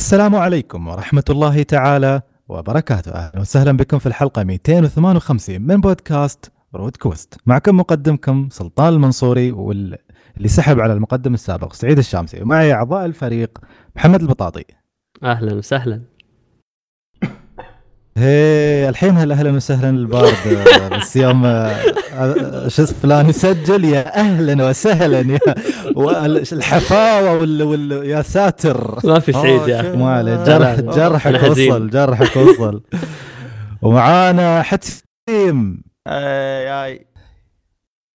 السلام عليكم ورحمة الله تعالى وبركاته. أهلا وسهلا بكم في الحلقة 258 من بودكاست روت كويست معكم مقدمكم سلطان المنصوري واللي سحب على المقدم السابق سعيد الشامسي. ومعي أعضاء الفريق محمد البطاطي. أهلا وسهلا. هي الحين هلا أهلا وسهلا البارد بس يوم آه، شو اسمه فلان يسجل؟ يا أهلا وسهلا يا والحفاوة وال, وال يا ساتر. ما في سعيد يا أخي. ما عليه جرح. جرحك. وصل جرحك وصل. ومعانا حتيم اي اي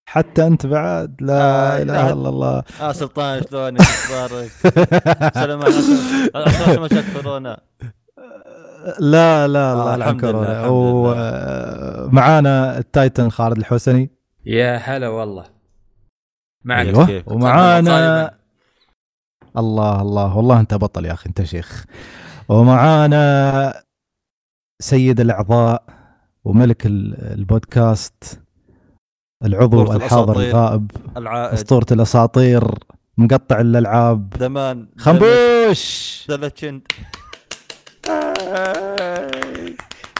حتى أنت بعد. لا آه، إله لا. إلا الله. آه سلطان شلونك؟ أخبارك؟ سلام عليكم ما شاء كورونا؟ لا لا آه، الله يلعن الحمد لله، ومعانا التايتن خالد الحسني. يا هلا والله. معك كيف؟ ومعانا الله الله. والله أنت بطل يا أخي أنت شيخ. ومعانا سيد الأعضاء وملك ال- البودكاست العضو الحاضر. الغائب العائد. أسطورة الأساطير مقطع الالعاب دمان خنبوش! دلتشند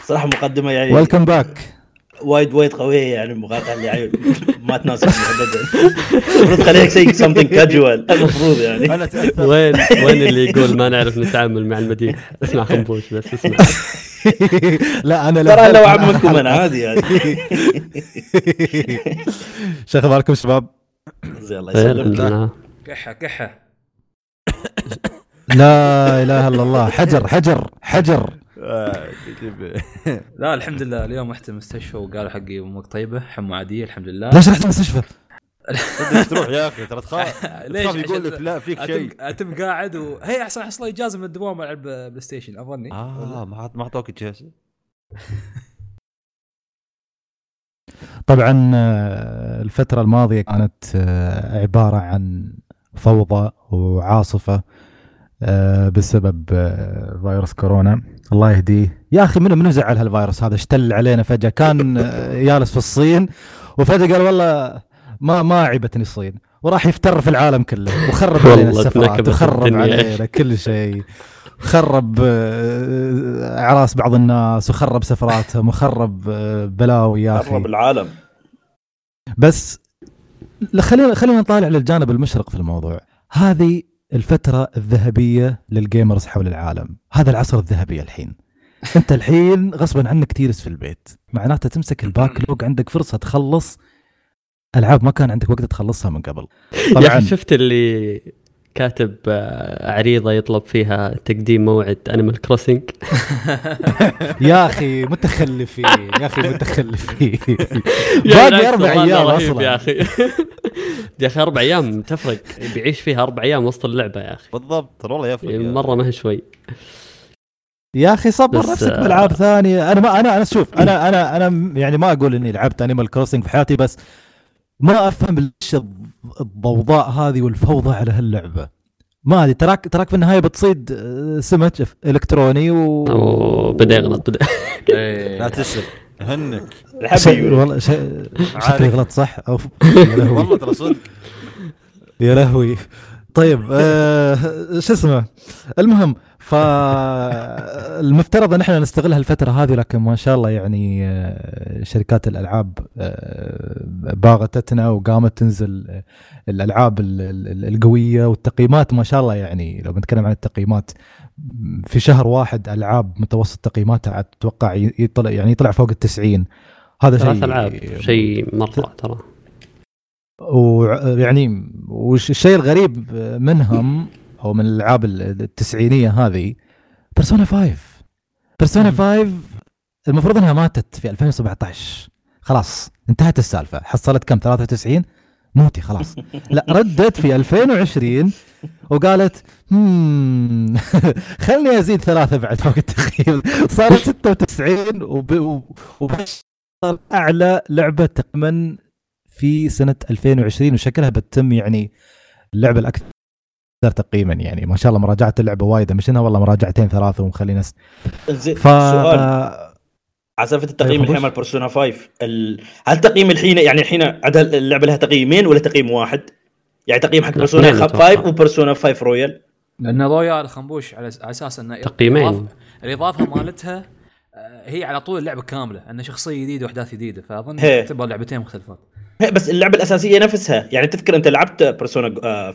صراحة مقدمة يعني ويلكم باك وايد وايد قوية يعني مقاطعة اللي يعني ما تناسب ابدا المفروض خليك شيء something casual. المفروض يعني. أنا وين وين اللي يقول ما نعرف نتعامل مع المديح اسمع خنبوش بس اسمع. لا أنا ترى وعمكم مع أنا عادي يعني. شو أخباركم شباب؟ زي الله يسلمك. كحة كحة. لا إله إلا الله. حجر حجر حجر. آه، لا الحمد لله. اليوم رحت المستشفى وقالوا حقي أمك طيبة حمى عادية الحمد لله. ليش رحت المستشفى؟ تروح يا أخي؟ ترى تخاف. ليش؟ تخاف يقول لك لا فيك شيء. اتم قاعد وهي احسن احصل اجازه من الدوام ألعب PlayStation أظني. آه ما ما اعطوك اجازه طبعا آه، الفترة الماضية كانت آه، عبارة عن فوضى وعاصفة. آه، بسبب آه، فيروس كورونا. الله يهديه. يا أخي منو منو زعل هالفيروس هذا؟ اشتل علينا فجأة. كان آه، جالس في الصين وفجأة قال والله ما ما عيبتني الصين وراح يفتر في العالم كله وخرب علينا السفرات وخرب. علينا كل شيء خرب آه، أعراس بعض الناس وخرب سفراتهم وخرب آه، بلاوي يا أخي. قرب العالم. بس خلينا خلينا نطالع للجانب المشرق في الموضوع. هذه الفترة الذهبية لل gamers حول العالم. هذا العصر الذهبي الحين. أنت الحين غصبا عنك تجلس في البيت. معناته تمسك ال backlog عندك فرصة تخلص. ألعاب ما كان عندك وقت تخلصها من قبل. طبعا أخي شفت اللي كاتب آه، عريضة يطلب فيها تقديم موعد Animal Crossing يا أخي متخلفين يا أخي متخلفين. يا باقي أربع أيام أصلا يا أخي. يا أخي أربع أيام تفرق. بيعيش فيها أربع أيام وسط اللعبة يا أخي. بالضبط والله يفرق مرة ما هي شوي. يا أخي صبر نفسك آه، بألعاب ثانية. أنا ما أنا أنا شوف أنا أنا أنا يعني ما أقول إني لعبت Animal Crossing في حياتي بس ما أفهم ليش الض- الضوضاء هذه والفوضى على هاللعبة. ما أدري تراك تراك في النهاية بتصيد آه، سمك إلكتروني و وبدا يغلط بدأ. لا إيه. تسر هنك. شيء الحبيب والله شيء شكلي. غلط صح؟ لهوي. والله ترى صدق. يا لهوي. طيب آه شو اسمه؟ المهم فالمفترض ان إحنا نستغل هالفتره هذه لكن ما شاء الله يعني آه، شركات الألعاب آه، باغتتنا وقامت تنزل آه، الألعاب ال- ال- القوية والتقييمات ما شاء الله يعني. لو بنتكلم عن التقييمات في شهر واحد ألعاب متوسط تقييماتها أتوقع يطلع يعني يطلع فوق ال 90 هذا شيء ثلاث العاب شيء مرة ترى. ويعني والشيء الغريب منهم أو من الألعاب التسعينية هذه بيرسونا 5 بيرسونا 5 المفروض إنها ماتت في 2017 خلاص انتهت السالفة. حصلت كم؟ 93 موتي خلاص. لا ردت في 2020 وقالت هم خلني أزيد ثلاثة بعد فوق التقييم صارت 96 وب... أعلى لعبة تقريبا في سنة 2020 وشكلها بتتم يعني اللعبة الأكثر تقييما يعني ما شاء الله مراجعة اللعبة وايدة مش إنها والله مراجعتين ثلاثة ومخلينا س... زين ف سؤال على سالفة التقييم أيوة، الحين. مال بيرسونا 5 ال... هل تقييم الحين يعني الحين عندها اللعبة لها تقييمين ولا تقييم واحد؟ يعني تقييم حق Persona اثنين 5 أتوقع. و Persona 5 Royal لأن Royal خنبوش على أساس انه تقييمين. الإضافة مالتها هي على طول اللعبة كاملة انه شخصية جديدة وأحداث جديدة فأظن هي. تعتبر لعبتين مختلفات. هي بس اللعبة الأساسية نفسها يعني تذكر أنت لعبت Persona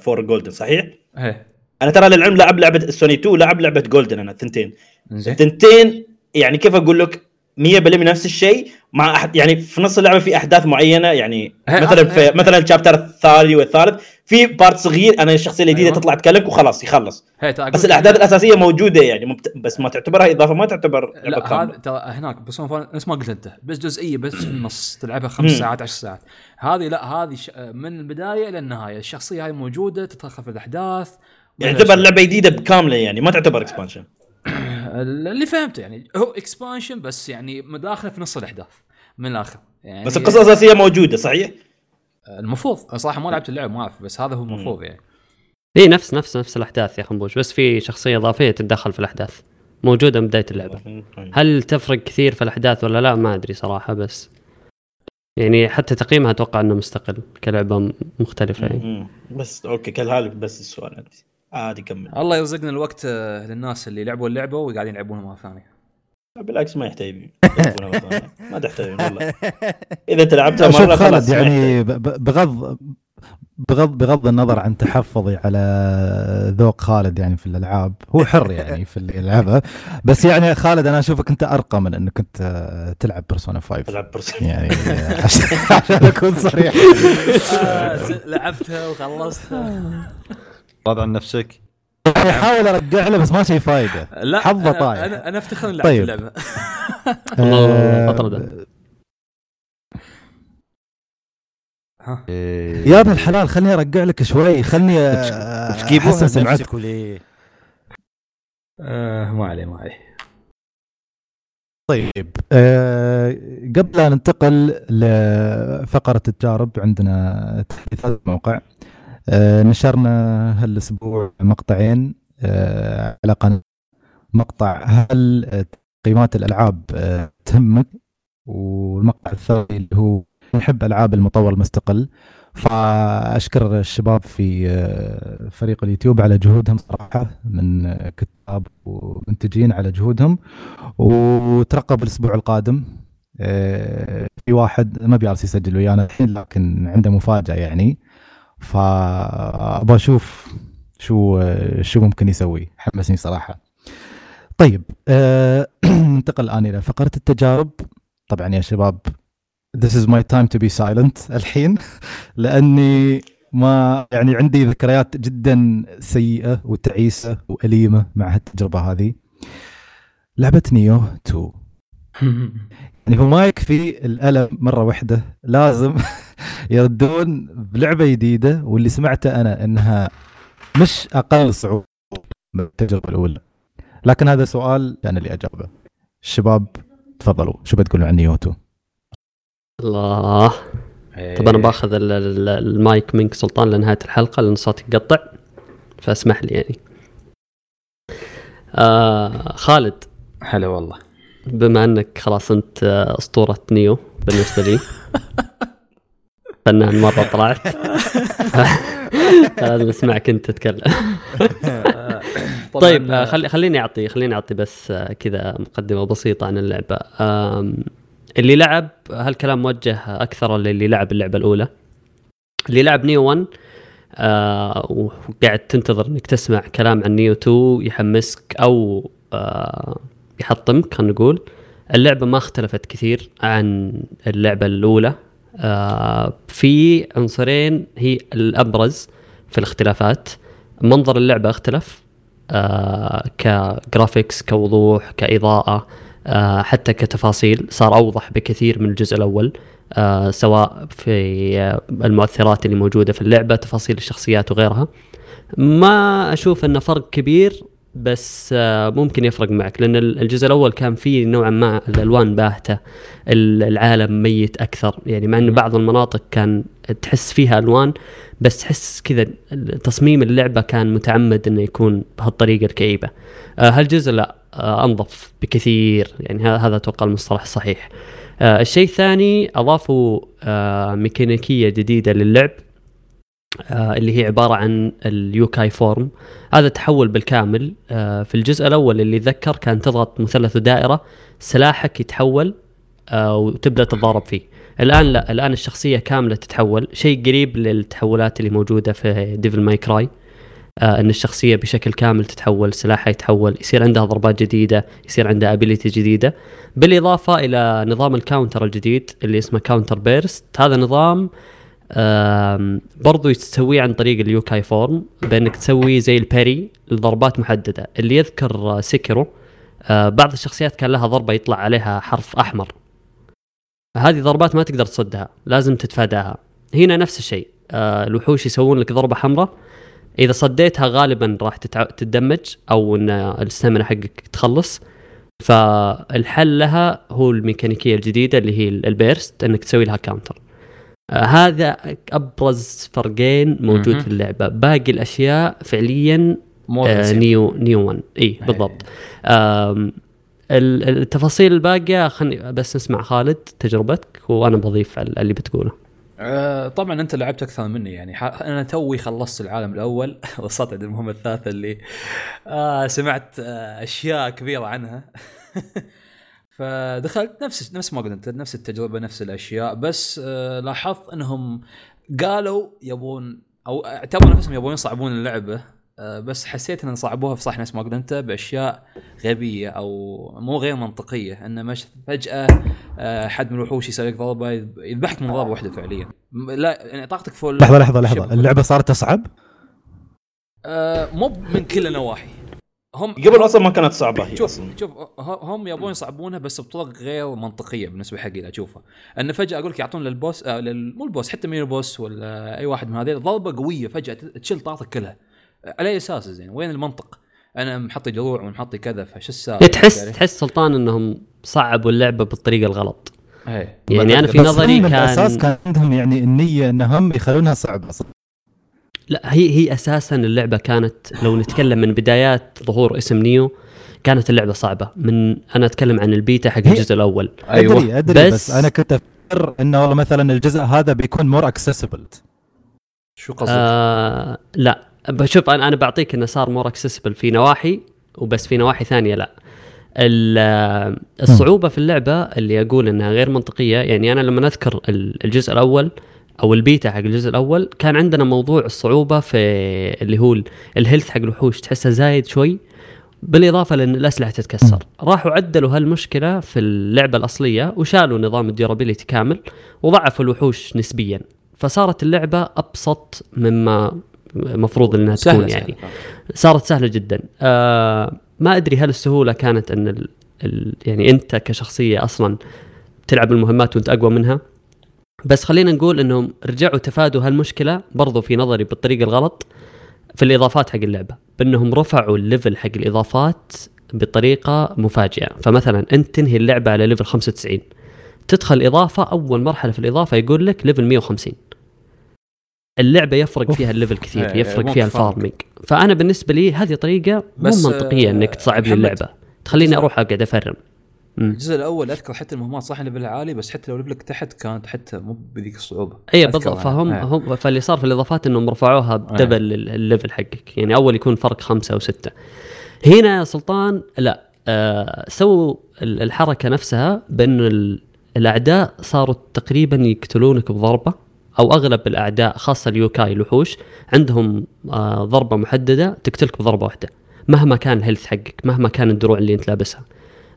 4 Golden صحيح؟ إيه أنا ترى للعلم لعب لعبة سوني 2 لعب لعبة Golden أنا الثنتين. الثنتين يعني كيف أقول لك 100% نفس الشيء مع أحد يعني في نص اللعبة في أحداث معينة يعني هي- مثلا هي- في مثلا ال chapter الثاني والثالث. في part صغير أنا الشخصية الجديدة أيوة. تطلع تكلمك وخلاص يخلص. بس الأحداث الأساسية موجودة يعني مبت... بس ما تعتبرها إضافة ما تعتبر لا هذا ترى هناك بس نفس ما قلت أنت بس جزئية بس في النص تلعبها خمس. ساعات عشر ساعات. هذه لا هذه ش... من البداية إلى النهاية الشخصية هاي موجودة تتدخل في الأحداث. يعني تعتبر لعبة جديدة كامله يعني ما تعتبر اكسبانشن اللي فهمته يعني هو expansion بس يعني مداخلة في نص الأحداث من الآخر. يعني بس القصة الأساسية موجودة صحيح؟ المفروض صراحة ما لعبت اللعبه ما اعرف بس هذا هو المفروض يعني. اي نفس نفس نفس الأحداث يا خنبوش. بس في شخصية إضافية تتدخل في الأحداث. موجودة من بداية اللعبة. هل تفرق كثير في الأحداث ولا لا؟ ما أدري صراحة بس يعني حتى تقييمها أتوقع إنه مستقل كلعبة مختلفة يعني. بس أوكي هذا بس السؤال عندي عادي كمل. الله يرزقنا الوقت آه، للناس اللي لعبوا اللعبة وقاعدين يلعبونها مرة ثانية. بالعكس ما يحتاج يلعبونها مرة ثانية. ما تحتاج والله. إذا انت لعبتها شوف مرة خالد خلاص يعني بغض بغض بغض النظر عن تحفظي على ذوق خالد يعني في الألعاب هو حر يعني في اللي يلعبها. بس يعني خالد أنا أشوفك أنت أرقى من إنك أنت تلعب بيرسونا 5 تلعب برسل يعني عشان, أكون صريح. لعبتها وخلصتها. راضي عن نفسك أحاول أرجع له بس ما شي فايدة لا حظه أنا- طايح. أنا أنا أفتخر إني لعبت طيب. اللعبه الله آه، أطرده. ها يا ابن الحلال خليني أرجع لك شوي خلني آه، أحسن سمعتك وليه؟ آه ما عليه ما عليه طيب آه قبل لا ننتقل لفقرة التجارب عندنا تحديثات الموقع آه نشرنا هالأسبوع مقطعين آه على قناة مقطع هل آه، تقييمات الألعاب آه تهمك؟ والمقطع الثاني اللي هو نحب ألعاب المطور المستقل. فأشكر الشباب في آه، فريق اليوتيوب على جهودهم صراحة من آه، كتاب ومنتجين على جهودهم. وترقب الأسبوع القادم آه، في واحد ما بيعرف يسجل ويانا الحين لكن عنده مفاجأة يعني. فأبغى أشوف شو شو ممكن يسوي. حمسني صراحة. طيب آه، ننتقل الآن إلى فقرة التجارب. طبعا يا شباب This is my time to be silent الحين لأني ما يعني عندي ذكريات جدا سيئة وتعيسة وأليمة مع هالتجربة هذه. لعبة نيو 2 يعني هو ما يكفي الألم مرة واحدة لازم يردون بلعبة جديدة واللي سمعته أنا إنها مش أقل صعوبة من التجربة الأولى. لكن هذا سؤال أنا اللي اجاوبه الشباب تفضلوا. شو بتقولوا عن نيو 2 الله. طب أنا باخذ ال- ال- المايك منك سلطان لنهاية الحلقة لأن صوتي يقطع فاسمح لي يعني. آه خالد. هلا والله. بما انك خلاص انت اسطورة نيو بالنسبة لي. فنان مرة طلعت. لازم اسمعك انت تتكلم. طيب آه، خلي خليني اعطي خليني أعطي بس آه، كذا مقدمة بسيطة عن اللعبة. اللي لعب هالكلام موجه أكثر للي لعب اللعبة الأولى. اللي لعب نيو 1 آه وقاعد تنتظر إنك تسمع كلام عن نيو 2 يحمسك أو آه يحطمك خلينا نقول. اللعبة ما اختلفت كثير عن اللعبة الأولى. آه في عنصرين هي الأبرز في الاختلافات. منظر اللعبة اختلف آه كجرافيكس كوضوح كإضاءة آه حتى كتفاصيل. صار أوضح بكثير من الجزء الأول آه سواء في المؤثرات اللي موجودة في اللعبة تفاصيل الشخصيات وغيرها. ما أشوف إنه فرق كبير بس آه، ممكن يفرق معك لأن ال- الجزء الأول كان فيه نوعا ما الألوان باهتة ال- العالم ميت أكثر يعني مع انه بعض المناطق كان تحس فيها ألوان بس تحس كذا تصميم اللعبة كان متعمد إنه يكون بهالطريقة الكئيبة. آه، هالجزء لا آه، أنظف بكثير يعني هذا أتوقع المصطلح الصحيح الشيء الثاني أضافوا ميكانيكية جديدة للعب. اللي هي عبارة عن ال yokai form هذا تحول بالكامل آه، في الجزء الأول اللي ذكر كان تضغط مثلث ودائره سلاحك يتحول آه، وتبدأ تتضارب فيه. الآن لا الآن الشخصية كاملة تتحول. شيء قريب للتحولات اللي موجودة في Devil May Cry آه إن الشخصية بشكل كامل تتحول سلاحها يتحول يصير عندها ضربات جديدة يصير عندها ability جديدة. بالإضافة إلى نظام ال counter الجديد اللي اسمه كاونتر بيرست هذا نظام برضو تسويه عن طريق ال yokai form بأنك تسوي زي ال parry لضربات محددة. اللي يذكر Sekiro آه، بعض الشخصيات كان لها ضربة يطلع عليها حرف أحمر. هذه ضربات ما تقدر تصدها لازم تتفاداها. هنا نفس الشيء آه، الوحوش يسوون لك ضربة حمراء. إذا صديتها غالبا راح تتع... أو إن ال stamina حقك تخلص. فالحل لها هو الميكانيكية الجديدة اللي هي ال burst إنك تسوي لها counter هذا أبرز فرقين موجود. في اللعبة. باقي الأشياء فعليا آه Nioh Nioh 1 إي بالضبط. آم، ال- التفاصيل الباقية خلني بس نسمع خالد تجربتك وأنا بضيف على اللي بتقوله. آه، طبعا أنت لعبت أكثر مني يعني أنا توي خلصت العالم الأول وصلت عند المهمه الثالثه اللي آه سمعت آه أشياء كبيرة عنها. فدخلت نفس نفس ما قلت نفس التجربة نفس الأشياء بس آه لاحظت إنهم قالوا يبون أو اعتبروا نفسهم يبون يصعبون اللعبة آه بس حسيت انهم صعبوها في صح نفس ما قلت أنت بأشياء غبية أو مو غير منطقية إن مش فجأة آه، حد من الوحوش يسوي لك ضربة يذبحك من ضربة واحدة فعليا. لا يعني طاقتك فل لحظة لحظة لحظة. اللعبة صارت تصعب؟ آه مو من كل النواحي. هم قبل أصلا ما كانت صعبة هي شوف أصلا. شوف هم يبون يصعبونها بس بطرق غير منطقية بالنسبة حقي اللي أشوفها. أن فجأة أقول لك يعطون للبوس آه لل... مو البوس حتى مين البوس ولا أي واحد من هذول ضربه قوية فجأة تشيل طاقتك كلها. آه، على أي أساس زين؟ وين المنطق؟ أنا محطي دروع ومحطي كذا فش السالفة؟ تحس تحس سلطان إنهم صعبوا اللعبة بالطريقة الغلط. إيه. يعني أنا في نظري هم من كان الأساس كان عندهم يعني النية إنهم يخلونها صعبة؟ لا هي هي أساسا اللعبة كانت لو نتكلم من بدايات ظهور اسم Nioh كانت اللعبة صعبة. من أنا أتكلم عن البيتا حق الجزء الأول. أدري أدري بس- بس, أنا كنت أفكر إنه والله مثلا الجزء هذا بيكون more accessible شو قصدك؟ آه لا. بشوف أنا أنا بعطيك إنه صار more accessible في نواحي وبس في نواحي ثانية لا. ال- الصعوبة في اللعبة اللي أقول إنها غير منطقية يعني أنا لما اذكر ال- الجزء الأول أو البيتا حق الجزء الأول كان عندنا موضوع الصعوبة في اللي هو ال- ال health حق الوحوش تحسه زايد شوي بالإضافة لأن الأسلحة تتكسر. راحوا عدلوا هالمشكلة في اللعبة الأصلية وشالوا نظام ال durability كامل وضعفوا الوحوش نسبيا. فصارت اللعبة أبسط مما مفروض إنها سهلة تكون سهلة. يعني صارت سهلة جدا. آه ما أدري هل السهولة كانت إن ال ال يعني أنت كشخصية أصلا تلعب المهمات وأنت أقوى منها؟ بس خلينا نقول إنهم رجعوا تفادوا هالمشكلة برضو في نظري بالطريقة الغلط في الإضافات حق اللعبة بأنهم رفعوا ال level حق الإضافات بطريقة مفاجئة فمثلا أنت تنهي اللعبة على level 95 تدخل إضافة أول مرحلة في الإضافة يقول لك level 150 اللعبة يفرق. فيها ال level كثير إيه، يفرق فيها فرق. ال farming فأنا بالنسبة لي هذه طريقة مو منطقية إنك تصعب لي اللعبه تخليني أروح أقعد أ farm. الجزء الأول أذكر حتى المهمات صح level ها عالي بس حتى لو level ك تحت كانت حتى مو بذيك الصعوبة. اي بالضبط. فهم إيه. هم فاللي صار في الإضافات إنهم رفعوها ب double ال- ال level حقك. يعني أول يكون فرق خمسة أو ستة هنا يا سلطان لا آه سووا ال- الحركة نفسها بأن ال- الأعداء صاروا تقريبا يقتلونك بضربة أو أغلب الأعداء خاصة اليوكاي الوحوش عندهم آه ضربة محددة تقتلك بضربة واحدة مهما كان ال health حقك مهما كان الدروع اللي أنت لابسها.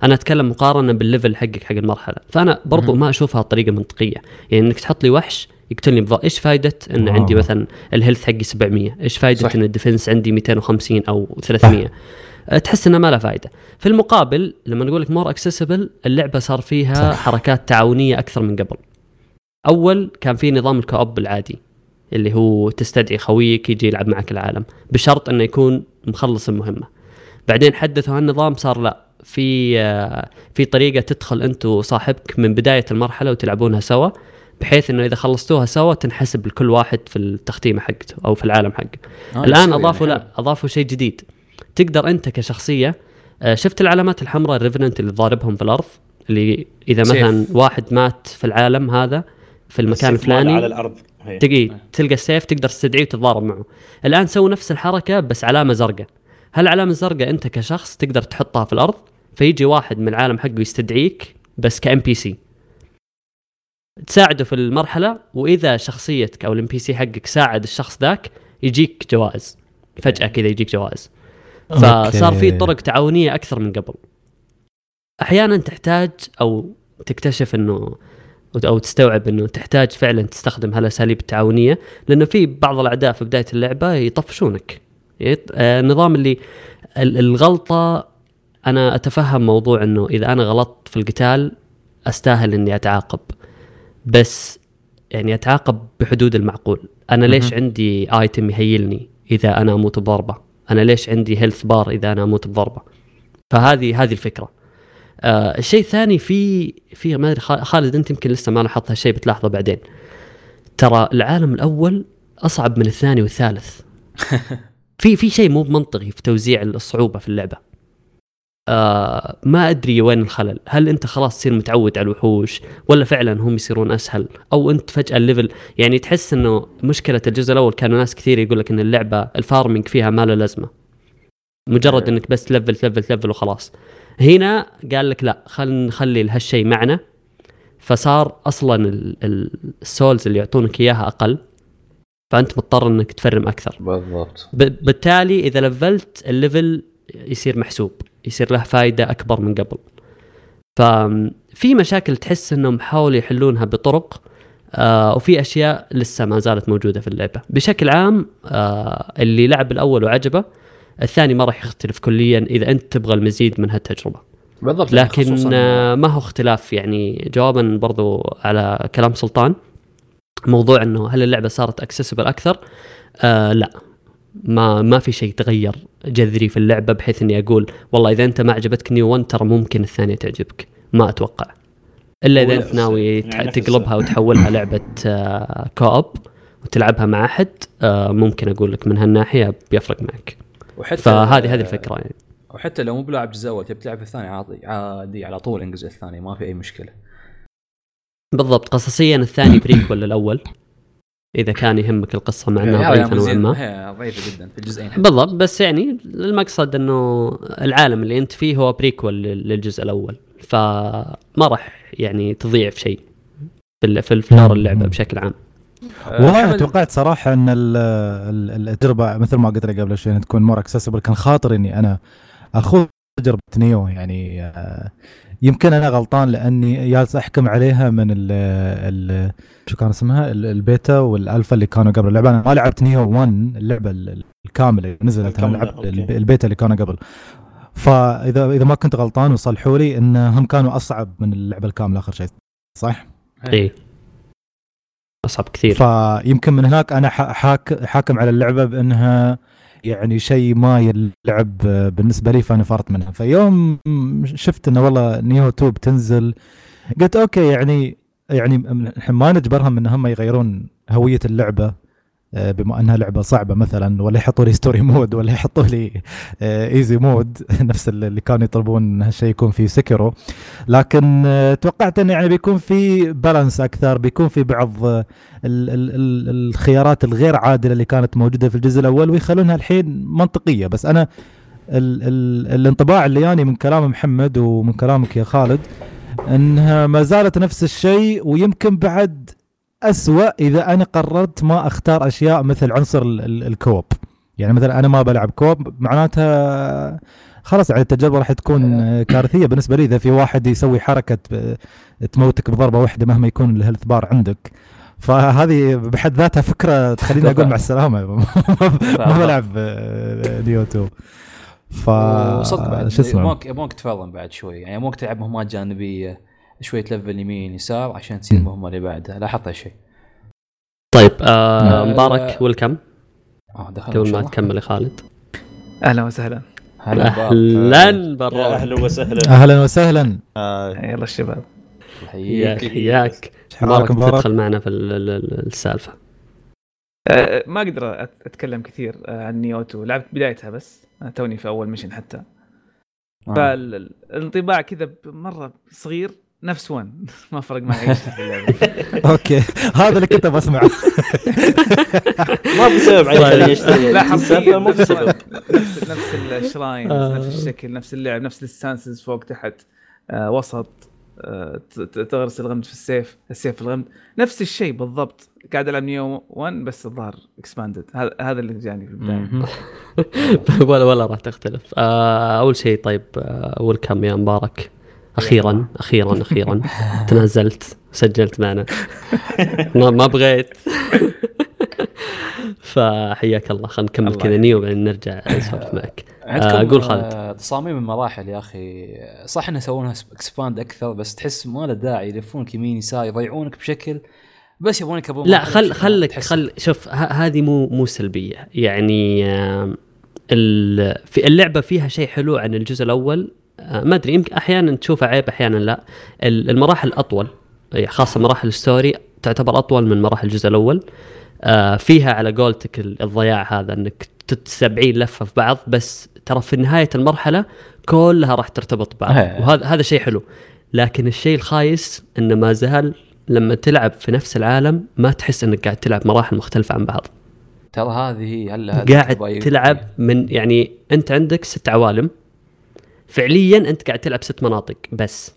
أنا أتكلم مقارنة بال level حقك حق المرحلة. فأنا برضو. ما اشوفها طريقه منطقية. يعني إنك تحط لي وحش يقتلني بضربه إيش فائده إن آه. عندي مثلا ال health حقي 700 إيش فائده صح. إن ال defense عندي 250 أو 300 أه، تحس إنها ما لها فائده في المقابل لما نقول لك more accessible اللعبة صار فيها صح. حركات تعاونية أكثر من قبل. أول كان في نظام ال co-op العادي اللي هو تستدعي خويك يجي يلعب معك العالم بشرط إنه يكون مخلص المهمة. بعدين حدثوا هالنظام صار لا. في آه، في طريقة تدخل انت وصاحبك من بداية المرحلة وتلعبونها سوا بحيث انه إذا خلصتوها سوا تنحسب لكل واحد في التختيمه حقته أو في العالم حقه. آه، الآن يسوي أضافوا يعني لا أضافوا شيء جديد. تقدر انت كشخصية آه، شفت العلامات الحمراء ال revenant اللي ضاربهم في الأرض؟ اللي إذا سيف. مثلا واحد مات في العالم هذا في المكان الفلاني على الأرض. تقي تلقى السيف تقدر تستدعيه وتتضارب معه. الآن سووا نفس الحركة بس علامة زرقاء. هالعلامه الزرقاء انت كشخص تقدر تحطها في الأرض فيجي واحد من العالم حقه يستدعيك بس ك NPC تساعده في المرحلة وإذا شخصيتك أو ال NPC حقك ساعد الشخص ذاك يجيك جوائز. فجأة كذا يجيك جوائز. فصار في. طرق تعاونية أكثر من قبل. أحيانا تحتاج أو تكتشف إنه أو تستوعب إنه تحتاج فعلا تستخدم هالأساليب التعاونية لأنه في بعض الأعداء في بداية اللعبة يطفشونك. يط- آه، النظام اللي ال- الغلطة أنا أتفهم موضوع إنه إذا أنا غلطت في القتال أستاهل إني أتعاقب. بس يعني أتعاقب بحدود المعقول. أنا ليش عندي ايتم يهيلني إذا أنا أموت بضربة؟ أنا ليش عندي هيلث بار إذا أنا أموت بضربة؟ فهذه هذه الفكرة. آه الشيء الثاني في في ما أدري خا- خالد أنت يمكن لسه ما لاحظت هالشيء بتلاحظه بعدين. ترى العالم الأول أصعب من الثاني والثالث. في في شيء مو بمنطقي في توزيع الصعوبة في اللعبة. آه ما أدري وين الخلل. هل أنت خلاص تصير متعود على الوحوش ولا فعلا هم يصيرون أسهل؟ أو أنت فجأة ال level يعني تحس إنه مشكلة الجزء الأول كانوا ناس كثير يقول لك إن اللعبة ال farming فيها ما له لازمة. مجرد إنك بس تلفل تلفل تلفل وخلاص. هنا قال لك لا خلينا نخلي هالشيء معنا. فصار أصلا ال- ال- ال souls اللي يعطونك إياها أقل. فأنت مضطر إنك تفرم أكثر. بالضبط. بالتالي إذا لفلت ال level يصير محسوب يصير له فائده أكبر من قبل. ففي مشاكل تحس إنهم حاولوا يحلونها بطرق آه وفي أشياء لسه ما زالت موجودة في اللعبة. بشكل عام آه اللي لعب الأول وعجبه الثاني ما راح يختلف كليا إذا أنت تبغى المزيد من هالتجربة. بالضبط لكن خصوصاً- آه، ما هو اختلاف يعني جوابا برضو على كلام سلطان. موضوع إنه هل اللعبة صارت اكسسبل أكثر؟ آه لا. ما ما في شيء تغير جذري في اللعبة بحيث إني أقول والله إذا أنت ما عجبتك Nioh 1 ترى ممكن الثانية تعجبك. ما أتوقع. إلا إذا أنت ناوي يعني تقلبها وتحولها لعبة آه co-op وتلعبها مع أحد آه ممكن أقول لك من هالناحية بيفرق معك. وحتى فهذه هذه الفكرة يعني. وحتى لو مو بلاعب الجزء الأول تبي تلعب الثاني عادي عادي على طول الجزء الثاني ما في أي مشكلة. بالضبط. قصصيا الثاني prequel للاول إذا كان يهمك القصة مع إنها هي- ضعيفة نوعا ما. هي ضعيفة جدا في الجزئين. بالضبط بس يعني المقصد إنه العالم اللي أنت فيه هو prequel لل- للجزء الأول فما راح يعني تضيع في شيء في ال- في ال lore اللعبة بشكل عام. والله حمد- توقعت صراحة إن ال- ال- التجربة مثل ما قلت لك قبل شوي تكون more accessible كان خاطر إني أنا أخوض تجربة Nioh يعني آه، يمكن أنا غلطان لأني جالس أحكم عليها من ال ال شو كان اسمها؟ ال- ال beta وال alpha اللي كانوا قبل. اللعبه أنا ما لعبت Nioh 1 اللعبة ال- الكاملة اللي نزلت. أنا الكاملة، لعبت أوكي. الب- البيتا اللي كانوا قبل. فإذا إذا ما كنت غلطان وصححوا لي انهم كانوا أصعب من اللعبة الكاملة آخر شيء. صح؟ إي. أصعب كثير. فيمكن من هناك أنا ح- حاك حاكم على اللعبة بأنها يعني شيء ما يلعب بالنسبة لي فأنا فرط منها. فيوم شفت إنه والله Nioh 2 بتنزل قلت أوكي يعني يعني ما نجبرهم إن هم يغيرون هوية اللعبة. بما أنها لعبة صعبة مثلا ولا يحطوا لي story mode ولا يحطوا لي easy mode نفس اللي كانوا يطلبون هالشيء يكون في Sekiro لكن آه، توقعت إنه يعني بيكون في balance أكثر بيكون في بعض آه، ال ال ال الخيارات الغير عادلة اللي كانت موجودة في الجزء الأول ويخلونها الحين منطقية. بس أنا ال ال الانطباع اللي جاني من كلام محمد ومن كلامك يا خالد إنها ما زالت نفس الشيء ويمكن بعد أسوأ إذا أنا قررت ما أختار أشياء مثل عنصر ال- ال- ال co-op. يعني مثلا أنا ما بلعب co-op معناتها خلاص يعني التجربة راح تكون آه، كارثية بالنسبة لي. إذا في واحد يسوي حركة آه، تموتك بضربة واحدة مهما يكون ال health bar عندك. فهذه بحد ذاتها فكرة تخليني أقول مع السلامة. ما بلعب آه، Nioh 2 ف وصدق بعد شو اسمه؟ يبونك يبونك تفاضل بعد شوي. يعني يبونك تلعب مهمات جانبية. شوي تلفل يمين يسار عشان تصير. المهمه اللي بعدها لاحظت هالشيء طيب آه آه، مبارك ويلكم. آه دخل قبل ما تكمل يا خالد. أهلا وسهلا. أهلا يا برا أهلا وسهلا. أهلا وسهلا. آه، يلا الشباب. حياك يحييك حياك مبارك. تدخل معنا في ال- ال- ال- السالفة. أه، ما أقدر أتكلم كثير عن Nioh 2 لعبت بدايتها بس أنا توني في أول mission حتى. آه. فالانطباع كذا مرة صغير. نفس 1 ما فرق معي في اللعبة. okay. هذا اللي كنت بسمعه ما في سبب عشان طيب. يشتري. لا حرفيا ما في نفس سبب. نفس نفس ال shrine آه. نفس الشكل نفس اللعب نفس ال stances فوق تحت آه وسط آه تغرس الغمد في السيف السيف في الغمد. نفس الشيء بالضبط. قاعد ألعب Nioh 1 بس الظاهر expanded هذا هذا اللي جاني في البداية. ولا ولا راح تختلف. أول شيء طيب welcome يا مبارك. أخيرا أخيرا أخيرا. تنازلت سجلت معنا. ما ما بغيت. فحياك الله. خلينا نكمل كذا Nioh بعدين نرجع نسولف معك. عندكم آه، خالد. آه، تصاميم المراحل يا أخي. صح إنه يسوونها expand أكثر بس تحس ما له داعي. يلفونك يمين يسار يضيعونك بشكل بس يبغون يكبرون لا خل خلك خل شوف هذه مو مو سلبية. يعني في اللعبة فيها شيء حلو عن الجزء الأول آه، ما أدري يمكن أحيانا تشوفه عيب أحيانا لا. ال- المراحل أطول يعني خاصة مراحل ال story تعتبر أطول من مراحل الجزء الأول. آه، فيها على قولتك ال- الضياع هذا إنك تت 70 لفة في بعض بس ترى في نهاية المرحلة كلها راح ترتبط ببعض. وهذا هذا شيء حلو. لكن الشيء الخايس إنه ما زال لما تلعب في نفس العالم ما تحس إنك قاعد تلعب مراحل مختلفة عن بعض. ترى هذه هلا قاعد تلعب من يعني أنت عندك ست عوالم. فعليا أنت قاعد تلعب ست مناطق بس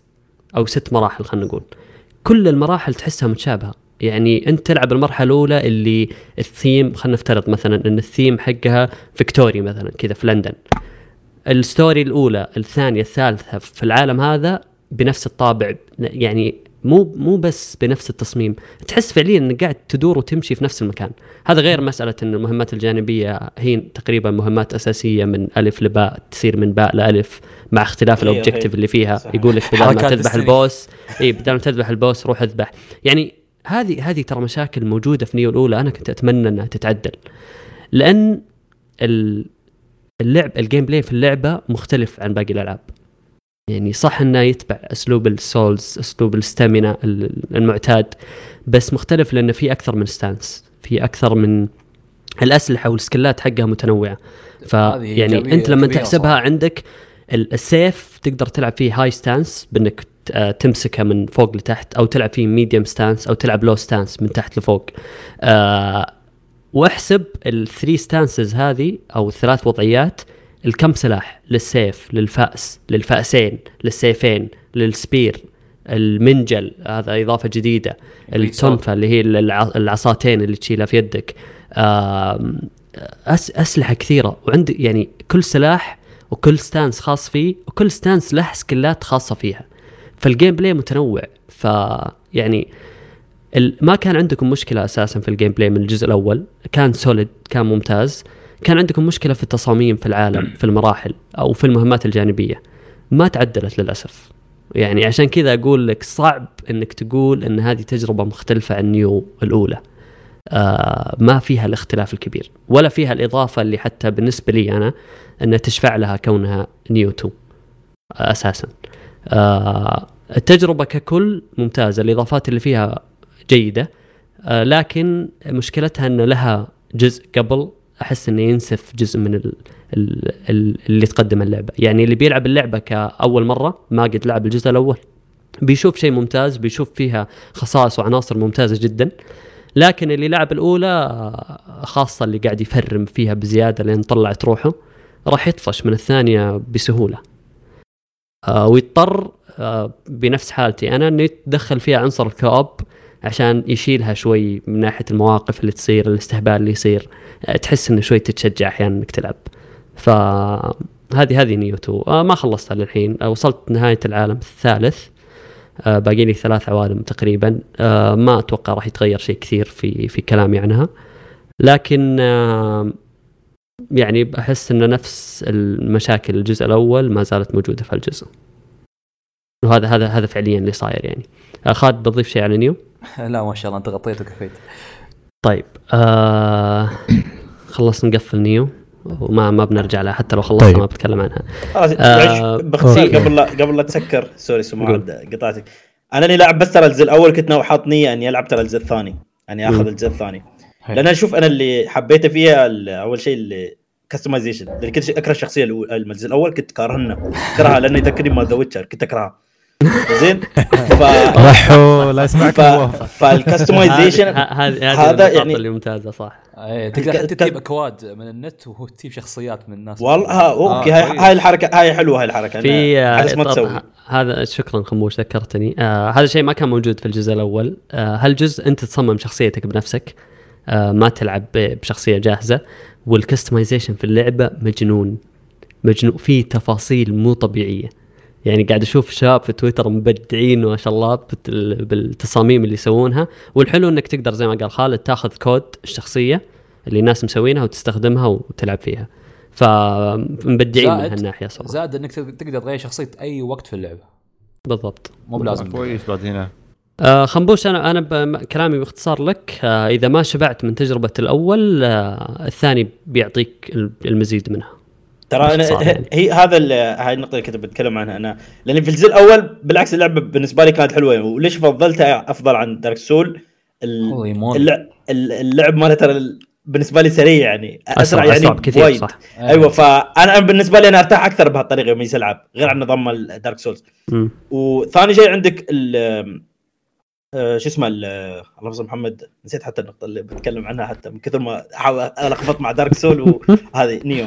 أو ست مراحل خلينا نقول. كل المراحل تحسها متشابهة. يعني أنت تلعب المرحلة الأولى اللي الثيم خلينا نفترض مثلا إن الثيم حقها فيكتوري مثلا كذا في لندن. ال story الأولى الثانية الثالثة في العالم هذا بنفس الطابع يعني مو مو بس بنفس التصميم تحس فعليا إنك قاعد تدور وتمشي في نفس المكان هذا غير مسألة إن المهمات الجانبية هي تقريبا مهمات أساسية من ألف لباء تصير من باء لألف مع اختلاف هي- ال objective. اللي فيها. يقول لك بدل ما تذبح. ال boss اي بدل ما تذبح ال boss روح اذبح يعني هذه هذه ترى مشاكل موجودة في Nioh الأولى أنا كنت أتمنى إنها تتعدل لأن ال- اللعب ال gameplay في اللعبة مختلف عن باقي الألعاب يعني صح إنه يتبع أسلوب ال Souls أسلوب ال stamina ال- المعتاد بس مختلف لأنه في أكثر من stance في أكثر من الأسلحة وال skill ات حقها متنوعة فيعني إيجابية أنت لما تحسبها صراحة. عندك ال- السيف تقدر تلعب فيه high stance بإنك آه، تمسكه من فوق لتحت أو تلعب فيه medium stance أو تلعب low stance من تحت لفوق آه واحسب ال three stances هذه أو الثلاث وضعيات الكم سلاح للسيف للفأس للفأسين للسيفين لل spear المنجل هذا إضافة جديدة ال tonfa اللي هي الع- العصاتين اللي تشيلها في يدك. أس أسلحة كثيرة. وعندك يعني كل سلاح وكل stance خاص فيه وكل stance له skill ات خاصة فيها. فال gameplay متنوع. ف يعني ما كان عندكم مشكلة أساسا في ال gameplay من الجزء الأول. كان solid كان ممتاز. كان عندكم مشكلة في التصاميم في العالم في المراحل أو في المهمات الجانبية. ما تعدلت للأسف. يعني عشان كذا أقول لك صعب إنك تقول إن هذه تجربة مختلفة عن Nioh الأولى. آه ما فيها الاختلاف الكبير ولا فيها الإضافة اللي حتى بالنسبة لي أنا انها تشفع لها كونها Nioh 2 آه أساسا. آه التجربة ككل ممتازة الإضافات اللي فيها جيدة. آه لكن مشكلتها إن لها جزء قبل أحس إنه ينسف جزء من ال ال ال اللي تقدم اللعبة. يعني اللي بيلعب اللعبة كأول مرة ما قد لعب الجزء الأول. بيشوف شيء ممتاز بيشوف فيها خصائص وعناصر ممتازة جدا. لكن اللي لعب الأولى خاصة اللي قاعد يفرم فيها بزيادة لين طلعت روحه راح يطفش من الثانية بسهولة. آه ويضطر آه بنفس حالتي أنا إنه يتدخل فيها عنصر الكوب عشان يشيلها شوي من ناحية المواقف اللي تصير الاستهبال اللي يصير. تحس إنه شوي تتشجع أحيانا إنك تلعب. فهذه هذه نيوتو آه ما خلصتها للحين. آه وصلت نهاية العالم الثالث. آه باقي لي ثلاث عوالم تقريبا. آه ما أتوقع راح يتغير شيء كثير في في كلامي عنها. لكن آه يعني أحس إن نفس المشاكل الجزء الأول ما زالت موجودة في الجزء وهذا هذا هذا فعليا اللي صاير يعني. آه خالد بضيف شيء على Nioh؟ لا ما شاء الله أنت غطيت وكفيت طيب آه خلصنا نقفل Nioh وما ما بنرجع لها حتى لو خلصنا طيب. ما بتكلم عنها خلاص آه، معلش باختصار. قبل لا قبل لا تسكر sorry. سمعت قطعتك أنا اللي لاعب بس ترى الجزء الأول كنت ناوي حاط نية إني ألعب ترى الجزء الثاني اني أخذ مم. الجزء الثاني. لأن أشوف أنا اللي حبيته فيها ال- أول شيء ال customization اللي كنت أكره الشخصية الجزء الأول كنت كارهنا كرهها لأنه يذكرني ما The Witcher كنت أكرهها زين؟ ف رحوا لا يسمعك. فال customization هذا هذا يعني- اللي ممتازة صح. إيه تقدر ك- تجيب أكواد من النت وهو تجيب شخصيات من الناس. والله ها okay آه، هاي كويس. هاي الحركه هاي حلوة هاي الحركة. في احس ما تسوي. هذا شكرا خموش ذكرتني. آه هذا الشيء ما كان موجود في الجزء الأول. آه هالجزء أنت تصمم شخصيتك بنفسك؟ آه ما تلعب بشخصية جاهزة. وال customization في اللعبة مجنون. مجنون في تفاصيل مو طبيعية. يعني قاعد أشوف شباب في تويتر مبدعين ما شاء الله بالتصاميم اللي يسوونها. والحلو إنك تقدر زي ما قال خالد تاخذ كود الشخصية اللي الناس مسوينها وتستخدمها وتلعب فيها. فمبدعين من هالناحية صراحة. زاد إنك تقدر تغير شخصية أي وقت في اللعبة. بالضبط. مو بلازم كويس بعد هنا. آه خنبوش أنا أنا كلامي باختصار لك آه إذا ما شبعت من تجربة الأول آه الثاني بيعطيك ال- المزيد منها. ترى أنا. هي هذا ال- هاي النقطة اللي كنت بتكلم عنها. أنا لأن في الجزء الأول بالعكس اللعبة بالنسبة لي كانت حلوة. وليش فضلتها أفضل عن Dark Soul. اللعب اللعب ماله ترى ال- بالنسبة لي سريع يعني. أسرع, يعني أسرع بكثير وايد. صح. أيوه فانا أنا بالنسبة لي أنا أرتاح أكثر بهالطريقة يوم العب غير عن نظام ال Dark Souls. وثاني شيء عندك ال آه، شو اسمه ال- اللهم صل محمد. نسيت حتى النقطة اللي بتكلم عنها حتى من كثر ما أحاول ألخبط مع Dark Soul وهذه Nioh.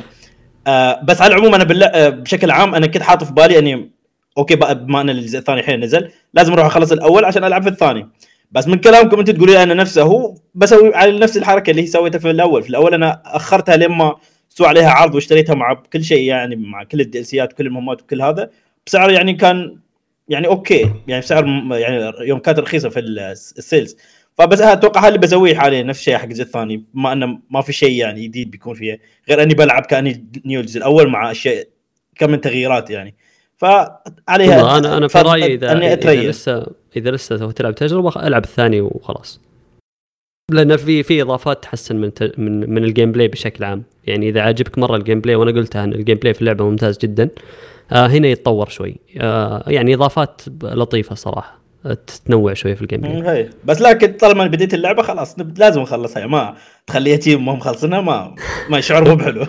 آه بس على العموم أنا بالله آه بشكل عام أنا كنت حاطط في بالي إني okay بقى بما إن الجزء الثاني الحين نزل لازم أروح أخلص الأول عشان ألعب في الثاني. بس من كلامكم أنتم تقولوا لي أنا نفسه هو بسوي على نفس الحركة اللي سويتها في الأول. في الأول أنا أخرتها لما سوى عليها عرض واشتريتها مع كل شيء يعني مع كل ال DLC ات وكل المهمات وكل هذا. بسعر يعني كان يعني okay يعني بسعر يعني يوم كانت رخيصة في الس- ال sales. فبس أتوقع هذا اللي بسويه حاليا نفس الشيء حق الجزء الثاني. بما أنه ما في شيء يعني جديد بيكون فيه غير إني بلعب كأني Nioh الجزء الأول مع أشياء كم من تغييرات يعني. فعليها أنا أنا في رأيي اذا إني إذا اتريث لسه إذا لسه تبغى تلعب تجربة ألعب الثاني وخلاص. لأن في في إضافات تحسن من من من ال gameplay بشكل عام. يعني إذا عاجبك مرة ال gameplay وأنا قلتها إن ال gameplay في اللعبة ممتاز جدا آه هنا يتطور شوي. آه يعني إضافات لطيفة صراحة. آه، تنوع شوي في ال game play بس لكن طالما بديت اللعبة خلاص لازم نخلصها ما تخليها تيم ما مخلصينها ما ما شعور مو بحلو.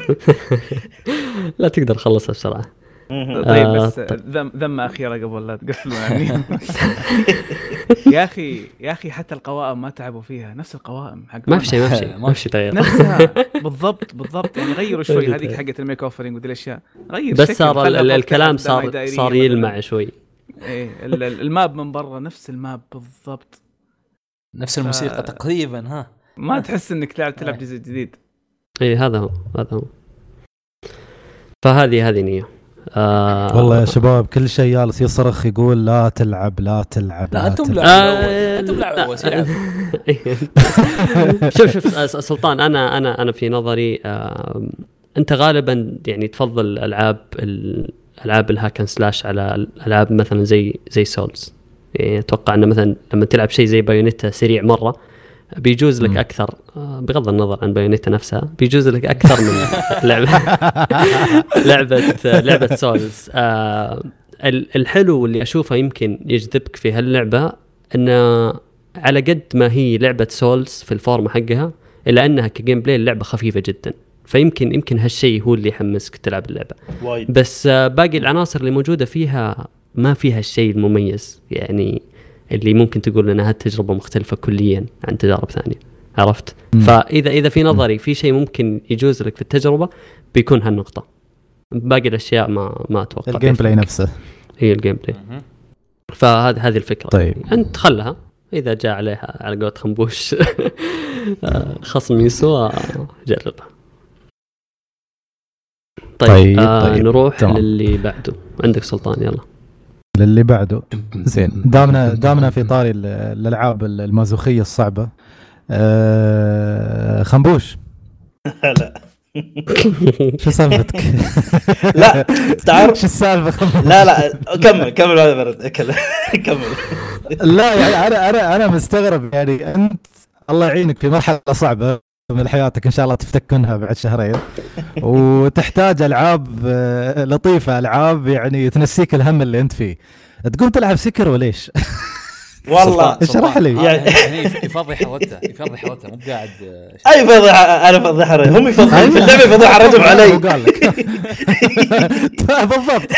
لا تقدر تخلصها بسرعة. طيب آه، بس ذم ذمة أخيرة قبل لا تقفلوا يعني يا أخي يا أخي حتى القوائم ما تعبوا فيها. نفس القوائم حق ما في شيء ما في شيء ما في شيء تغير. نفسها. بالضبط بالضبط. يعني غيروا شوي. هذيك حقت ال make offering وذي الاشياء غير بس صار الكلام صار صار. يلمع شوي. إيه ال- ال- ال map من برا نفس ال map بالضبط نفس الموسيقى آه. تقريبا ها ما تحس إنك تلعب تلعب إيه. جزء جديد اي هذا هو هذا هو فهذه هذه Nioh آه والله يا شباب كل شيء جالس يصرخ يقول لا تلعب لا تلعب لا أنتم. لا آه، أنتم لا أول سلعب شوف شوف س- سلطان أنا أنا أنا في نظري آه أنت غالبا يعني تفضل ألعاب ال hack and slash على الالعاب مثلا زي زي سولز. يعني أتوقع إنه مثلا لما تلعب شيء زي بايونيتا سريع مرة بيجوز لك مم. أكثر آه، بغض النظر عن بايونيتا نفسها بيجوز لك أكثر من لعبه لعبة لعبة سولز. آه ال- الحلو اللي أشوفه يمكن يجذبك في هاللعبة إنه على قد ما هي لعبة سولز في ال form حقها إلا إنها ك gameplay اللعبه خفيفة جدا. فيمكن يمكن هالشيء هو اللي يحمسك تلعب اللعبة. وايد. بس آه، باقي العناصر اللي موجودة فيها ما فيها الشيء المميز يعني اللي ممكن تقول إنها تجربة مختلفة كليا عن تجارب ثانية. عرفت؟ مم. فاذا إذا في نظري في شيء ممكن يجوز لك في التجربة بيكون هالنقطة. باقي الأشياء ما ما أتوقع ال gameplay. نفسه. هي ال gameplay فهذه هذه الفكرة. طيب. يعني أنت خلها إذا جاء عليها على قولة خنبوش آه، خصم يسوى جربها. طيب, طيب، آه طيب، نروح تمام. للي بعده. عندك سلطان يلا. للي بعده. زين. دامنا دامنا في طاري ال- الألعاب المازوخية الصعبة. آه خنبوش. لا شو سالفتك؟ لا تعرف شو السالفة؟ لا لا كمل كمل بعد برد كمل كمل. لا يعني أنا أنا أنا مستغرب يعني أنت الله يعينك في مرحلة صعبة. من حياتك إن شاء الله تفتك منها بعد شهرين وتحتاج ألعاب آه، لطيفة ألعاب يعني تنسيك الهم اللي أنت فيه تقوم تلعب سكر وليش؟ والله. اشرح لي؟ آه، يعني- يعني يفضي حوته يفضي حوته مو قاعد آه، أي فضيحه أنا فضيحه هم يفضحون في اللعبه يفضحون ردهم هو علي. قال لك. بالضبط.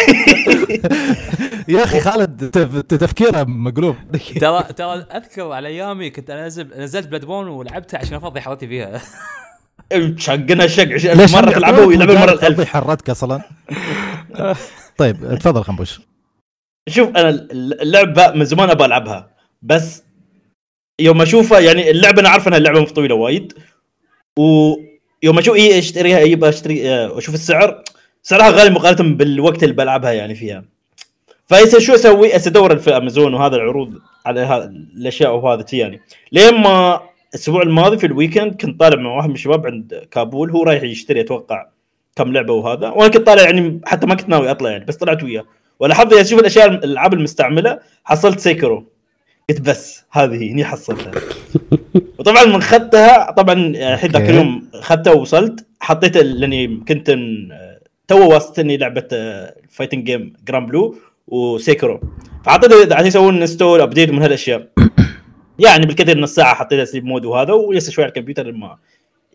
يا أخي خالد تف- تفكيره مقلوب. ترى ترى أذكر على أيامي كنت انزل نزلت بلاد بون ولعبتها عشان أفضي حوتي فيها. شقنا ليش مرة تلعبوا ويلعبوا المره تفضي الالف حرتك أصلا؟ طيب تفضل خنبوش. شوف أنا اللعبة من زمان أبغى ألعبها. بس يوم اشوفها يعني اللعبة أنا عارف إنها اللعبه مو طويلة وايد ويوم أشوف إيه أشتريها أشتري آه، واشوف السعر سعرها غالي مقارنة بالوقت اللي بلعبها يعني فيها. فايش شو أسوي؟ أدور في أمازون وهذا العروض على الأشياء وهذا يعني. لين ما الأسبوع الماضي في ال weekend كنت طالع مع واحد من الشباب عند كابول هو رايح يشتري أتوقع كم لعبة وهذا وأنا كنت طالع يعني حتى ما كنت ناوي أطلع يعني بس طلعت وياه. ولا حظي أشوف الأشياء الألعاب المستعملة حصلت سيكرو. قلت بس هذه هني حصلتها. وطبعا من خدتها طبعا الحين ذاك. اليوم خدتها ووصلت. حطيت لأني كنت تو واصلتني لعبة fighting game جرام بلو وسيكرو. فحطيت عشان يسوون install ابديت من هالأشياء. يعني بالكثير نص ساعه حطيتها sleep mode وهذا ولسه شوي على الكمبيوتر لما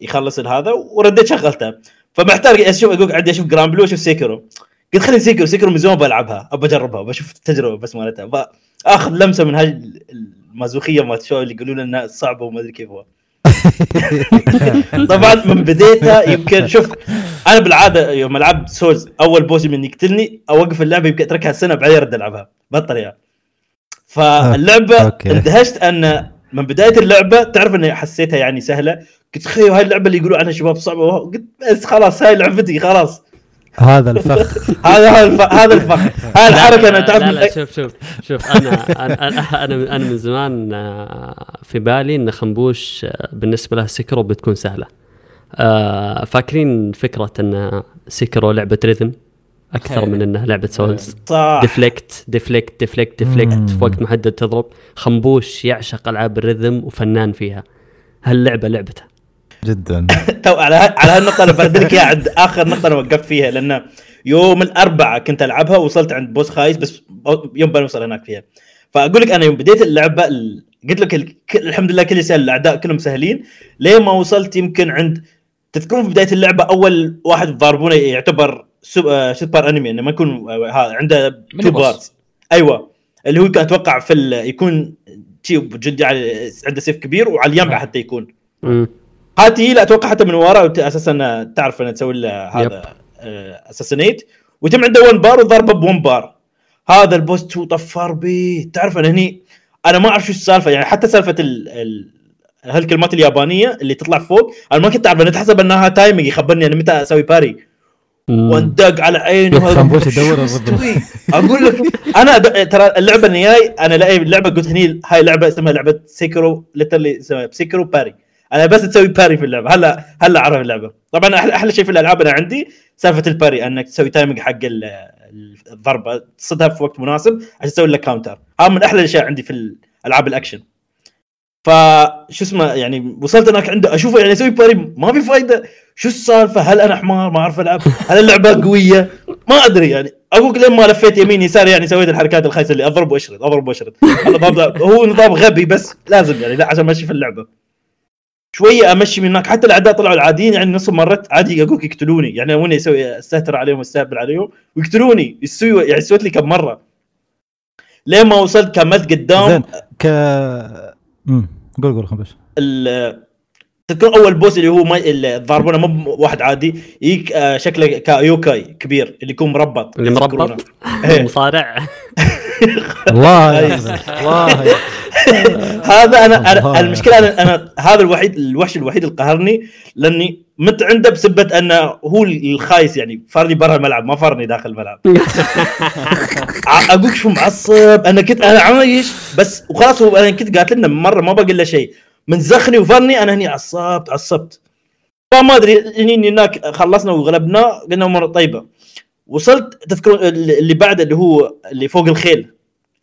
يخلص هذا ورديت شغلتها فمحتاج أشوف أقول عندي أشوف جرام بلو أشوف سيكرو. قلت خليني سيكرو سيكرو من زمان بلعبها ابى أجربها بشوف التجربة بس مالتها. آخذ لمسة من هاي المازوخية مالت شو اللي يقولون إنها صعبة وما أدري كيف هو طبعا من بديتها يمكن شوف أنا بالعادة يوم ألعب سولز أول boss من يقتلني أوقف اللعبة يمكن أتركها سنة بعدين أرد ألعبها بهالطريقه فاللعبة okay. اندهشت أن من بداية اللعبة تعرف إني حسيتها يعني سهلة قلت خيو هاي اللعبة اللي يقولوا عنها شباب صعبة قلت بس خلاص هاي لعبتي خلاص. هذا الفخ. هذا هذا الف- هذا الفخ. هاي الحركة أنا تعرف لا لا شوف شوف شوف أنا أنا أنا من زمان آه، في بالي إن خنبوش آه، بالنسبة له سكرو بتكون سهلة. آه، فاكرين فكرة إن سكرو لعبة rhythm؟ أكثر من إنها لعبة سولز. deflect deflect deflect deflect. في وقت محدد تضرب خنبوش يعشق ألعاب ال rhythm وفنان فيها. هاللعبة لعبته. جدا. تو على على هالنقطة أنا برد لك إياها عند آخر نقطة أنا وقفت فيها لأن يوم الأربعاء كنت ألعبها وصلت عند boss خايس بس يوم بنوصل هناك فيها. فأقول لك أنا يوم بديت اللعبة ال- قلت لك الحمد لله كل سهل الأعداء كلهم سهلين. لين ما وصلت يمكن عند تذكرون في بداية اللعبة أول واحد ضاربونه يعتبر آه، super enemy إنه ما يكون آه، هذا عنده two bars أيوه. اللي هو كان أتوقع في ال- يكون شي جلدي على عنده سيف كبير وعلى اليمع حتى يكون. هاتي لا أتوقع حتى من ورا أساسا تعرف أنها تسوي له هذا اساسنيت ويتم عنده 1 بار وضربه ب 1 بار هذا البوس تو طفر بي تعرف أنا هني أنا ما أعرف شو السالفة يعني حتى سالفة ال ال هالكلمات اليابانية اللي تطلع فوق أنا ما كنت أعرف أنا تحسب أنها تايمنج يخبرني أنا متى أسوي باري مم. واندق على عينه؟ أقول لك أنا ترى اللعبة اللي جاي أنا لاقي اللعبه قلت هني هاي لعبة اسمها لعبة سيكرو literally اسمها سيكرو parry أنا بس تسوي parry في اللعبة. هلا هلا اعرف اللعبة. طبعا أحلى شيء في الألعاب أنا عندي سالفة ال parry أنك تسوي timing حق ال- الضربه تصدها في وقت مناسب عشان تسوي لك counter هذا من أحلى الأشياء عندي في الألعاب الأكشن. فشو اسمه يعني وصلت هناك عنده أشوفه يعني أسوي parry ما في فايدة. شو السالفة؟ هل أنا حمار؟ ما أعرف ألعب. هل اللعبة قوية؟ ما أدري يعني. أقول لين ما لفيت يمين يسار يعني سويت الحركات الخايسة اللي أضرب وأشرد أضرب وأشرد. هو نظام غبي بس لازم يعني لا عشان امشي في اللعبة. شوية أمشي من هناك. حتى الأعداء طلعوا العاديين يعني نص مرات عادي أقول يقتلوني. يعني وين أسوي أستهتر عليهم واستهبل عليهم ويقتلوني. يسوي يعني سويت لي كم مرة. لين ما وصلت كملت قدام. زين ك مم. قول قول خنبوش ال- تذكر أول بوس اللي هو ما اللي ضاربونه مو واحد عادي. يجيك آه، شكله كيوكاي كبير اللي يكون مربط. اللي؟ مربط؟ إيه. مصارع. الله. أحمد. الله هذا أنا. أنا المشكلة أنا أنا هذا الوحيد الوحش الوحيد اللي قهرني لأني مت عنده بسبة أنه هو الخايس يعني فارني برا الملعب ما فارني داخل الملعب. ع- أقول شو معصب أنا كنت أنا عايش بس وخلاص هو أنا كنت قالت لنا مرة ما بقول له شيء. من زخني وفرني أنا هني عصبت عصبت. فما أدري هني هناك خلصنا وغلبناه قلنا امور طيبة. وصلت تذكرون اللي بعده اللي هو اللي فوق الخيل.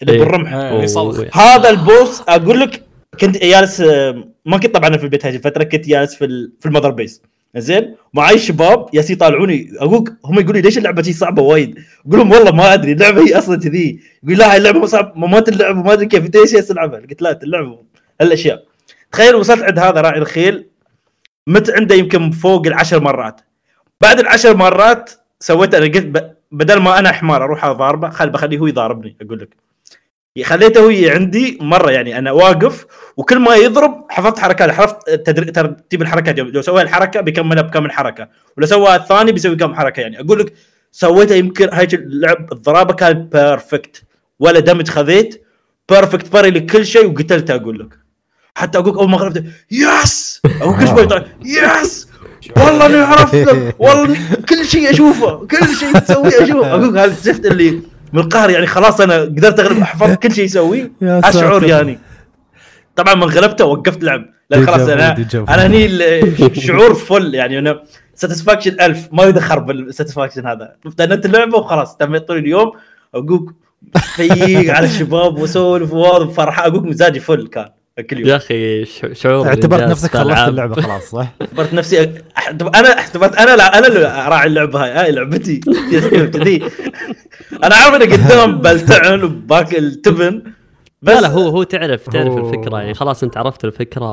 اللي إيه. بالرمح إيه، يصلخ. أوه. هذا البوس أقول لك كنت جالس آه، ما كنت طبعا في البيت هذه الفترة كنت جالس في ال- في المذر بيس زين معي شباب ياس يطالعوني أقول هم يقولوا لي ليش اللعبة شي صعبة وايد؟ أقول لهم والله ما أدري اللعبة هي أصلا كذي يقول لا هاي اللعبة مو صعب ما تلعب وما أدري كيف انت إيش ياس تلعبها؟ قلت لا اللعبه هالأشياء تخيل وصلت عند هذا راعي الخيل مت عنده يمكن فوق العشر مرات بعد العشر مرات سويت أنا قلت ب- بدل ما أنا حمار أروح أضاربه خل بخليه هو يضاربني أقول لك خليته هو عندي مرة يعني أنا واقف وكل ما يضرب حفظت حركات حفظت ترتيب الحركات لو سوى الحركة بيكملها بكم حركة. ولو سوى الثاني بيسوي كم حركة يعني. أقول لك سويته يمكن هاي اللعب الضرابة كانت perfect ولا damage خذيت perfect parry لكل شيء وقتلته أقول لك. حتى أقول أول ما غلبته yes أقول كل شوي yes والله إني عرفت لك والله كل شيء أشوفه كل شيء تسويه أشوفه. أقول هذا الزفت اللي من القهر يعني خلاص أنا قدرت أغلب حفظت كل شيء يسويه. يا أشعر. يعني. طبعا من غلبته وقفت لعب. لأن خلاص أنا. أنا هني الشعور فل يعني. أنا satisfaction ألف. ما يدخر بال satisfaction هذا. بندت اللعبة وخلاص. تميت طول اليوم. أقول فيق على الشباب وأسولف فرحان أقول مزاجي فل كان. كل يوم. يا أخي ش- شعور اعتبرت نفسك خلصت. اللعبة خلاص صح؟ اعتبرت نفسي أنا اعتبرت أنا لا أنا اللي راعي اللعبة هاي هاي لعبتي. كذي أنا عارف اني قدام بلتعن وباكل تبن بس لا لا هو هو تعرف تعرف هو- الفكرة. يعني خلاص أنت عرفت الفكرة.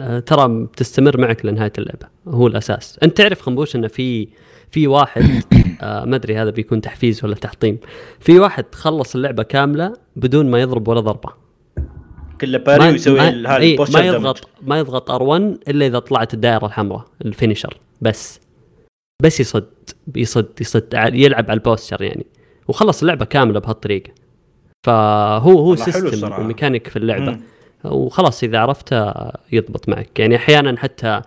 آه، ترى بتستمر معك لنهاية اللعبة. هو الأساس. أنت تعرف خنبوش إنه في في واحد آه ما أدري هذا بيكون تحفيز ولا تحطيم. في واحد خلص اللعبة كاملة بدون ما يضرب ولا ضربة. كله parry ويسوي إيه ال posture ما. يضغط ما يضغط R1 إلا إذا طلعت الدائرة الحمراء ال finisher بس. بس يصد يصد يصد يلعب على ال posture يعني. وخلص اللعبة كاملة بهالطريقة. فهو هو system. وميكانيك في اللعبة. مم. وخلاص إذا عرفته يضبط معك. يعني أحيانا حتى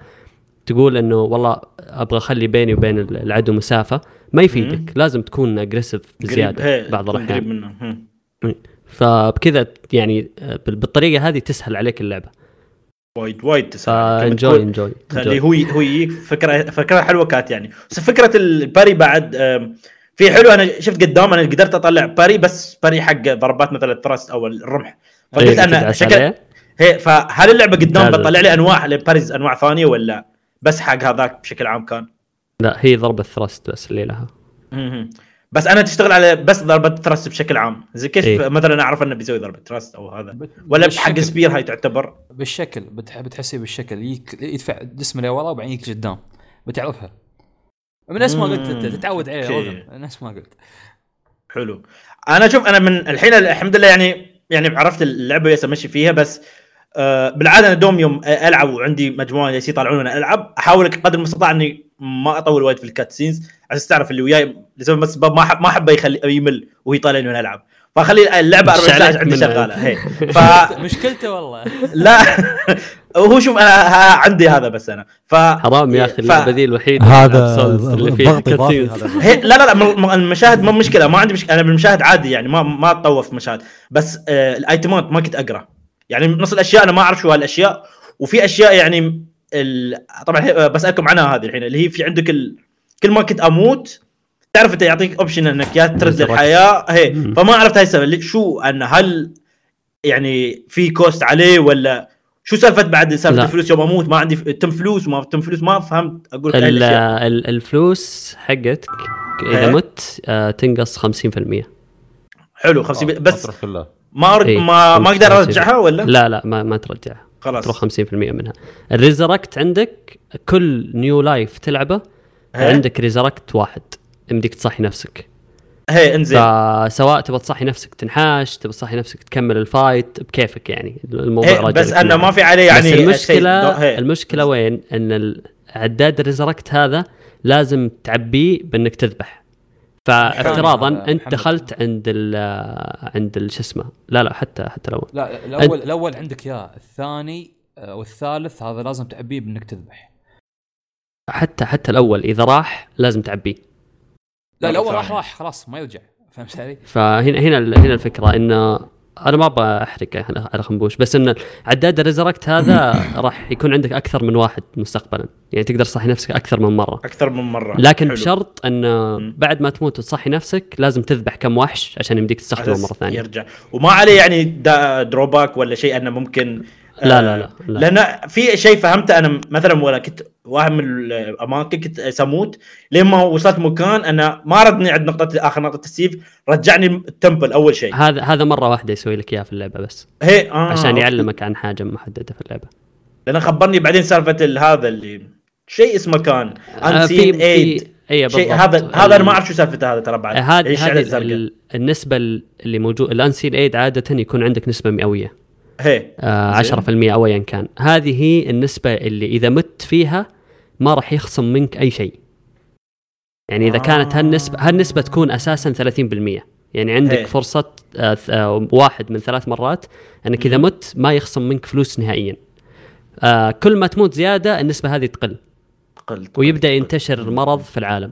تقول إنه والله أبغى أخلي بيني وبين العدو مسافة. ما يفيدك. لازم تكون aggressive بزيادة بعض الأحيان. فبكذا يعني بال- بالطريقة هذه تسهل عليك اللعبة. وايد وايد تسهل. ف enjoy كلمة enjoy تخليه هو هو يجيك فكرة فكرة حلوة كانت يعني. بس فكرة ال parry بعد في حلو. أنا شفت قدام أنا قدرت أطلع parry بس parry حق ضربات مثلا ال thrust أو الرمح. فقلت إيه، أنا تدعس شكل. هي فهل اللعبة قدام بتطلع لي أنواع. ل parries أنواع ثانية ولا بس حق هذاك بشكل عام كان؟ لا هي ضربة thrust بس اللي لها. بس أنا تشتغل على بس ضربة thrust بشكل عام. زي كيف إيه. مثلا أعرف أنه بيسوي ضربة thrust أو هذا؟ ولا. حق spear هاي تعتبر؟ بالشكل بتح... بتحسي بالشكل. يك... يدفع جسمه لورا وبعدين يجيك قدام. بتعرفها. من نفس ما قلت أنت. تتعود عليه نفس ما قلت. حلو. أنا شوف أنا من الحين الحمد لله يعني يعني عرفت اللعبة يس امشي فيها بس آه بالعادة أنا دوم يوم ألعب وعندي مجموعة يس يطالعون وأنا ألعب أحاول قدر المستطاع إني ما اطول وايد في ال cut scenes عشان تعرف اللي وياي لسبب بس ما احب ما احب يخلي يمل وهو يطالعني وأنا ألعب. فاخلي اللعبة 40 مش ساعة عليك عندي منها. شغالة. هي. ف مشكلته والله. لا. هو شوف أنا ها- عندي هذا بس أنا. ف حرام يا أخي ذي الوحيدة هذا اللي. هذا. هي لا لا لا المشاهد ما مشكلة. ما عندي مشكلة. أنا بالمشاهد عادي يعني ما ما أتطوف مشاهد. بس آه الأيتمات ما كنت أقرأ. يعني نص الأشياء أنا ما أعرف شو هالأشياء. وفي أشياء يعني ال... طبعا هي- آه، بسألكم عنها هذه الحين اللي هي في عندك ال... كل ما كنت أموت تعرف انت يعطيك اوبشن إنك يا ترد. الحياة هي. فما عرفت هاي السبب شو أن هل يعني في cost عليه ولا شو سالفة بعد سالفة. الفلوس يوم أموت ما عندي تم فلوس وما تم فلوس ما فهمت أقول لك هاي ال- ال- الفلوس حقتك إذا إيه. مت آه، تنقص 50% حلو 50 بس تروح كلها ما إيه، ما ما أقدر 50. أرجعها ولا؟ لا لا ما ما ترجعها خلاص. تروح 50% منها. ال resurrect عندك كل new life تلعبه هي؟ عندك resurrect واحد يمديك تصحي نفسك. هي انزين. فسواء تبغى تصحي نفسك تنحاش تبغى تصحي نفسك تكمل ال fight بكيفك يعني. الموضوع بس انه. ما في عليه يعني بس المشكلة. المشكلة وين؟ إن عداد ال resurrect هذا لازم تعبيه بإنك تذبح. فافتراضا محمد. انت دخلت عند ال عند ال- شو اسمه لا لا حتى حتى لو لا الأول الأول عندك اياه الثاني آه، والثالث هذا لازم تعبيه بإنك تذبح حتى حتى الأول إذا راح لازم تعبيه لا الأول. راح راح خلاص ما يرجع فهمت علي؟ فهنا هنا ال- هنا الفكرة إنه أنا ما أبغى أحرق على على خنبوش بس إن عداد ال resurrect هذا راح يكون عندك أكثر من واحد مستقبلا. يعني تقدر تصحي نفسك أكثر من مرة. أكثر من مرة. لكن حلو. بشرط إن. بعد ما تموت وتصحي نفسك لازم تذبح كم وحش عشان يمديك تستخدمه مرة ثانية. يرجع. وما عليه يعني drawback ولا شيء أنه ممكن لا لا لا, لا. لأن في شيء فهمته أنا مثلا ولا كنت واحد من الاماكن كنت سموت لين ما وصلت مكان أنا ما ردني عند نقطة آخر نقطة السيف رجعني التمبل أول شيء هذا هذا مرة واحدة يسوي لك إياها في اللعبة بس هي آه عشان. يعلمك عن حاجة محددة في اللعبة لأن خبرني بعدين سالفة ال- هذا اللي شيء اسمه كان آه، انسين ايد اي شيء بالضبط. هذا هذا أنا ما أعرف شو سالفته هذا ترى بعد الزرقاء؟ ال- النسبة اللي موجود الانسين ايد عادة يكون عندك نسبة مئوية آه 10% أو ايا كان. هذه هي النسبة اللي إذا مت فيها ما راح يخصم منك أي شيء. يعني إذا كانت هالنسبه هالنسبة تكون أساسا 30% يعني عندك إيه. فرصة آه آه واحد من ثلاث مرات أنك إذا مت ما يخصم منك فلوس نهائيا. آه كل ما تموت زيادة النسبة هذه تقل. قلت ويبدأ ينتشر المرض في العالم.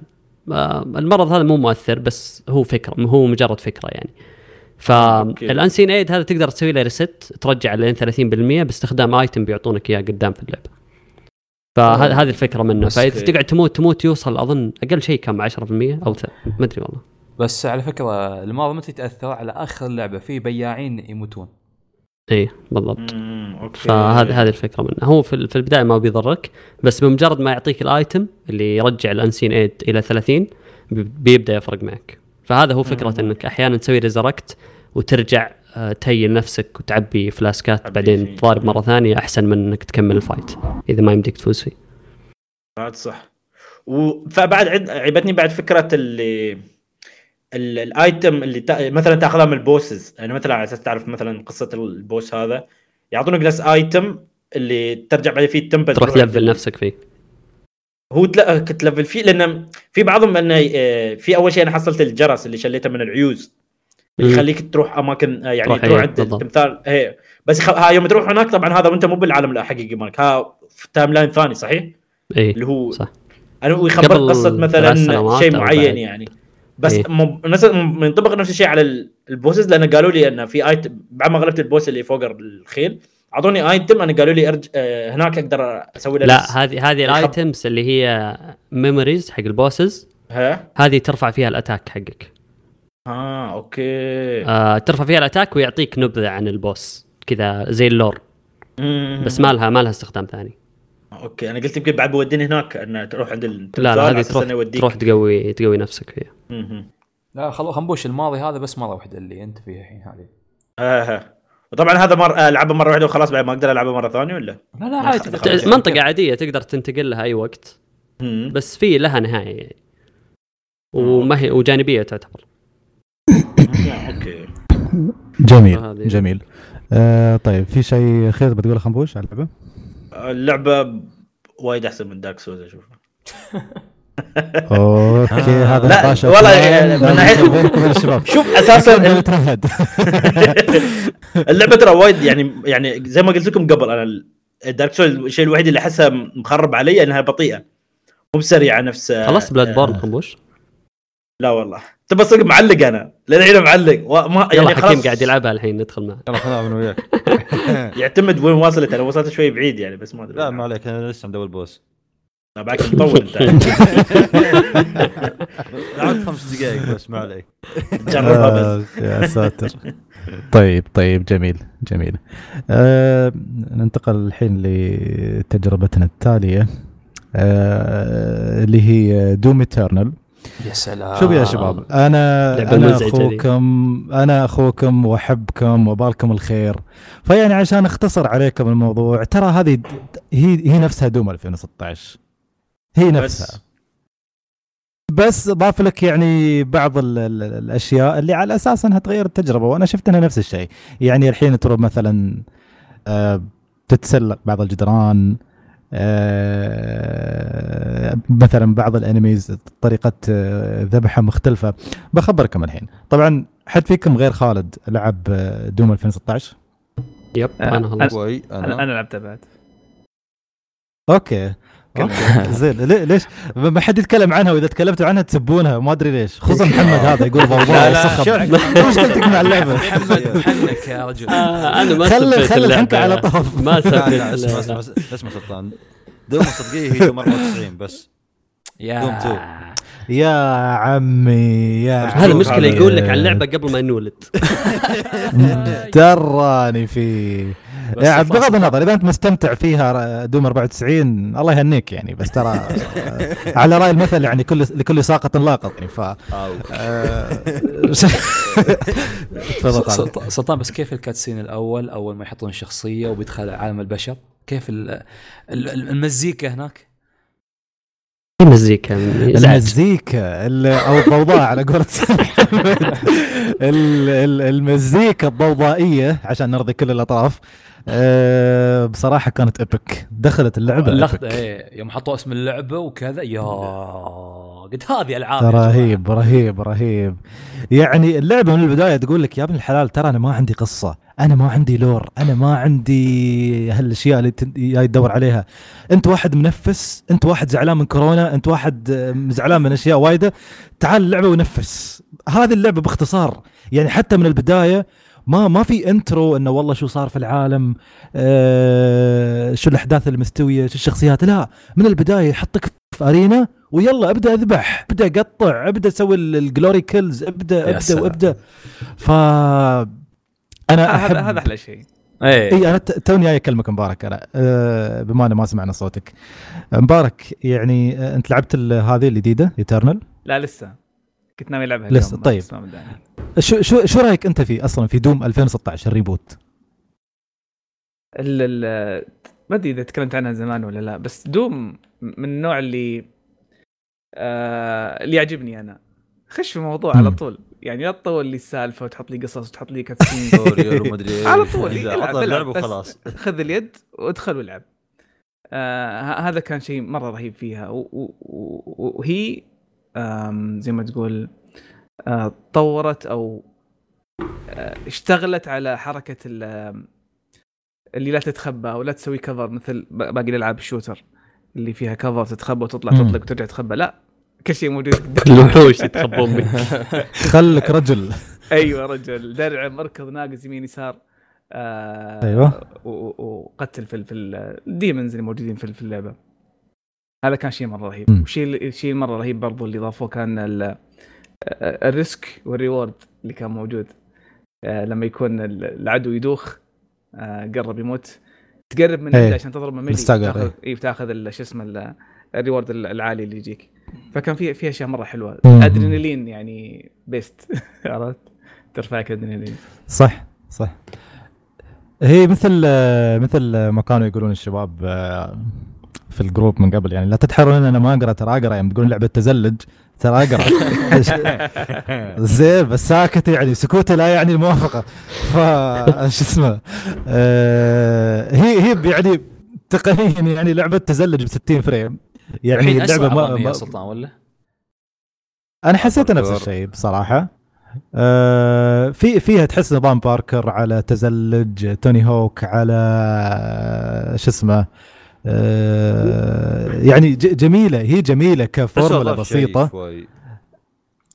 آه، المرض هذا مو مؤثر بس هو فكرة هو مجرد فكرة يعني. okay. فال unseen aid هذا تقدر تسوي له reset ترجع لين 30% باستخدام item بيعطونك إياه قدام في اللعبة. فهذه هذه الفكرة منه. فإذا. تقعد تموت تموت يوصل أظن أقل شيء كم؟ 10% أو ما أدري والله. بس على فكرة المرض متى يتاثر على آخر اللعبه في بياعين يموتون. اي إيه، بالضبط. فهذه هذه الفكرة منه. هو في, ال- في البداية ما بيضرك بس بمجرد ما يعطيك ال item اللي يرجع ال unseen aid إلى 30 بي- بيبدأ يفرق معك. فهذا هو فكرة إنك أحيانا تسوي resurrect وترجع آه، ت heal نفسك وتعبي flask ات بعدين. تضارب مرة ثانية أحسن من إنك تكمل ال fight إذا ما يمديك تفوز فيه. بعد صح. و... فبعد عد... عجبتني بعد فكرة اللي ال- ال item اللي تا... مثلا تأخذها من ال bosses يعني مثلا على أساس تعرف مثلا قصة ال boss هذا يعطونك نفس item اللي ترجع بعدين فيه ال temple تروح ت level نفسك فيه. هو level فيه لأن في بعضهم انه آه، في أول شيء أنا حصلت الجرس اللي شليته من العيوز اللي. يخليك تروح أماكن آه، يعني تروح تروح عند. التمثال هي بس خ... ها يوم تروح هناك طبعا هذا وأنت مو بالعالم الحقيقي مالك ها في timeline ثاني صحيح؟ اي اللي هو صح أنا هو يخبر قبل قصة مثلا شيء معين. يعني بس إيه. منطبق نفس الشيء على ال- ال bosses لأن قالوا لي أن في item بعد ما غلبت ال boss اللي فوق الخيل أعطوني item أنا قالوا لي أرج... آه هناك أقدر أسوي له لا هذه هذه ال items اللي هي memories حق ال bosses ها؟ هذه ترفع فيها ال attack حقك. آه okay. آه ترفع فيها ال attack ويعطيك نبذة عن ال boss كذا زي ال lore. مم. بس ما لها ما لها استخدام ثاني. okay أنا قلت يمكن بعد بوديني هناك إن تروح عند التمثال لا لا هذه تروح. تروح تقوي تقوي نفسك فيها. لا خلو خنبوش الماضي هذا بس مرة واحدة اللي أنت فيها الحين هذه. آه. وطبعا هذا مر آه، العبه مرة واحدة وخلاص بعد ما أقدر العبه مرة ثانية ولا؟ لا لا عادي. منطقة عادية تقدر تنتقل لها أي وقت مم. بس في لها نهاية يعني. وما هي وجانبية تعتبر. okay. جميل جميل. آه طيب في شيء خير بتقوله خنبوش على اللعبة؟ اللعبة وايد أحسن من Dark Souls اشوفها okay هذا لا، نقاش والله يعني من الشباب. شوف أساسا اللعبة ترى وايد يعني يعني زي ما قلت لكم قبل أنا ال Dark Souls الشيء الوحيد اللي أحسه مخرب علي إنها بطيئة. مو بسريعة نفس خلصت Blood آه، borne خنبوش لا والله. تبى صدق معلق أنا. للحين معلق. وما يلا يعني حكيم خلاص. قاعد يلعبها الحين ندخل معه. يلا خلنا أنا وياك يعتمد وين واصلت أنا وصلت شوي بعيد يعني بس ما أدري. لا ما عليك أنا لسه مدور boss لا بعد مطول أنت. لعبت خمس دقائق بس ما عليك. جربها بس. آه، يا ساتر. طيب طيب جميل جميل. آه ننتقل الحين لتجربتنا التالية آه اللي هي دوم ايترنال يا سلام. شوف يا شباب أنا أنا. أخوكم أنا أخوكم وأحبكم وبالكم الخير. فيعني عشان أختصر عليكم الموضوع ترى هذه هي هي نفسها دوم 2016 هي نفسها. بس ضاف لك يعني بعض ال ال الأشياء اللي على أساس أنها تغير التجربة وأنا شفت إنها نفس الشيء. يعني الحين تروح مثلا آه، تتسلق بعض الجدران آه، مثلا بعض الأنميز طريقة آه، ذبحها مختلفة. بخبركم الحين. طبعا حد فيكم غير خالد لعب آه، دوم 2016 يب أنا خلصت. كوي أنا. أنا أنا لعبتها بعد. أوكي. زين. ليش؟ ما حد يتكلم عنها وإذا تكلمتوا عنها تسبونها. ما أدري ليش. خصوصا محمد هذا يقول وصخب شو مشكلتك مع اللعبة؟ محمد حنك يا رجل. آه أنا ما خلي خلي. الحنكه على طرف. ما اسمع اسمع. اسمع سلطان. دوم الصدقيه هي دوم 94 بس. دوم يا تو. يا عمي يا هذا المشكلة. يقول لك عن لعبه قبل ما نولد دراني فيه. يعني بغض النظر إذا أنت مستمتع فيها دوم 94 الله يهنيك يعني بس ترى على رأي المثل يعني كل لكل ساقط لاقط يعني ف آه، تفضل سلطان بس كيف الكاتسين الأول؟ أول ما يحطون شخصيه وبيدخل عالم البشر كيف ال- ال- ال- المزيكا هناك؟ مزيكا ازعاج المزيكا ال- أو الضوضاء على قولة محمد. ال- ال- المزيكا الضوضائية عشان نرضي كل الأطراف آه، بصراحة كانت ايبك دخلت اللعبة إيبك. إيه يوم حطوا اسم اللعبة وكذا يا قلت هذه ألعاب. رهيب رهيب رهيب يعني اللعبة من البداية تقول لك يا ابن الحلال ترى أنا ما عندي قصة أنا ما عندي لور أنا ما عندي هالأشياء اللي جاي تدور عليها أنت واحد منفس أنت واحد زعلان من كورونا أنت واحد آه، زعلان من أشياء وايدة تعال اللعبة ونفس هذه اللعبة باختصار يعني حتى من البداية ما ما في intro إنه والله شو صار في العالم آه شو الأحداث المستويه شو الشخصيات. لا من البداية يحطك في arena ويلا ابدأ اذبح ابدأ قطع ابدأ سوي ال- ال glory kills ابدأ ابدأ. وابدأ. ف أنا أحب هذا هذا أحلى شيء. إيه. إي أنا ت- توني جاي أكلمك مبارك. أنا أه بما أنه ما سمعنا صوتك. مبارك يعني آه، أنت لعبت هذه الجديدة Eternal لا لسه. كنت ناوي العبها لسه، اليوم، طيب. شو شو شو رأيك أنت في أصلا في Doom 2016 ال reboot ال ال ما أدري إذا تكلمت عنها زمان ولا لا بس Doom من النوع اللي آه اللي يعجبني أنا. خش في الموضوع على. طول. يعني لا تطول لي السالفة وتحط لي قصص وتحط لي cutscene story ومدري إيش على طول إلعب وخلاص. خذ اليد وادخل والعب. آه هذا كان شيء مرة رهيب فيها. وهي زي ما تقول آه طورت أو آه اشتغلت على حركة اللي لا تتخبى أو لا تسوي كفر مثل باقي الألعاب الشوتر اللي فيها كفر تتخبى وتطلع. تطلق وترجع تتخبى. لا كل شيء موجود. الوحوش يتخبون منك خلك رجل. أيوه رجل. درع مركض ناقص يمين يسار آه و- وقتل في ال- في ال- ال demons اللي موجودين في في اللعبة. هذا كان شيء مرة رهيب. وشيء الشيء المره رهيب برضو اللي ضافوه كان آه، ال risk وال reward اللي كان موجود آه لما يكون ال- العدو يدوخ آه قرب يموت تقرب من إيه. يده عشان تضرب من تاخذ إيه. اي تاخذ ال- شو اسمه ال- ال reward العالي اللي يجيك فكان في في أشياء مرة حلوة. أدرينالين يعني beast عرفت ترفعك أدرينالين صح صح هي مثل مثل ما كانوا يقولون الشباب في ال group من قبل. يعني لا تتحرون إن أنا ما أقرأ ترى أقرأ. يعني تقولون لعبة تزلج ترى أقرأ. زين بس ساكت يعني. سكوتي لا يعني الموافقة. ف شو اسمه؟ آه، هي هي يعني تقنيا يعني لعبة تزلج ب 60 frame. يعني اللعبة ما, يا ما سلطان ولا؟ أنا حسيت نفس. الشيء بصراحة. آه في فيها تحس نظام باركر على تزلج توني هوك على شو اسمه؟ يعني ج- جميلة هي جميلة كفورمولا بسيطة.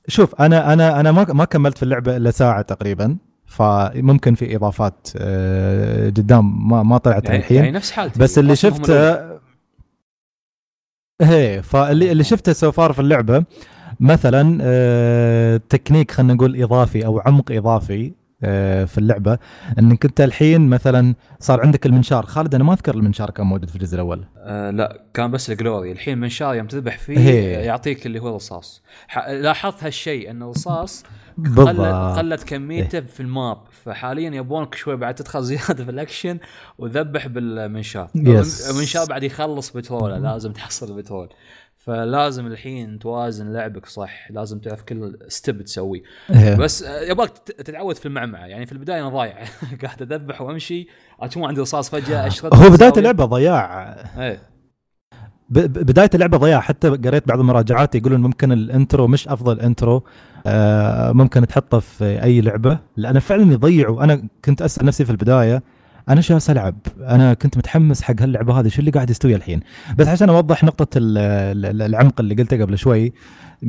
شوف أنا أنا أنا ما ما كملت في اللعبة إلا ساعة تقريبا فممكن في إضافات آه قدام ما ما طلعت يعني, الحين يعني نفس حالتي بس اللي. شفته هي فاللي اللي شفته so far في اللعبة مثلا آه، تكنيك خلينا نقول إضافي أو عمق إضافي آه، في اللعبة. إنك أنت الحين مثلا صار عندك المنشار. خالد أنا ما أذكر المنشار كان موجود في الجزء الأول. آه لا كان بس ال glory. الحين منشار يوم تذبح فيه هي. يعطيك اللي هو الرصاص. لاحظت هالشيء إن الرصاص قلت قلت كميته في ال map. فحاليا يبونك شوي بعد تدخل زيادة في الأكشن وذبح بالمنشار. yes. المنشار بعد يخلص بتروله لازم تحصل البترول فلازم الحين توازن لعبك صح لازم تعرف كل step تسويه. هي. بس آه، يبغاك تت- تتعود في المعمعة يعني في البداية أنا ضايع. قاعد أذبح وأمشي أشوف عندي رصاص فجأة اشرد هو بداية اللعبة ضياع. إيه. ب- بداية اللعبة ضياع. حتى قريت بعض المراجعات يقولون ممكن ال intro مش أفضل intro آه، ممكن تحطه في أي لعبة لأن فعلا يضيعوا أنا كنت أسأل نفسي في البداية أنا جالس ألعب. أنا كنت متحمس حق هاللعبة هذه. شو اللي قاعد يستوي الحين؟ بس عشان أوضح نقطة ال- ال- العمق اللي قلته قبل شوي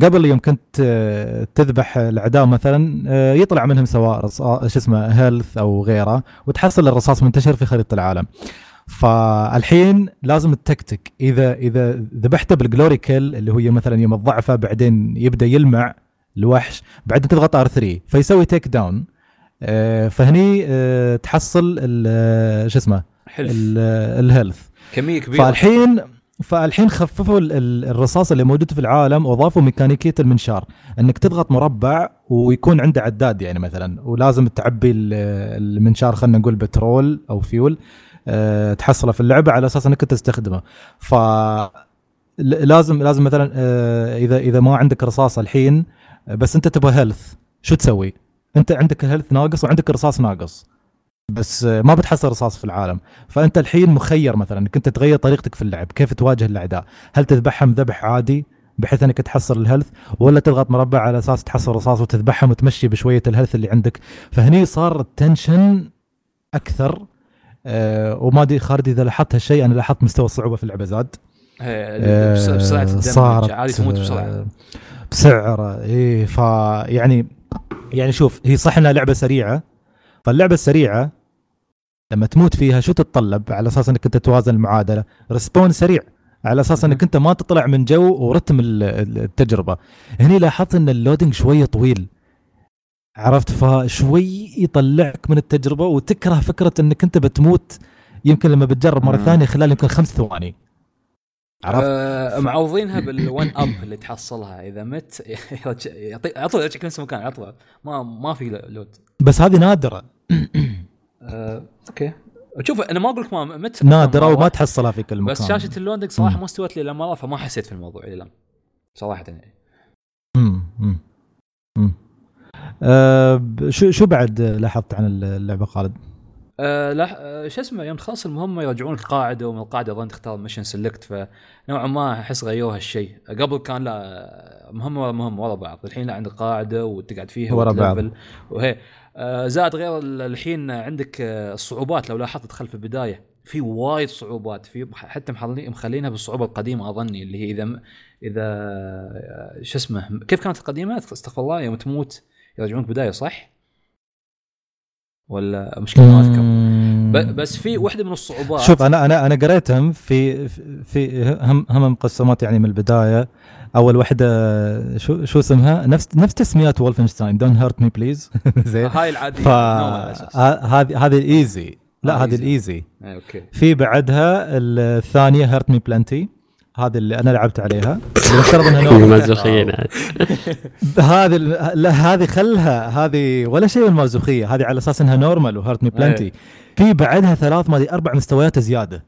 قبل يوم كنت آه، تذبح الأعداء مثلا آه، يطلع منهم سواء شو اسمه health أو غيره وتحصل الرصاص منتشر في خريطة العالم. فالحين لازم التكتيك إذا إذا ذبحته بال glory kill اللي هي مثلا يوم تضعفه بعدين يبدأ يلمع الوحش بعدين تضغط R 3 فيسوي takedown فهني آه، تحصل ال- شو اسمه؟ ال health كمية كبيرة. فالحين فالحين خففوا ال- ال- الرصاص اللي موجود في العالم واضافوا ميكانيكية المنشار. إنك تضغط مربع ويكون عنده عداد يعني مثلا ولازم تعبي ال- المنشار خلينا نقول بترول أو فيول أه تحصله في اللعبة على أساس إنك تستخدمه. ف لازم لازم مثلا أه إذا إذا ما عندك رصاص الحين آه، بس أنت تبغى health شو تسوي؟ انت عندك ال health ناقص وعندك الرصاص ناقص. بس آه، ما بتحصل رصاص في العالم. فأنت الحين مخير مثلا إنك أنت تغير طريقتك في اللعب كيف تواجه الأعداء؟ هل تذبحهم ذبح عادي بحيث إنك تحصل ال health ولا تضغط مربع على أساس تحصل رصاص وتذبحهم وتمشي بشوية ال health اللي عندك؟ فهني صار ال tension أكثر أه وما أدري خالد إذا لاحظت هالشيء أنا لاحظت مستوى الصعوبة في اللعبة زاد. إيه، بس- بسرعة الدم صارت عادي تموت بسرعة. آه، بسعره إيه ف يعني شوف هي صح إنها لعبة سريعة فاللعبة السريعة لما تموت فيها شو تتطلب؟ على أساس إنك أنت توازن المعادلة. respawn سريع على أساس إنك أنت ما تطلع من جو ورتم ال- ال- التجربة. هني لاحظت إن ال loading شوية طويل. عرفت؟ فشوي يطلعك من التجربة وتكره فكرة إنك أنت بتموت يمكن لما بتجرب مرة. ثانية خلال يمكن خمس ثواني. عرفت؟ آه معوضينها بال one up اللي تحصلها. إذا مت يعطي طول يرجعك نفس المكان على طول ما ما في لود بس هذه نادرة. آه أوكي. شوف أنا ما أقول لك ما مت نادرة وما تحصلها في كل مكان. بس شاشه ال loading صراحة. ما استوت لي لما فما حسيت في الموضوع إلى الآن. صراحة. يعني. أه شو شو بعد لاحظت عن اللعبة خالد؟ آه لا آه شو اسمه يوم تخلص المهمة يرجعونك قاعدة ومن القاعدة أظن تختار mission select فنوعا ما أحس غيروا هالشيء. قبل كان لا مهمة ورا مهمة ورا بعض. الحين لا عندك قاعدة وتقعد فيها ورا بعض. وهي آه زاد غير ال- الحين عندك آه، الصعوبات. لو لاحظت تدخل في البداية في وايد صعوبات. في حتى مخلين مخلينها بالصعوبة القديمة أظني اللي هي إذا م- إذا آه، شو اسمه كيف كانت القديمة؟ استغفر الله يوم تموت يرجعونك بداية صح؟ ولا مشكلة ما أذكر. بس في واحدة من الصعوبات. شوف أنا أنا أنا قريتهم في في هم هم مقسمات يعني من البداية. أول وحدة شو شو اسمها؟ نفس نفس تسميات وولفنشتاين don't hurt me please زين. هاي العادية. ف normal على أساس. ه- هذه هذه ال easy لا آه، هذه. ال easy okay في بعدها الثانية hurt me plenty هذه اللي أنا لعبت عليها. اللي مفترض إنها نوع مازوخيين يعني. هذه ال- لا هذه خلها. هذه ولا شيء من المازوخية. هذه على أساس إنها normal و hurt me plenty أيه. في بعدها ثلاث ما أدري أربع مستويات زيادة.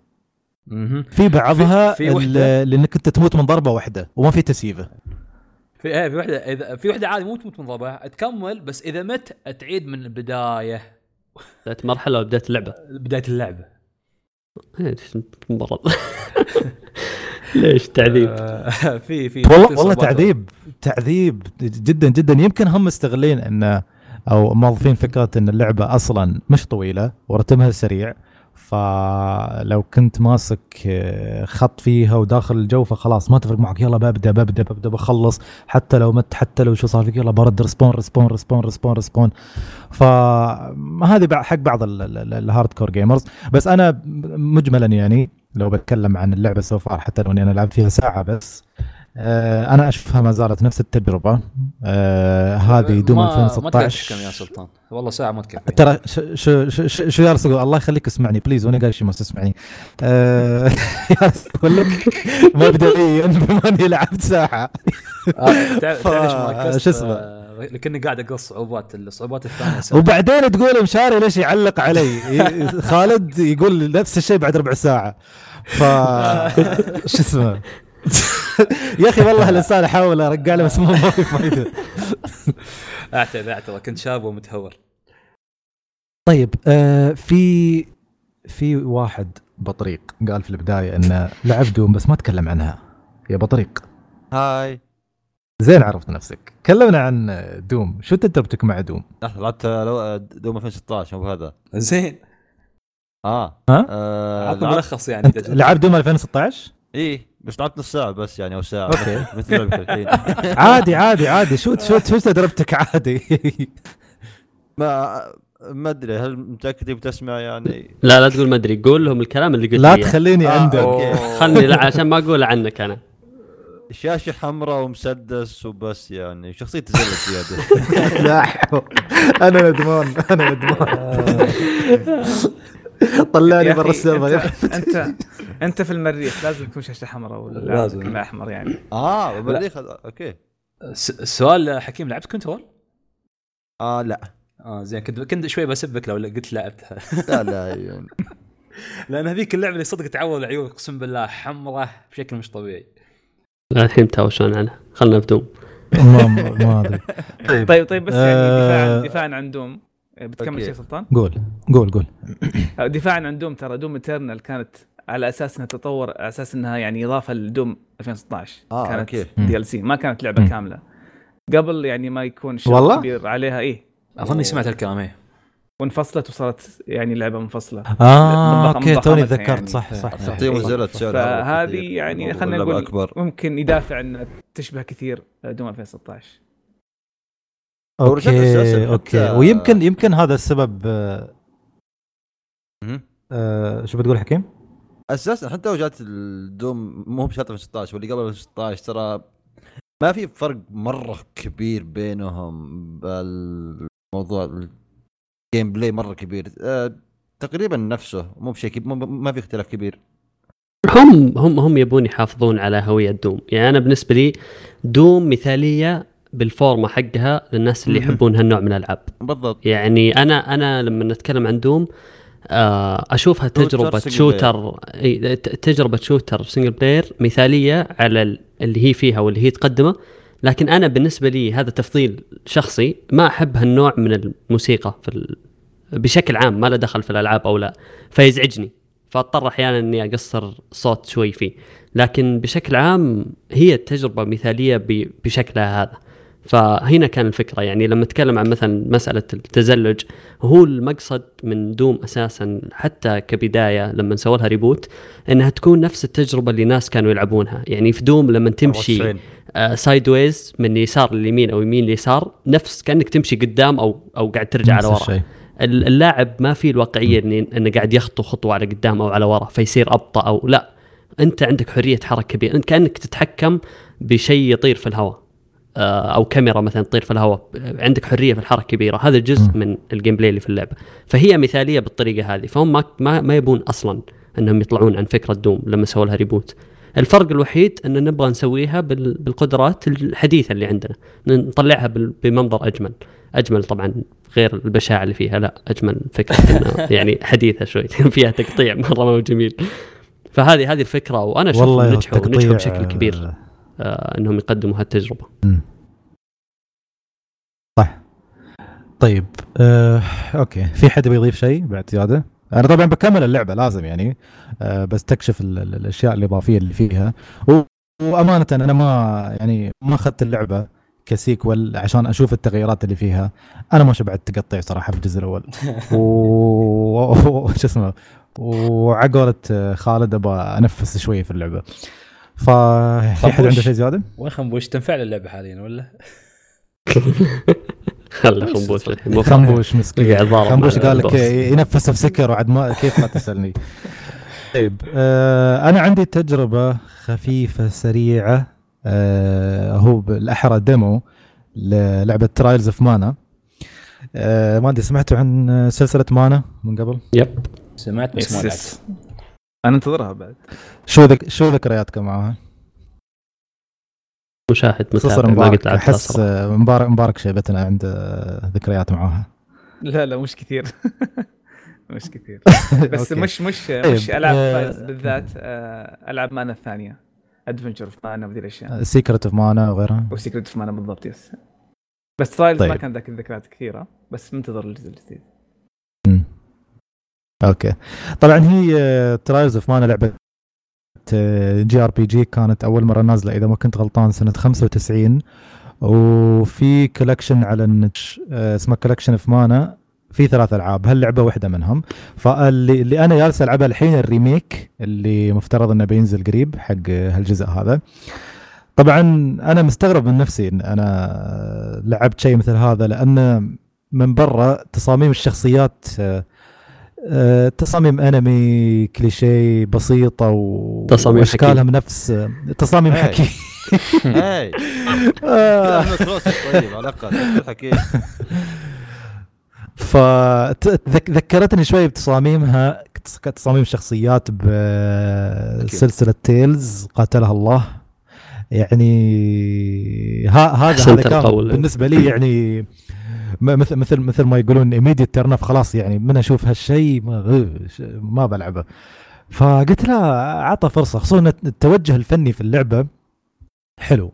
في بعضها في-. لأنك انت تموت من ضربة واحدة وما في تسييفة. في إيه في وحدة. اذا في وحدة عادي مو تموت من ضربة تكمل بس إذا مت تعيد من البداية. بداية مرحلة ولا بدايه اللعبة؟ بداية اللعبة. إيه، مرض ليش تعذيب؟ آه، في في والله والله. تعذيب. تعذيب جدا جدا. يمكن هم مستغلين انه أو موظفين فكرة إن اللعبة أصلا مش طويلة ورتمها سريع. فلو كنت ماسك آه، خط فيها وداخل الجو فخلاص ما تفرق معك. يلا ببدأ ببدأ ببدأ بخلص. حتى لو مت حتى لو شو صار فيك يلا برد respawn respawn respawn respawn respawn. فهذه بع- حق بعض ال hardcore gamers بس أنا مجملا يعني لو بتكلم عن اللعبة شوف حتى لو إني أنا لعبت فيها ساعة بس أنا أشوفها ما زالت نفس التجربة. آه، هذه دوم ما- ما تكفي 2016 كم يا سلطان. والله ساعة ما تكفي. ترى شو شو شو, يا رسول الله؟ يخليك اسمعني please وأنا قايل شيء ما تسمعني. آه، يا أقول لك مبدئيا بما اني لعبت ساعة. آه، تعرف ما كست؟ شو اسمه؟ آه، لكني قاعد أقول الصعوبات الصعوبات الثانية. سهلة. وبعدين تقول مشاري ليش يعلق علي؟ خالد يقول نفس الشيء بعد ربع ساعة. ف شو اسمه؟ يا أخي والله الإنسان احاول ارجع له بس ما في فايدة. اعتذر اعتذر كنت شاب ومتهور. طيب آه في في واحد بطريق قال في البداية انه لعب دوم بس ما تكلم عنها. يا بطريق. هاي. زين عرفت نفسك. كلمنا عن دوم. شو تجربتك مع دوم؟ لحظه لعبت لو- دوم 2016 مو بهذا زين. آه. ها؟ آه عطنا لعبت- ملخص يعني أنت لعب دوم 2016 إيه. بس لعبت نص ساعة بس يعني أو ساعة. okay. مثل الحين عادي عادي عادي. شو شو شو تجربتك عادي. ما ما أدري. هل متأكد تبي تسمع يعني؟ لا لا تقول ما أدري. قول لهم الكلام اللي قلت لا. تخليني آه، عندك okay. خلني لا عشان ما أقول عنك أنا. شاشة حمراء ومسدس وبس يعني. شخصيته زلت زيادة. لا حول. أنا ندمان أنا ندمان. طلعني برا ال server انت انت أنت في المريخ لازم يكون شاشه حمراء ولا لازم. أحمر يعني. آه المريخ okay. س- السؤال حكيم لعبت كنترول؟ آه لا. آه زين كنت كنت شوي بسبك لو قلت لعبتها. لا لا يعني. لأن هذيك اللعبة اللي صدق تعوض العيون أقسم بالله حمراء بشكل مش طبيعي. الحين تهاوشون عنها خلنا في دوم ما ما أدري. طيب. طيب طيب بس يعني آه، دفاعا دفاعا عن دوم. بتكمل. شيء سلطان؟ قول قول قول دفاعا عن دوم ترى دوم ايترنال كانت على أساس إنها تطور على أساس إنها يعني إضافة لدوم 2016 آه، كانت okay. DLC ما كانت لعبة مم. كاملة قبل يعني ما يكون شغل؟ كبير عليها إيه أظني سمعت الكلام إيه وانفصلت وصارت يعني لعبة منفصلة آه okay توني تذكرت يعني. صح صح صح تعطيهم إيه. نزلت فهذه يعني خلينا نقول اكبر ممكن يدافع انها تشبه كثير دوم 2016 هو رجعت أساساً أوكي حتى- أوكي ويمكن يمكن هذا السبب آه،. آه، شو بتقول حكيم؟ أساسا حتى لو جات الدوم مو بشهر 2016 واللي قبل 2016 ترى ما في فرق مرة كبير بينهم بالموضوع ال gameplay مرة كبير آه تقريبا نفسه مو بشيء ما في اختلاف كبير هم هم هم يبون يحافظون على هوية دوم يعني أنا بالنسبة لي دوم مثالية بالفورمة حقها للناس اللي. يحبون هالنوع من الألعاب. بالضبط. يعني أنا أنا لما نتكلم عن دوم آه، أشوفها تجربة shooter تجربة shooter single player مثالية على ال- اللي هي فيها واللي هي تقدمه. لكن أنا بالنسبة لي هذا تفضيل شخصي ما أحب هالنوع من الموسيقى في ال... بشكل عام ما له دخل في الألعاب أو لا فيزعجني. فاضطر أحيانا إني أقصر صوت شوي فيه. لكن بشكل عام هي تجربة مثالية ب... بشكلها هذا. فهنا كان الفكرة. يعني لما اتكلم عن مثلا مسألة التزلج هو المقصد من دوم أساسا حتى كبداية لما سووا لها reboot إنها تكون نفس التجربة اللي ناس كانوا يلعبونها. يعني في دوم لما تمشي 94. آه sideways من يسار لليمين أو يمين ليسار نفس كأنك تمشي قدام أو أو قاعد ترجع على نفس ورا اللاعب ما في الواقعية إن- إنه قاعد يخطو خطوة على قدام أو على ورا فيصير أبطأ أو لا. أنت عندك حرية حركة كبيرة. أنت كأنك تتحكم بشيء يطير في الهواء. آه، أو كاميرا مثلا تطير في الهواء عندك حرية في الحركة كبيرة. هذا جزء م. من ال gameplay اللي في اللعبة. فهي مثالية بالطريقة هذه. فهم ما ما, ما يبون أصلا إنهم يطلعون عن فكرة دوم لما سووا لها ريبوت الفرق الوحيد إن نبغى نسويها بال- بالقدرات الحديثة اللي عندنا. نطلعها بمنظر أجمل. أجمل طبعا غير البشاعة اللي فيها لا أجمل فكرة يعني حديثة شوي. فيها تقطيع مرة ما هو جميل. فهذه هذه الفكرة وأنا أشوف نجحوا نجحوا بشكل كبير. آه، آه إنهم يقدموا هالتجربة. صح. طيب آه، okay. في حد بيضيف شيء بعد زياده؟ أنا طبعا بكمل اللعبة لازم يعني آه، بس تكشف ال- ال- الأشياء الإضافية اللي فيها. و- وأمانة أنا ما يعني ما أخذت اللعبة ك sequel عشان أشوف التغييرات اللي فيها. أنا ما شبعت تقطيع صراحة في الجزء الأول. و شو اسمه؟ وعلى قولة خالد أبغى أنفس شوية في اللعبة. ففي حد. عنده شيء زيادة؟ وين خنبوش؟ تنفع له اللعبة حاليا ولا؟ خلى خنبوش الحين. خنبوش مسكين. خنبوش قال لك. ينفس في سكر وعد ما كيف ما تسألني. طيب آه أنا عندي تجربة خفيفة سريعة آه هو بالاحرى demo للعبة Trials of Mana آه ما أدري سمعتوا عن سلسلة مانا من قبل؟ yep. سمعت بس ما لعبت. أنا انتظرها بعد. شو ذك... شو ذكرياتكم معاها؟ مشاهد متابع ما قد مبارك. لعبتها أحس مبارك مبارك شيبتنا عنده ذكريات معاها لا لا مش كثير. مش كثير. بس okay. مش مش طيب، مش ألعاب آه، فايز بالذات آه، ألعاب مانا الثانية. Adventure of Mana وذي الاشياء Secret of Mana وغيرها. و Secret of Mana بالضبط yes بس Trials ما طيب. كان ذاك الذكريات كثيرة بس منتظر الجزء الجديد. okay. طبعا هي Trials of Mana لعبة JRPG كانت أول مرة نازلة إذا ما كنت غلطان سنة 95 وفي collection على النت آه، اسمه Collection of Mana في ثلاث ألعاب هاللعبة واحدة منهم. فاللي اللي أنا جالس ألعبها الحين ال remake اللي مفترض إنه بينزل قريب حق هالجزء هذا. طبعا أنا مستغرب من نفسي إن أنا لعبت شيء مثل هذا لأن من برا تصاميم الشخصيات آه، تصاميم أنمي كليشيه بسيطة و... تصاميم واشكالها من نفس تصاميم. حكي. اي آه. طيب على الأقل. حكيم فذكرتني شوي بتصاميمها تصاميم شخصيات بسلسله تيلز قاتلها الله. يعني ها هذا هذا كان. بالنسبة لي يعني مثل مثل مثل ما يقولون immediate turn خلاص يعني من أشوف هالشيء ما, ما بلعبه. فقلت لا عطى فرصة. خصوصا التوجه الفني في اللعبة حلو.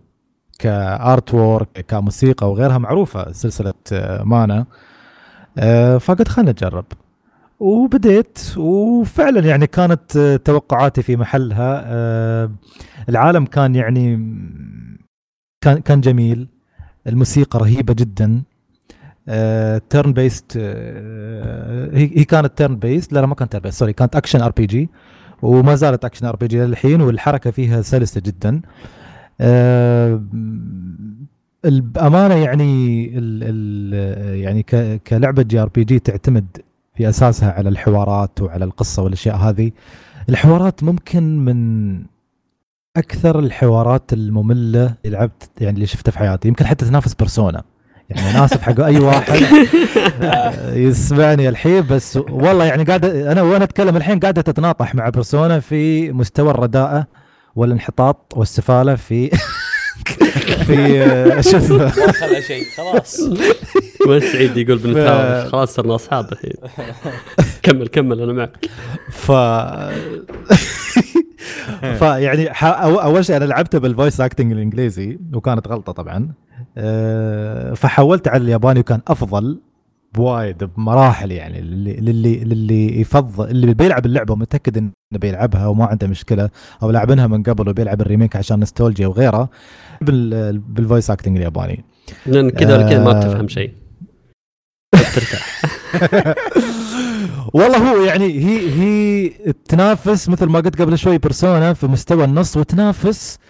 ك artwork كموسيقى وغيرها معروفة سلسلة آه، مانا. آه، فقلت خلنا نجرب. وبديت وفعلا يعني كانت آه، توقعاتي في محلها. العالم كان يعني كان كان جميل. الموسيقى رهيبة جدا. turn-based هي كانت turn-based لا لا ما كانت turn-based sorry كانت action RPG وما زالت action RPG للحين والحركة فيها سلسة جدا. آه، الأمانة يعني ال ال يعني كلعبة JRPG تعتمد في أساسها على الحوارات وعلى القصة والأشياء هذه. الحوارات ممكن من أكثر الحوارات المملة اللي لعبت يعني اللي شفتها في حياتي. يمكن حتى تنافس بيرسونا يعني أنا اسف حق أي واحد. يسمعني الحين بس والله يعني قاعد أنا وأنا أتكلم الحين قاعدة تتناطح مع بيرسونا في مستوى الرداءة والانحطاط والسفالة في في آه، شو اسمه؟ خلى شيء خلاص. وين سعيد يقول بنتهاوش؟ خلاص صرنا أصحاب الحين. كمل كمل أنا معك. ف فيعني أول شيء أنا لعبته بال voice acting الإنجليزي وكانت غلطة طبعا. فحولت على الياباني وكان أفضل بوايد بمراحل يعني للي للي للي يفضل اللي بيلعب اللعبة ومتأكد إنه بيلعبها وما عنده مشكلة أو لعبنها من قبل وبيلعب ال remake عشان نستولجيا وغيره بال... بال voice acting الياباني لأن كذا ولا كذا ما آه. بتفهم شيء ترتاح والله هو يعني هي هي تنافس مثل ما قلت قبل شوي بيرسونا في مستوى النص وتنافس آه،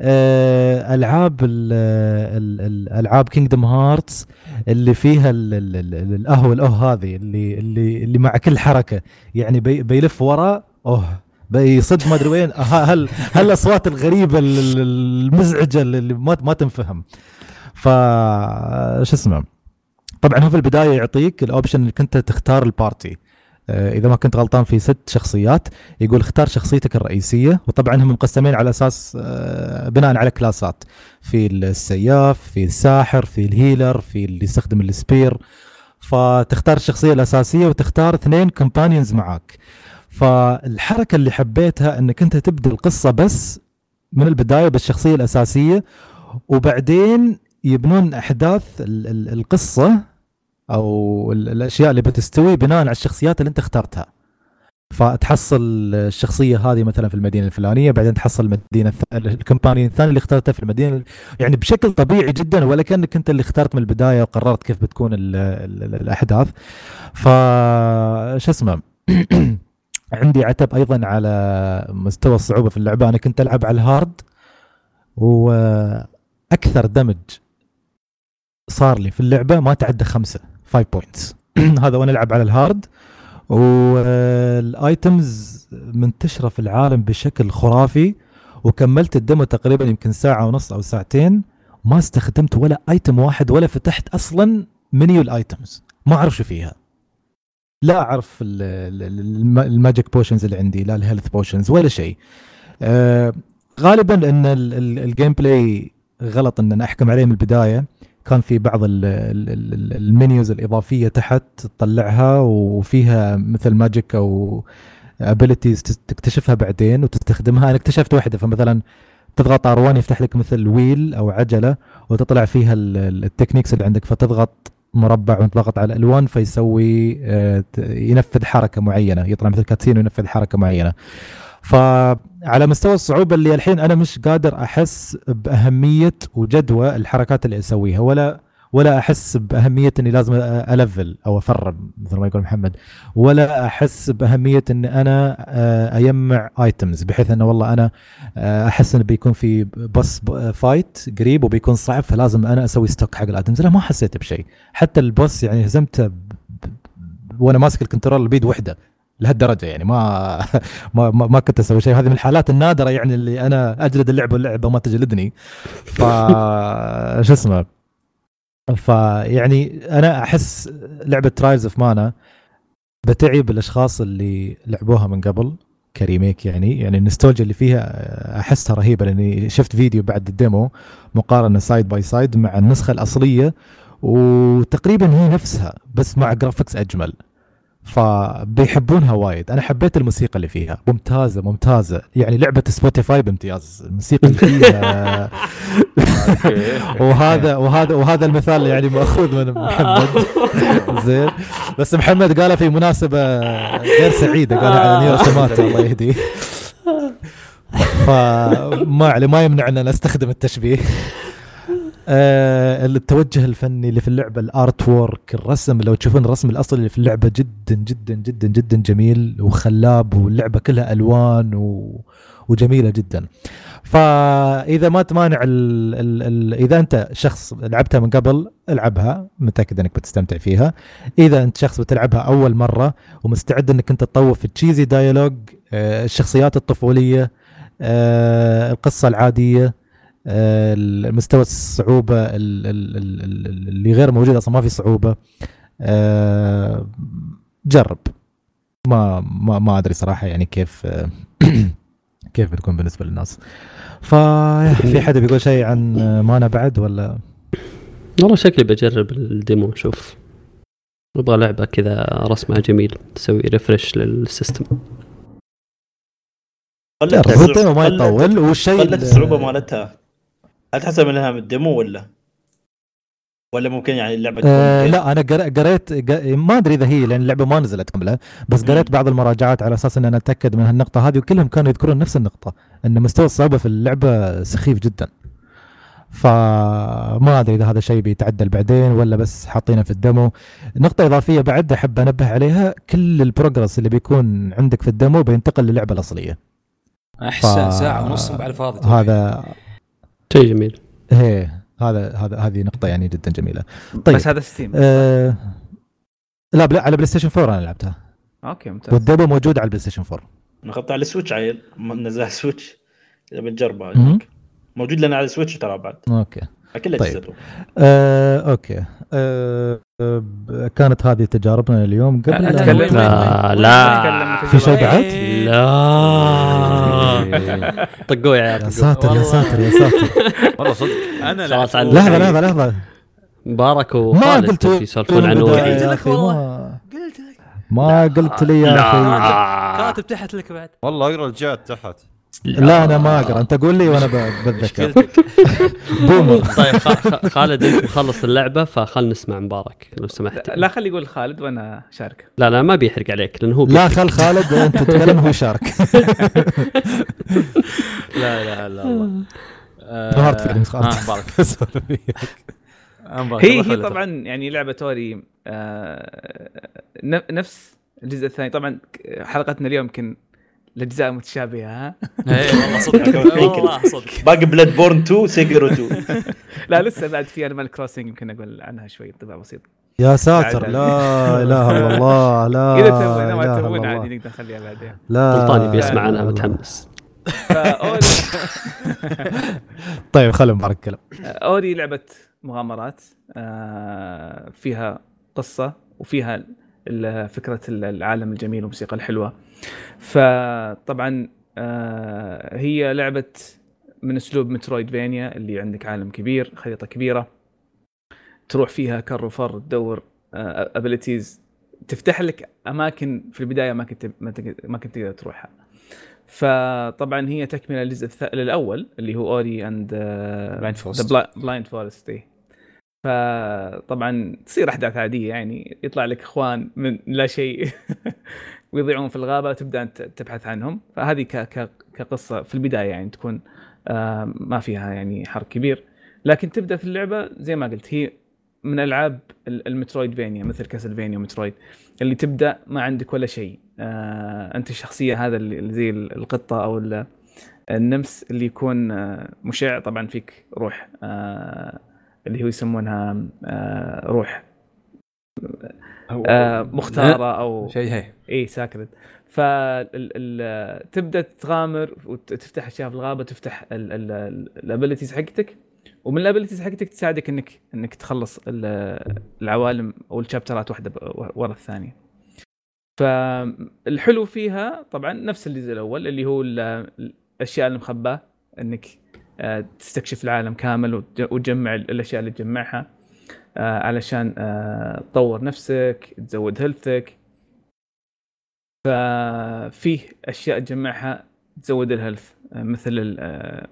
ألعاب ال- ال- ال- الالعاب Kingdom Hearts اللي فيها ال- ال- ال- الاهو الأوه هذه اللي اللي اللي مع كل حركة. يعني بي بيلف ورا أوه بيصد ما أدري وين. هل هل الأصوات الغريبة ال- ال- المزعجة اللي ما ما تنفهم. ف شو اسمه. طبعا هو في البداية يعطيك ال option إنك أنت تختار ال party آه، إذا ما كنت غلطان في ست شخصيات يقول اختار شخصيتك الرئيسية. وطبعا هم مقسمين على أساس آه، بناء على كلاسات. في السياف في الساحر في ال healer في اللي يستخدم ال spear. فتختار الشخصية الأساسية وتختار اثنين companions معاك. فالحركة اللي حبيتها إنك أنت تبدأ القصة بس من البداية بالشخصية الأساسية وبعدين يبنون أحداث ال- ال- القصة أو ال- الأشياء اللي بتستوي بناء على الشخصيات اللي أنت اخترتها. فتحصل الشخصية هذه مثلا في المدينة الفلانية بعدين تحصل المدينة ال companion الثاني اللي اخترته في المدينة يعني بشكل طبيعي جدا ولا كانك أنت اللي اخترت من البداية وقررت كيف بتكون ال ال الأحداث. ف شو اسمه؟ عندي عتب أيضا على مستوى الصعوبة في اللعبة. أنا كنت ألعب على ال hard وأكثر دمج صار لي في اللعبة ما تعدى خمسة. 5 points هذا وأنا العب على ال hard. وال items منتشرة في العالم بشكل خرافي وكملت ال demo تقريبا يمكن ساعة ونص أو ساعتين. ما استخدمت ولا item واحد ولا فتحت أصلا menu ال items. ما أعرف شو فيها. لا أعرف ال- ال- الم- ال magic potions اللي عندي لا ال health potions ولا شيء. آه غالبا ان ال- ال- ال gameplay غلط إن أحكم عليه من البداية. كان في بعض ال- ال- ال- ال menus الإضافية تحت تطلعها وفيها مثل magic أو abilities تكتشفها بعدين وتستخدمها. أنا اكتشفت واحدة فمثلا تضغط R1 يفتح لك مثل wheel أو عجلة وتطلع فيها ال- ال- ال techniques اللي عندك فتضغط مربع وتضغط على الالوان فيسوي آه، ينفذ حركة معينة يطلع مثل cutscene وينفذ حركة معينة. فعلى مستوى الصعوبة اللي الحين أنا مش قادر أحس بأهمية وجدوى الحركات اللي أسويها ولا ولا أحس بأهمية إني لازم أ level أو أ farm مثل ما يقول محمد ولا أحس بأهمية إن أنا آه، أجمع items بحيث إنه والله أنا آه، أحس إنه بيكون في boss fight قريب وبيكون صعب فلازم أنا أسوي stock حق ال items لا ما حسيت بشيء. حتى ال boss يعني هزمته وأنا ماسك ال control بيد وحدة. لهالدرجة يعني ما ما ما, كنت أسوي شيء. هذه من الحالات النادرة يعني اللي أنا أجلد اللعبه واللعبة ما تجلدني. ف شو اسمه؟ فيعني أنا أحس لعبة Trials of Mana بتعني بالأشخاص اللي لعبوها من قبل ك remake يعني. يعني النستولجيا اللي فيها أحسها رهيبة لأني شفت فيديو بعد ال demo مقارنة side by side مع النسخة الأصلية وتقريبا هي نفسها بس مع graphics أجمل. فبيحبونها وايد. أنا حبيت الموسيقى اللي فيها. ممتازة ممتازة. يعني لعبة Spotify بامتياز. الموسيقى اللي فيها. وهذا وهذا وهذا المثال يعني مأخوذ من محمد. زين. بس محمد قالها في مناسبة غير سعيدة قالها على نير سماتا الله يهديه. فما علي ما يمنع ان استخدم التشبيه. آه التوجه الفني اللي في اللعبة ال artwork الرسم. لو تشوفون الرسم الأصلي اللي في اللعبة جدا جدا جدا جدا جميل وخلاب واللعبة كلها ألوان و... وجميلة جدا. فإذا ما تمانع ال ال ال إذا أنت شخص لعبتها من قبل ألعبها. متأكد أنك بتستمتع فيها. إذا أنت شخص بتلعبها أول مرة ومستعد أنك أنت تطوف في تشيزي دايلوج آه الشخصيات الطفولية آه القصة العادية مستوى الصعوبة ال- ال- ال- ال- اللي غير موجود أصلا ما في صعوبة. آه جرب. ما ما ما أدري صراحة يعني كيف آه كيف بتكون بالنسبة للناس. ففي حد بيقول شيء عن مانا بعد ولا؟ والله شكلي بجرب ال demo أشوف أبغى لعبة كذا رسمها جميل تسوي refresh لل system. ال demo ما يطول والشيء قلت الصعوبه مالتها. هل تحسب إنها من ال demo ولا؟ ولا ممكن يعني اللعبة تكون آه لا أنا قر- قريت ق- ما أدري إذا هي لأن اللعبة ما نزلت كامله بس. قريت بعض المراجعات على أساس إن أنا أتأكد من هالنقطة هذه وكلهم كانوا يذكرون نفس النقطة إن مستوى الصعوبة في اللعبة سخيف جدا. فما أدري إذا هذا الشيء بيتعدل بعدين ولا بس حاطينه في الدمو نقطة إضافية بعد أحب أنبه عليها كل البروجرس اللي بيكون عندك في الدمو بينتقل للعبة الأصلية. أحسن ف- ساعة ونص على الفاضي. هذا شيء جميل. هي هذا هذا هذه نقطة يعني جدا جميلة. طيب بس هذا ستيم آه لا بلا على بلاي ستيشن 4 أنا لعبتها. أوكي ممتاز. والدبو موجود على البلاي ستيشن 4 أنا اخذتها على السويتش عيل. ما نزلها سويتش. هناك. موجود لنا على السويتش ترى بعد. أوكي. كلها طيب. آه، أوكي. آه، كانت هذه تجاربنا اليوم قبل أتكلم لا لا، لا. في شيء؟ بعد؟ لا. طقوه يا عيال يا. ساتر يا والله. ساتر يا ساتر. والله صدق. أنا خلاص لحظة لحظة لحظة. مبارك ما وخالد قلت يسولفون عن لك والله. ما- قلت لك. ما قلت لي يا أخي. كاتب تحت لك بعد. والله أقرأ الجات تحت. لا أنا ما أقرأ. أنت قول لي وأنا ب- بتذكر. بومر. طيب خالد أنت مخلص اللعبة فخل نسمع مبارك لو سمحت. لا خلي يقول خالد وأنا شارك لا لا ما بيحرق عليك لأنه هو لا. خل خالد أنت تتكلم هو يشارك. لا اله الا الله ظهرت feelings خالد. آه، مبارك. آه،. هي هي. طبعا يعني لعبة آه، ن- نفس الجزء الثاني. طبعا حلقتنا اليوم يمكن الأجزاء متشابهة ها؟ اي والله صدق والله صدق. باقي Bloodborne 2 Sekiro 2 لا لسه بعد في Animal Crossing يمكن أقول عنها شوي انطباع بسيط. يا ساتر لا إله إلا الله لا إذا إله ما الله. عادي نقدر نخليها بعدين. لا. سلطاني بيسمع عنها. متحمس. طيب خلي مبارك يتكلم Ori لعبة مغامرات آه، فيها قصة وفيها ال- فكرة ال- العالم الجميل والموسيقى الحلوة. فطبعا آه، هي لعبة من أسلوب Metroidvania اللي عندك عالم كبير خريطة كبيرة تروح فيها كر وفر تدور abilities تفتح لك أماكن في البداية ما كنت ما كنت تقدر تروحها. فطبعا هي تكملة للجزء الأول اللي هو Ori and Forest. the Blind Forest فطبعا تصير أحداث عادية يعني يطلع لك إخوان من لا شيء. ويضيعون في الغابة وتبدأ أنت تبحث عنهم. فهذه كقصة في البداية يعني تكون آه، ما فيها يعني حرق كبير. لكن تبدأ في اللعبة زي ما قلت هي من ألعاب ال- المترويد فينيا مثل كاسلفينيا ومترويد اللي تبدأ ما عندك ولا شيء. آه، أنت الشخصية هذا اللي زي القطة أو ال- النمس اللي يكون آه، مشع طبعا فيك روح اللي هو يسمونها روح مختارة أو شيء هي. إي ساكرد. فتبدا تغامر وتفتح أشياء في الغابة تفتح ال abilities حقتك. ومن ال abilities حقتك تساعدك انك إنك تخلص ال- العوالم أو ال chapterات واحدة ورا الثانية. فالحلو فيها طبعا نفس الجزء الأول اللي هو ال- الأشياء المخباة إنك آه، تستكشف العالم كامل وتج- وتجمع الأشياء اللي تجمعها. آه، علشان آه، تطور نفسك تزود health ك. ففيه أشياء تجمعها تزود ال health آه، مثل ال- آه،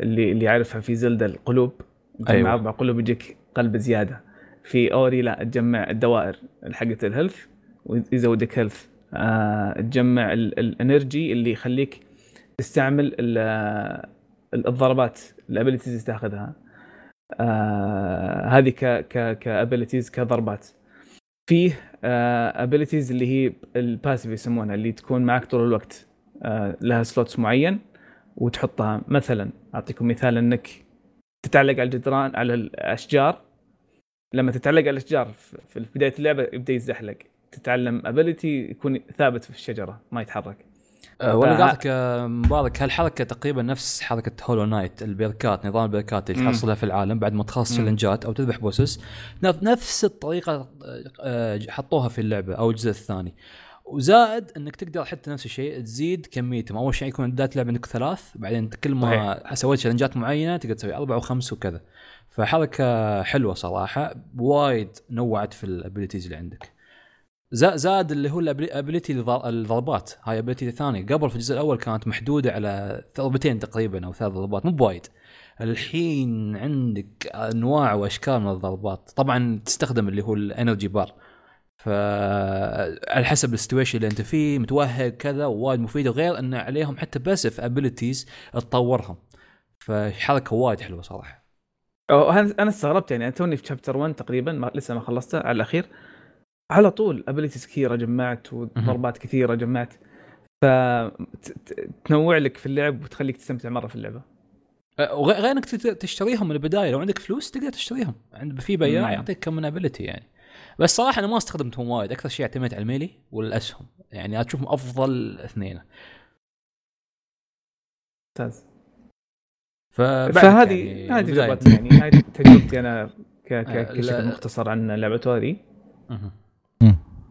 اللي اللي يعرفها في زلدة القلوب. تجمع أيوة. أربع قلوب يجيك قلب زيادة. في Ori لا تجمع الدوائر حقت ال health ويزودك health. آه تجمع ال- ال energy اللي يخليك تستعمل ال- آه، الضربات ال abilities اللي تاخذها. آه هذه ك ك ك abilities كضربات. فيه abilities اللي هي ال passive يسمونها اللي تكون معك طول الوقت. آه لها slots معين وتحطها. مثلا أعطيكم مثال إنك تتعلق على الجدران على الأشجار. لما تتعلق على الأشجار في بداية اللعبة يبدأ يتزحلق تتعلم ability يكون ثابت في الشجرة ما يتحرك. أه، ولا فه- قالك آه، مبارك هالحركه تقريبا نفس حركة Hollow Knight البركات نظام البركات اللي. تحصلها في العالم بعد ما تخلص. تشالنجات أو تذبح bosses نف- نفس الطريقة آه، آه، حطوها في اللعبة أو الجزء الثاني. وزائد إنك تقدر حتى نفس الشيء تزيد كميتهم. أول شيء يكون بدايه اللعبه عندك ثلاث بعدين كل ما سويت تشالنجات معينة تقدر تسوي أربع وخمس وكذا. فحركة حلوة صراحة وايد نوعت في ال abilities اللي عندك. زاد اللي هو ال ability الضربات. هاي ability ثانية قبل في الجزء الأول كانت محدودة على ضربتين تقريبا أو ثلاث ضربات. مو بوايد. الحين عندك أنواع وأشكال من الضربات. طبعا تستخدم اللي هو ال energy bar ف على حسب ال situation اللي أنت فيه متوهق كذا وايد مفيده وغير إن عليهم حتى passive abilities تطورهم. فحركة وايد حلوة صراحة. أنا استغربت يعني. توني في chapter 1 تقريبا ما لسه ما خلصته على الأخير. على طول abilities كثيرة جمعت وضربات كثيرة جمعت. ف ت- ت- تنوع لك في اللعب وتخليك تستمتع مرة في اللعبة. أه، وغير غير إنك تشتريهم من البداية لو عندك فلوس تقدر تشتريهم. عند في بياع مم. يعطيك كم من ابيلتي يعني. بس صراحة أنا ما استخدمتهم وايد. أكثر شيء اعتمدت على الميلي والأسهم. يعني أشوفهم أفضل اثنين. ممتاز. فهذه يعني هذه. تجربتي يعني. هذه تجربتي أنا ك آه، ك بشكل لا- مختصر عن لعبة هذه.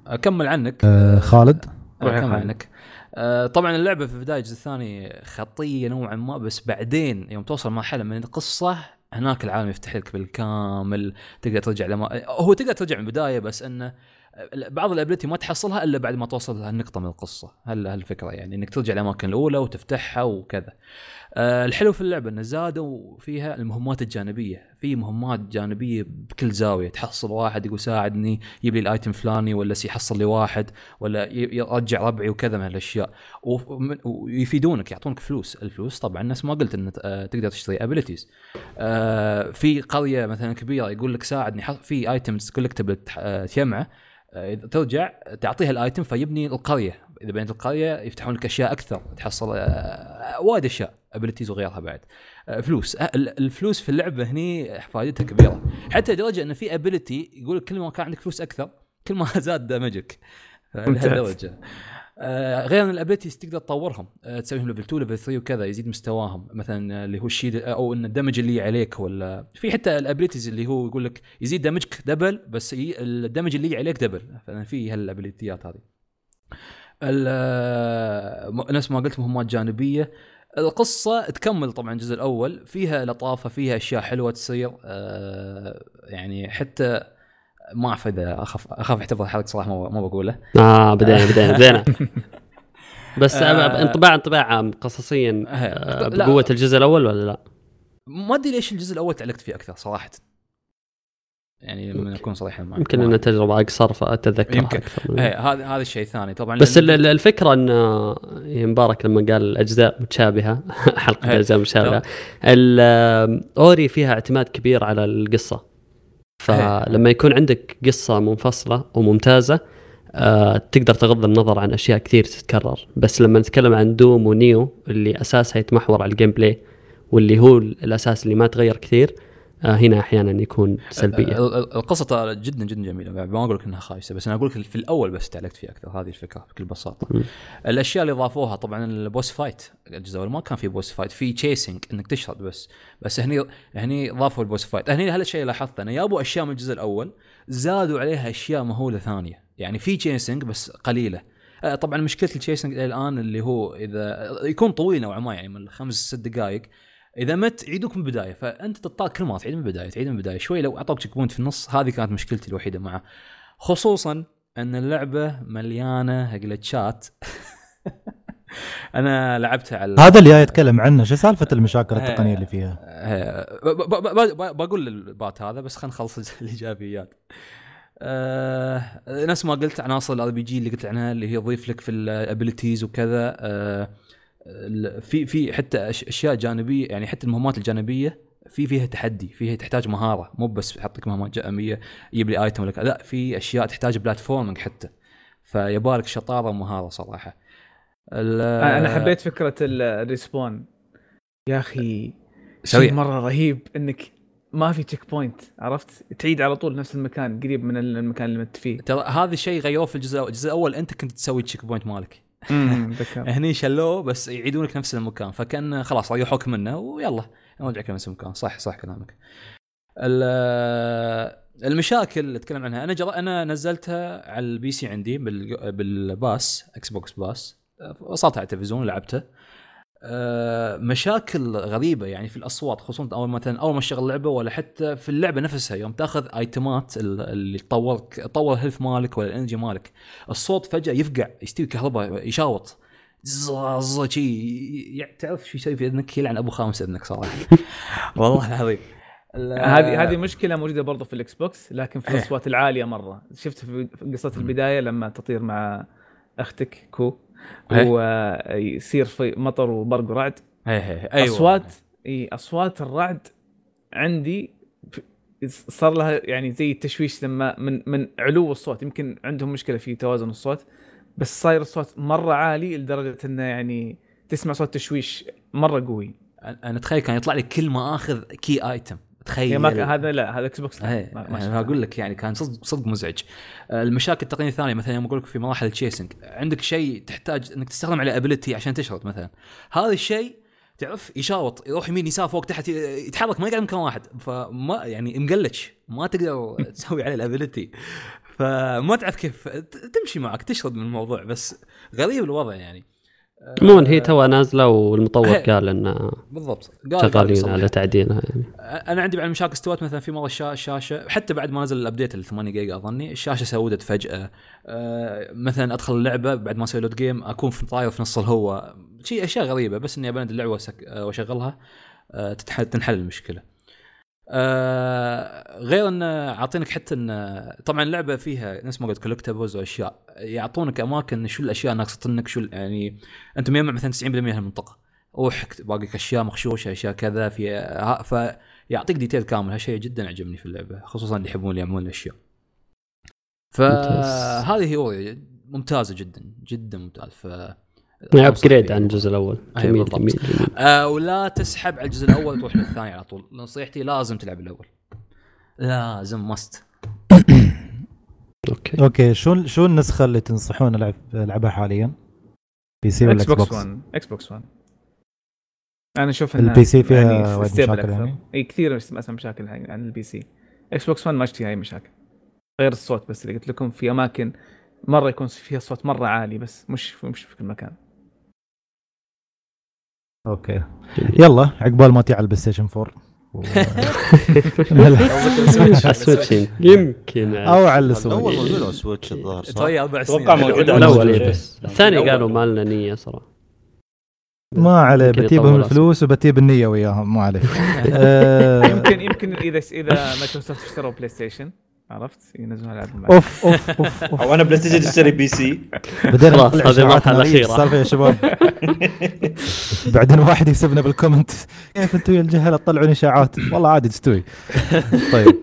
أكمل عنك. آه خالد؟ روح يا كمل خالد. عنك. آه، طبعا اللعبة في بدايه الجزء الثاني خطيه نوعا ما بس بعدين يوم توصل مرحلة من القصة هناك العالم يفتح لك بالكامل تقدر ترجع لما هو تقدر ترجع من البداية بس إنه بعض الابيلتي ما تحصلها إلا بعد ما توصل لهالنقطة من القصة هل هالفكرة يعني إنك ترجع الأماكن الأولى وتفتحها وكذا. آه، الحلو في اللعبة إنه زادوا فيها المهمات الجانبية. في مهمات جانبية بكل زاوية. تحصل واحد يقول ساعدني يجيب لي الأيتم فلاني ولا يحصل لي واحد ولا يرجع ربعي وكذا من هالاشياء ومن- ويفيدونك يعطونك فلوس. الفلوس طبعا نفس ما قلت إن آه، تقدر تشتري abilities في قرية مثلا كبيرة يقول لك ساعدني في items collectible تجمعه آه، ترجع تعطيها ال item فيبني القرية. إذا بنيت القرية يفتحون لك أشياء أكثر تحصل آه، وايد أشياء. abilities وغيرها بعد. آه، فلوس. آه، ال- الفلوس في اللعبة هني فائدتها كبيرة. حتى لدرجه إن في ability يقول لك كل ما كان عندك فلوس أكثر كل ما زاد damage ك. لهالدرجه آه غير إن ال abilities تقدر تطورهم. تسويهم level 2 level 3 وكذا يزيد مستواهم. مثلا اللي هو الشيء أو إن ال damage اللي عليك ولا في حتى ال abilities اللي هو يقول لك يزيد damage ك double بس ال damage اللي عليك double ففي هالابيلتيات هذه. نفس ما قلت مهمات جانبية. القصة تكمل طبعا الجزء الأول فيها لطافة فيها أشياء حلوة تصير آه يعني حتى ما أعرف إذا أخاف أخاف أحتفظ الحرق صراحة ما بقوله آه بدينا بدينا بدينا بس آه. انطباع انطباع عام قصصيا آه،. بقوة الجزء الأول ولا لا؟ ما أدري ليش الجزء الأول تعلقت فيه أكثر صراحة يعني لما اكون صريحا معك. يمكن انها تجربة اقصر فاتذكرها يمكن. هذا هذا الشيء الثاني طبعا بس لأن- ال- ال- الفكرة أن آه، مبارك لما قال أجزاء متشابهة حلقة إيه. أجزاء متشابهة ال- آه، أوري فيها اعتماد كبير على القصة. فلما يكون عندك قصة منفصلة وممتازة آه تقدر تغض النظر عن أشياء كثير تتكرر. بس لما نتكلم عن دوم ونيو اللي أساسها يتمحور على ال gameplay واللي هو الأساس اللي ما تغير كثير هنا أحيانا يكون سلبية. ال- ال- القصة جدا جدا جميلة. ما أقول لك إنها خايسة بس أنا أقول لك في الأول بس تعلقت فيه أكثر هذه الفكرة بكل بساطة. مم. الأشياء اللي ضافوها طبعا ال boss fight الجزء الأول ما كان في boss fight في chasing إنك تشرد بس. بس هني هني ضافوا ال boss fight. هني هالشيء لاحظته أنا جابوا أشياء من الجزء الأول زادوا عليها أشياء مهولة ثانية. يعني في chasing بس قليلة. آه، طبعا مشكلة ال chasing إلى الآن اللي هو إذا يكون طويل نوعا ما يعني من خمس ست دقائق إذا مت يعيدوك من البداية فأنت تضطر كل ما تعيد من البداية تعيد من البداية شوي لو أعطوك checkpoint في النص هذه كانت مشكلتي الوحيدة معه. خصوصا أن اللعبة مليانة جلتشات أنا لعبتها على هذا اللي جاي يتكلم عنه. شو سالفة المشاكل التقنية اللي فيها؟ بقول ال part هذا بس خلينا نخلص الإيجابيات. آه نفس ما قلت عناصر ال RPG اللي قلت عنها اللي هي تضيف لك في ال abilities وكذا. آه في في حتى أشياء جانبية يعني حتى المهمات الجانبية في فيها تحدي فيها تحتاج مهارة. مو بس يحط لك مهمات جانبية يجيب لي item ولا. لا في أشياء تحتاج platforming حتى. فيبالك شطارة ومهارة صراحة. أنا حبيت فكرة ال- ال respawn يا أخي. شيء مرة رهيب إنك ما في checkpoint عرفت؟ تعيد على طول نفس المكان قريب من المكان اللي مت فيه. ترى هذا الشيء غيروه في الجزء الجزء الأول أنت كنت تسوي checkpoint مالك. هني شلوه بس يعيدون لك نفس المكان فكان خلاص ريحوك منه ويلا نرجعك لنفس المكان. صح صح كلامك. ال- المشاكل اللي اتكلم عنها أنا جر... أنا نزلتها على ال PC عندي بال... بال pass Xbox pass وصلتها على التلفزيون لعبته مشاكل غريبة يعني في الأصوات خصوصا اول مثلا أول ما تشغل اللعبة ولا حتى في اللعبة نفسها يوم تأخذ ايتمات ال- اللي تطورك تطور ال health مالك ولا ال energy مالك الصوت فجأة يفقع يستوي كهرباء يشاوط. شي تعرف شو يسوي في إذنك؟ يلعن أبو خامس إذنك صراحة. والله العظيم. ال- هذه هذه مشكلة موجودة برضه في ال Xbox لكن في إيه. الأصوات العالية مرة. شفت في قصة البداية لما تطير مع أختك Ku. ويصير في مطر وبرق ورعد هي هي أيوه. أصوات إي أصوات الرعد عندي صار لها يعني زي التشويش لما من من علو الصوت. يمكن عندهم مشكلة في توازن الصوت بس صاير الصوت مرة عالي لدرجة إنه يعني تسمع صوت تشويش مرة قوي. أنا أتخيل كان يطلع لي كل ما آخذ key item تخيل ما هذا لا هذا Xbox. أقول لك يعني كان صدق صدق مزعج. آه، المشاكل التقنية الثانية مثلا يوم أقول لك في مراحل ال chasing عندك شيء تحتاج إنك تستخدم عليه ability عشان تشرد مثلا. هذا الشيء تعرف يشاوط يروح يمين يسار فوق تحت يتحرك ما يقعد مكان واحد. فما يعني مقلتش ما تقدر تسوي عليه ال ability فما تعرف كيف تمشي معك تشرد من الموضوع بس غريب الوضع يعني. عموما هي توها نازلة والمطور. قال ان بالضبط قال- شغالين. على تعديلها يعني أنا عندي بعد مشاكل استوت مثلا في مرة الشا- الشاشه حتى بعد ما نزل ال update ال 8 جيجا أظني الشاشة سودت فجأة آه، مثلا أدخل اللعبة بعد ما أسوي load game أكون في طاير في نص الهواء شيء أشياء غريبة بس إني أبند اللعبة آه، وأشغلها آه، تنحل المشكلة آه غير إن عاطينك حتى إن طبعا اللعبة فيها نفس ما قلت collectibles وأشياء. يعطونك أماكن شو الأشياء ناقصة إنك شو يعني أنت مجمع مثلا 90% من المنطقة. روح باقي أشياء مخشوشة أشياء كذا في فيعطيك detail كامل. هالشيء جدا عجبني في اللعبة خصوصا اللي يحبون يعملون الأشياء. فهذه هي ممتازة جدا جدا ممتاز. ف upgrade عن الجزء الأول. أي جميل بالضبط. جميل جميل. آه ولا تسحب على الجزء الأول وتروح للثاني على طول. نصيحتي لازم تلعب الأول. لازم مست أوكي. أوكي شو شو النسخة اللي تنصحون العب ألعبها حاليا؟ PC ولا إكس إكس بوكس بوكس؟ 1 إكس بوكس 1 أنا أشوف ال PC فيها وايد مشاكل يعني؟ إي كثير أسمع مشاكل عن ال PC إكس بوكس 1 ما شفت فيها أي مشاكل. غير الصوت بس اللي قلت لكم في أماكن مرة يكون فيها صوت مرة عالي بس مش مش في كل مكان. أوكي. جميل. يلا عقبال ما تيي على البلاي ستيشن 4 و- السويتش يمكن. أو على الأول السويتش موجود على سويتش الظاهر صح؟ أربع سنين. أتوقع موجود على الأول السويتش. بس. الثاني. قالوا ما لنا نية صراحة. ما عليه بتجيبهم الفلوس وبتجيب النية وياهم ما عليه. آه، يمكن يمكن اذا إذا مايكروسوفت اشتروا بلاي ستيشن عرفت؟ ينزلون العاب. أوف أوف أوف أو أنا بلاي ستيشن تشتري PC. بدينا خلاص، هذه. الأخيرة. إيش السالفة يا شباب. بعدين واحد يسبنا بالكومنت. كيف أنتم يا الجهله تطلعون إشاعات. والله عادي تستوي. طيب.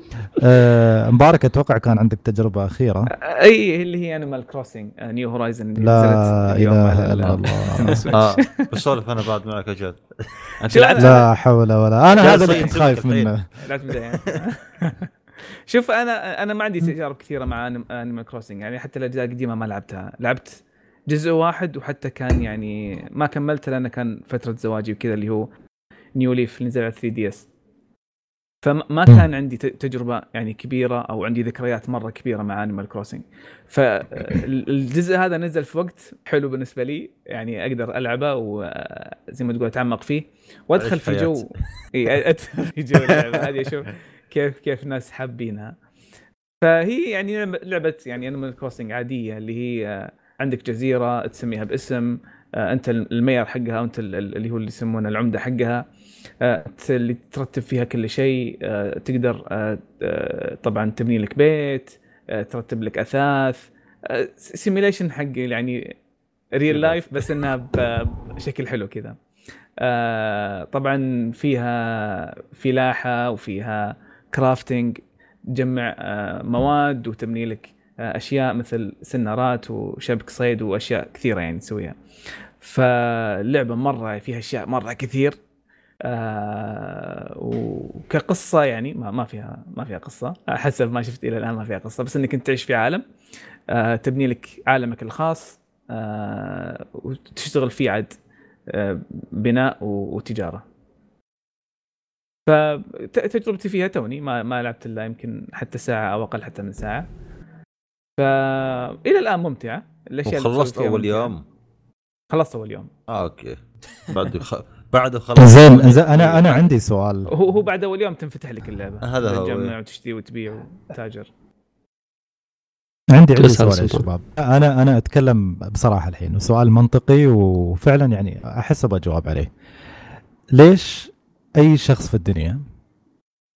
آه، مبارك أتوقع كان عندك تجربة أخيرة. أي اللي هي انيمال كروسنج نيو هورايزن لا إله إلا الله. آه بسولف أنا بعد معك أجل أنت لا حول ولا أنا هذا اللي كنت خايف. منه. شوف أنا أنا ما عندي تجارب كثيرة مع أنيمال كروسنج يعني حتى الأجزاء القديمة ما لعبتها. لعبت جزء واحد وحتى كان يعني ما كملته لأنه كان فترة زواجي وكذا اللي هو نيو ليف اللي نزل على 3 دي إس. فما كان عندي تجربة يعني كبيرة أو عندي ذكريات مرة كبيرة مع انيمال كروسنج فالجزء هذا نزل في وقت حلو بالنسبة لي. يعني أقدر ألعبه وزي ما تقول أتعمق فيه. وأدخل في. جو. إي أدخل في جو اللعبة. هذه أشوف. كيف كيف الناس حابينها. فهي يعني لعبة يعني انيمال كروسنج عادية اللي هي عندك جزيرة تسميها باسم آه، أنت ال mayor حقها وأنت ال- ال- اللي هو اللي يسمونه العمدة حقها آه، اللي ترتب فيها كل شيء آه، تقدر طبعا تبني لك بيت ترتب لك أثاث simulation حق يعني real life بس إنها بشكل حلو كذا. طبعا فيها فلاحه وفيها crafting تجمع آه، مواد وتبني لك آه، أشياء مثل سنارات وشبك صيد وأشياء كثيرة يعني تسويها. فاللعبة مرة فيها أشياء مرة كثير آه وكقصة يعني ما, فيها ما فيها قصة. حسب ما شفت إلى الآن ما فيها قصة بس إنك انت تعيش في عالم تبني لك عالمك الخاص وتشتغل فيه عاد بناء وتجارة. فتجربتي فيها توني ما ما لعبت إلا يمكن حتى ساعة أو أقل حتى من ساعة. فالى الآن ممتعة. الأشياء فيها أول ممتعة. يوم؟ خلصت أول يوم. آه أوكي. بعد خ... بعد خلصت زين زين أنا أنا عندي سؤال. هو هو بعد أول يوم تنفتح لك اللعبة. هذا هو. تجمع وتشتري وتبيع وتاجر عندي عندي سؤال يا. شباب. أنا أنا أتكلم بصراحة الحين وسؤال منطقي وفعلا يعني أحس أبغى اجاوب عليه. ليش أي شخص في الدنيا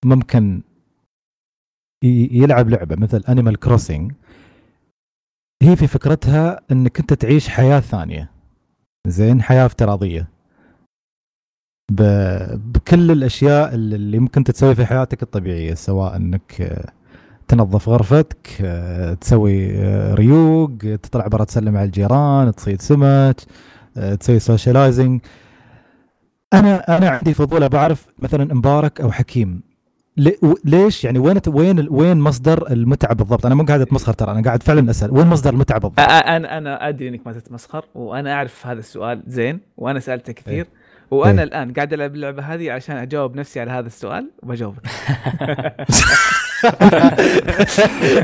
ممكن يلعب لعبة مثل انيمال كروسنج هي في فكرتها إنك أنت تعيش حياة ثانية زين حياة افتراضية. بكل الأشياء اللي ممكن تسوي في حياتك الطبيعية سواء إنك تنظف غرفتك تسوي ريوق تطلع برا تسلم على الجيران تصيد سمك تسوي socializing أنا أنا عندي فضول بعرف مثلا مبارك أو حكيم. ليش يعني وين وين وين مصدر المتعة بالضبط؟ أنا مو قاعد أتمسخر ترى أنا قاعد فعلا أسأل وين مصدر المتعة بالضبط؟ أنا أنا أدري إنك ما تتمسخر وأنا أعرف هذا السؤال زين وأنا سألته كثير وأنا إيه. الآن قاعد ألعب اللعبة هذه عشان أجاوب نفسي على هذا السؤال وبجاوبك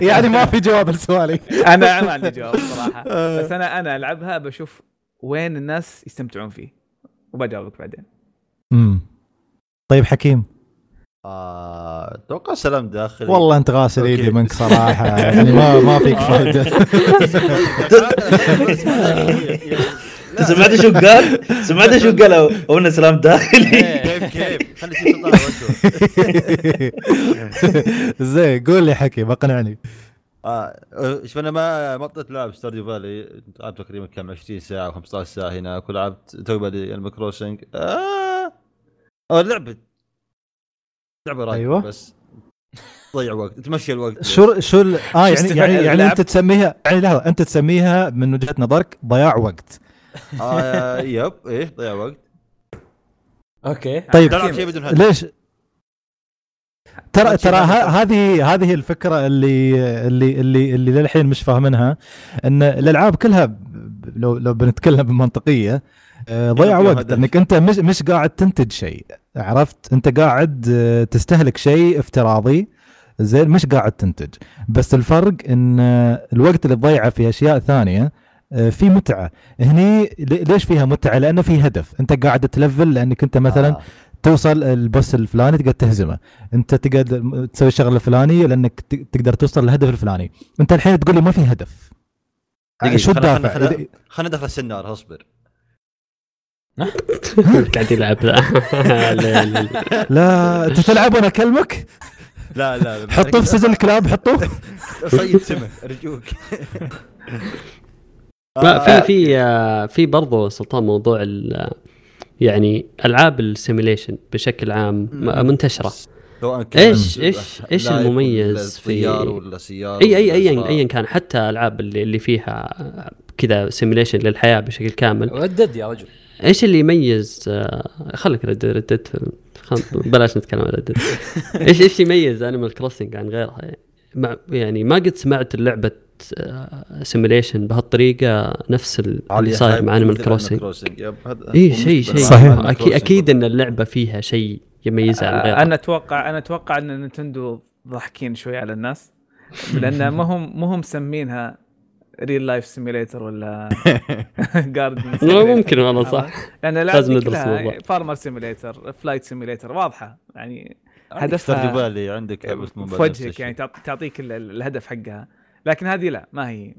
يعني ما في جواب لسؤالي. أنا ما عندي جواب صراحة. بس أنا أنا ألعبها بشوف وين الناس يستمتعون فيه وبجاوبك بعدين. امم طيب حكيم. آه، أتوقع سلام داخلي. والله انت غاسل. إيدي منك صراحة. يعني ما ما فيك فايدة. انت سمعت شو قال؟ سمعت شو قال؟ أو انه سلام داخلي. كيف كيف؟ خلي شيء سلطان على وجهه. زين قول لي حكي بقنعني. آه، شوف أنا ما ما طلعت لعب ستارديو فالي. لعبت تقريبا كم؟ 20 ساعة و15 ساعة هناك ولعبت تو بالي المكروسنج آه آه لعبة. لعبة رايقه أيوة. بس. تضيع وقت تمشي الوقت. شو شو ال- آه يعني يعني يعني اللعب؟ أنت تسميها يعني لحظة أنت تسميها من وجهة نظرك ضياع وقت. آه يب إيه ضيع وقت. أوكي. طيب. تلعب شيء بدون هدف. ليش؟ ترى ترى. هذه هذه الفكرة اللي اللي اللي اللي للحين مش فاهمينها إن الألعاب كلها لو لو بنتكلم بمنطقية ضيع فيها وقت. إنك أنت مش مش قاعد تنتج شيء عرفت؟ أنت قاعد آه، تستهلك شيء افتراضي. زين مش قاعد تنتج. بس الفرق إن آه، الوقت اللي تضيعه في أشياء ثانية آه، في متعة. هني لي- ليش فيها متعة؟ لأنه في هدف. أنت قاعد تلفل لأنك أنت مثلا آه. توصل البوس الفلاني تقدر تهزمه. أنت تقدر تسوي الشغلة الفلانية لأنك تقدر توصل للهدف الفلاني. أنت الحين تقول لي ما في هدف. شو الدافع خلينا ندخل السنار اصبر قاعد يلعب. لا. لا لا لا. لا أنت تلعب وأنا أكلمك؟ لا لا حطوه في سجن الكلاب حطوه. صيد سمك ارجوك لا في في آه، في برضو سلطان موضوع ال- يعني ألعاب السيميليشن بشكل عام منتشرة. سواء كان إيش- إيش لايف المميز في- طيار ولا سيارة أي أي ايا. ايا كان. حتى ألعاب اللي, اللي فيها كذا سيميليشن للحياة بشكل كامل. ردد يا رجل. إيش اللي يميز آه، خليك ردد بلاش نتكلم عن ردد إيش إيش يميز Animal Crossing عن غيرها؟ يعني, يعني ما قد سمعت اللعبه simulation بهالطريقة نفس ال- اللي صاير مع Animal Crossing اي هو شيء شيء. صحيح. أكيد أكيد. إن اللعبة فيها شيء يميزها عن غيرها. أنا أتوقع أنا أتوقع إن نينتندو ضاحكين شوي على الناس لأن ما هم مو هم مسمينها real life simulator ولا جاردن ممكن والله صح. لأن لازم ندرس الموضوع. farmer simulator flight simulator واضحة. يعني هدفها- ستارديو فالي عندك مو في وجهك. يعني تعط- تعطيك ال- ال- الهدف حقها. لكن هذه لا ما هي.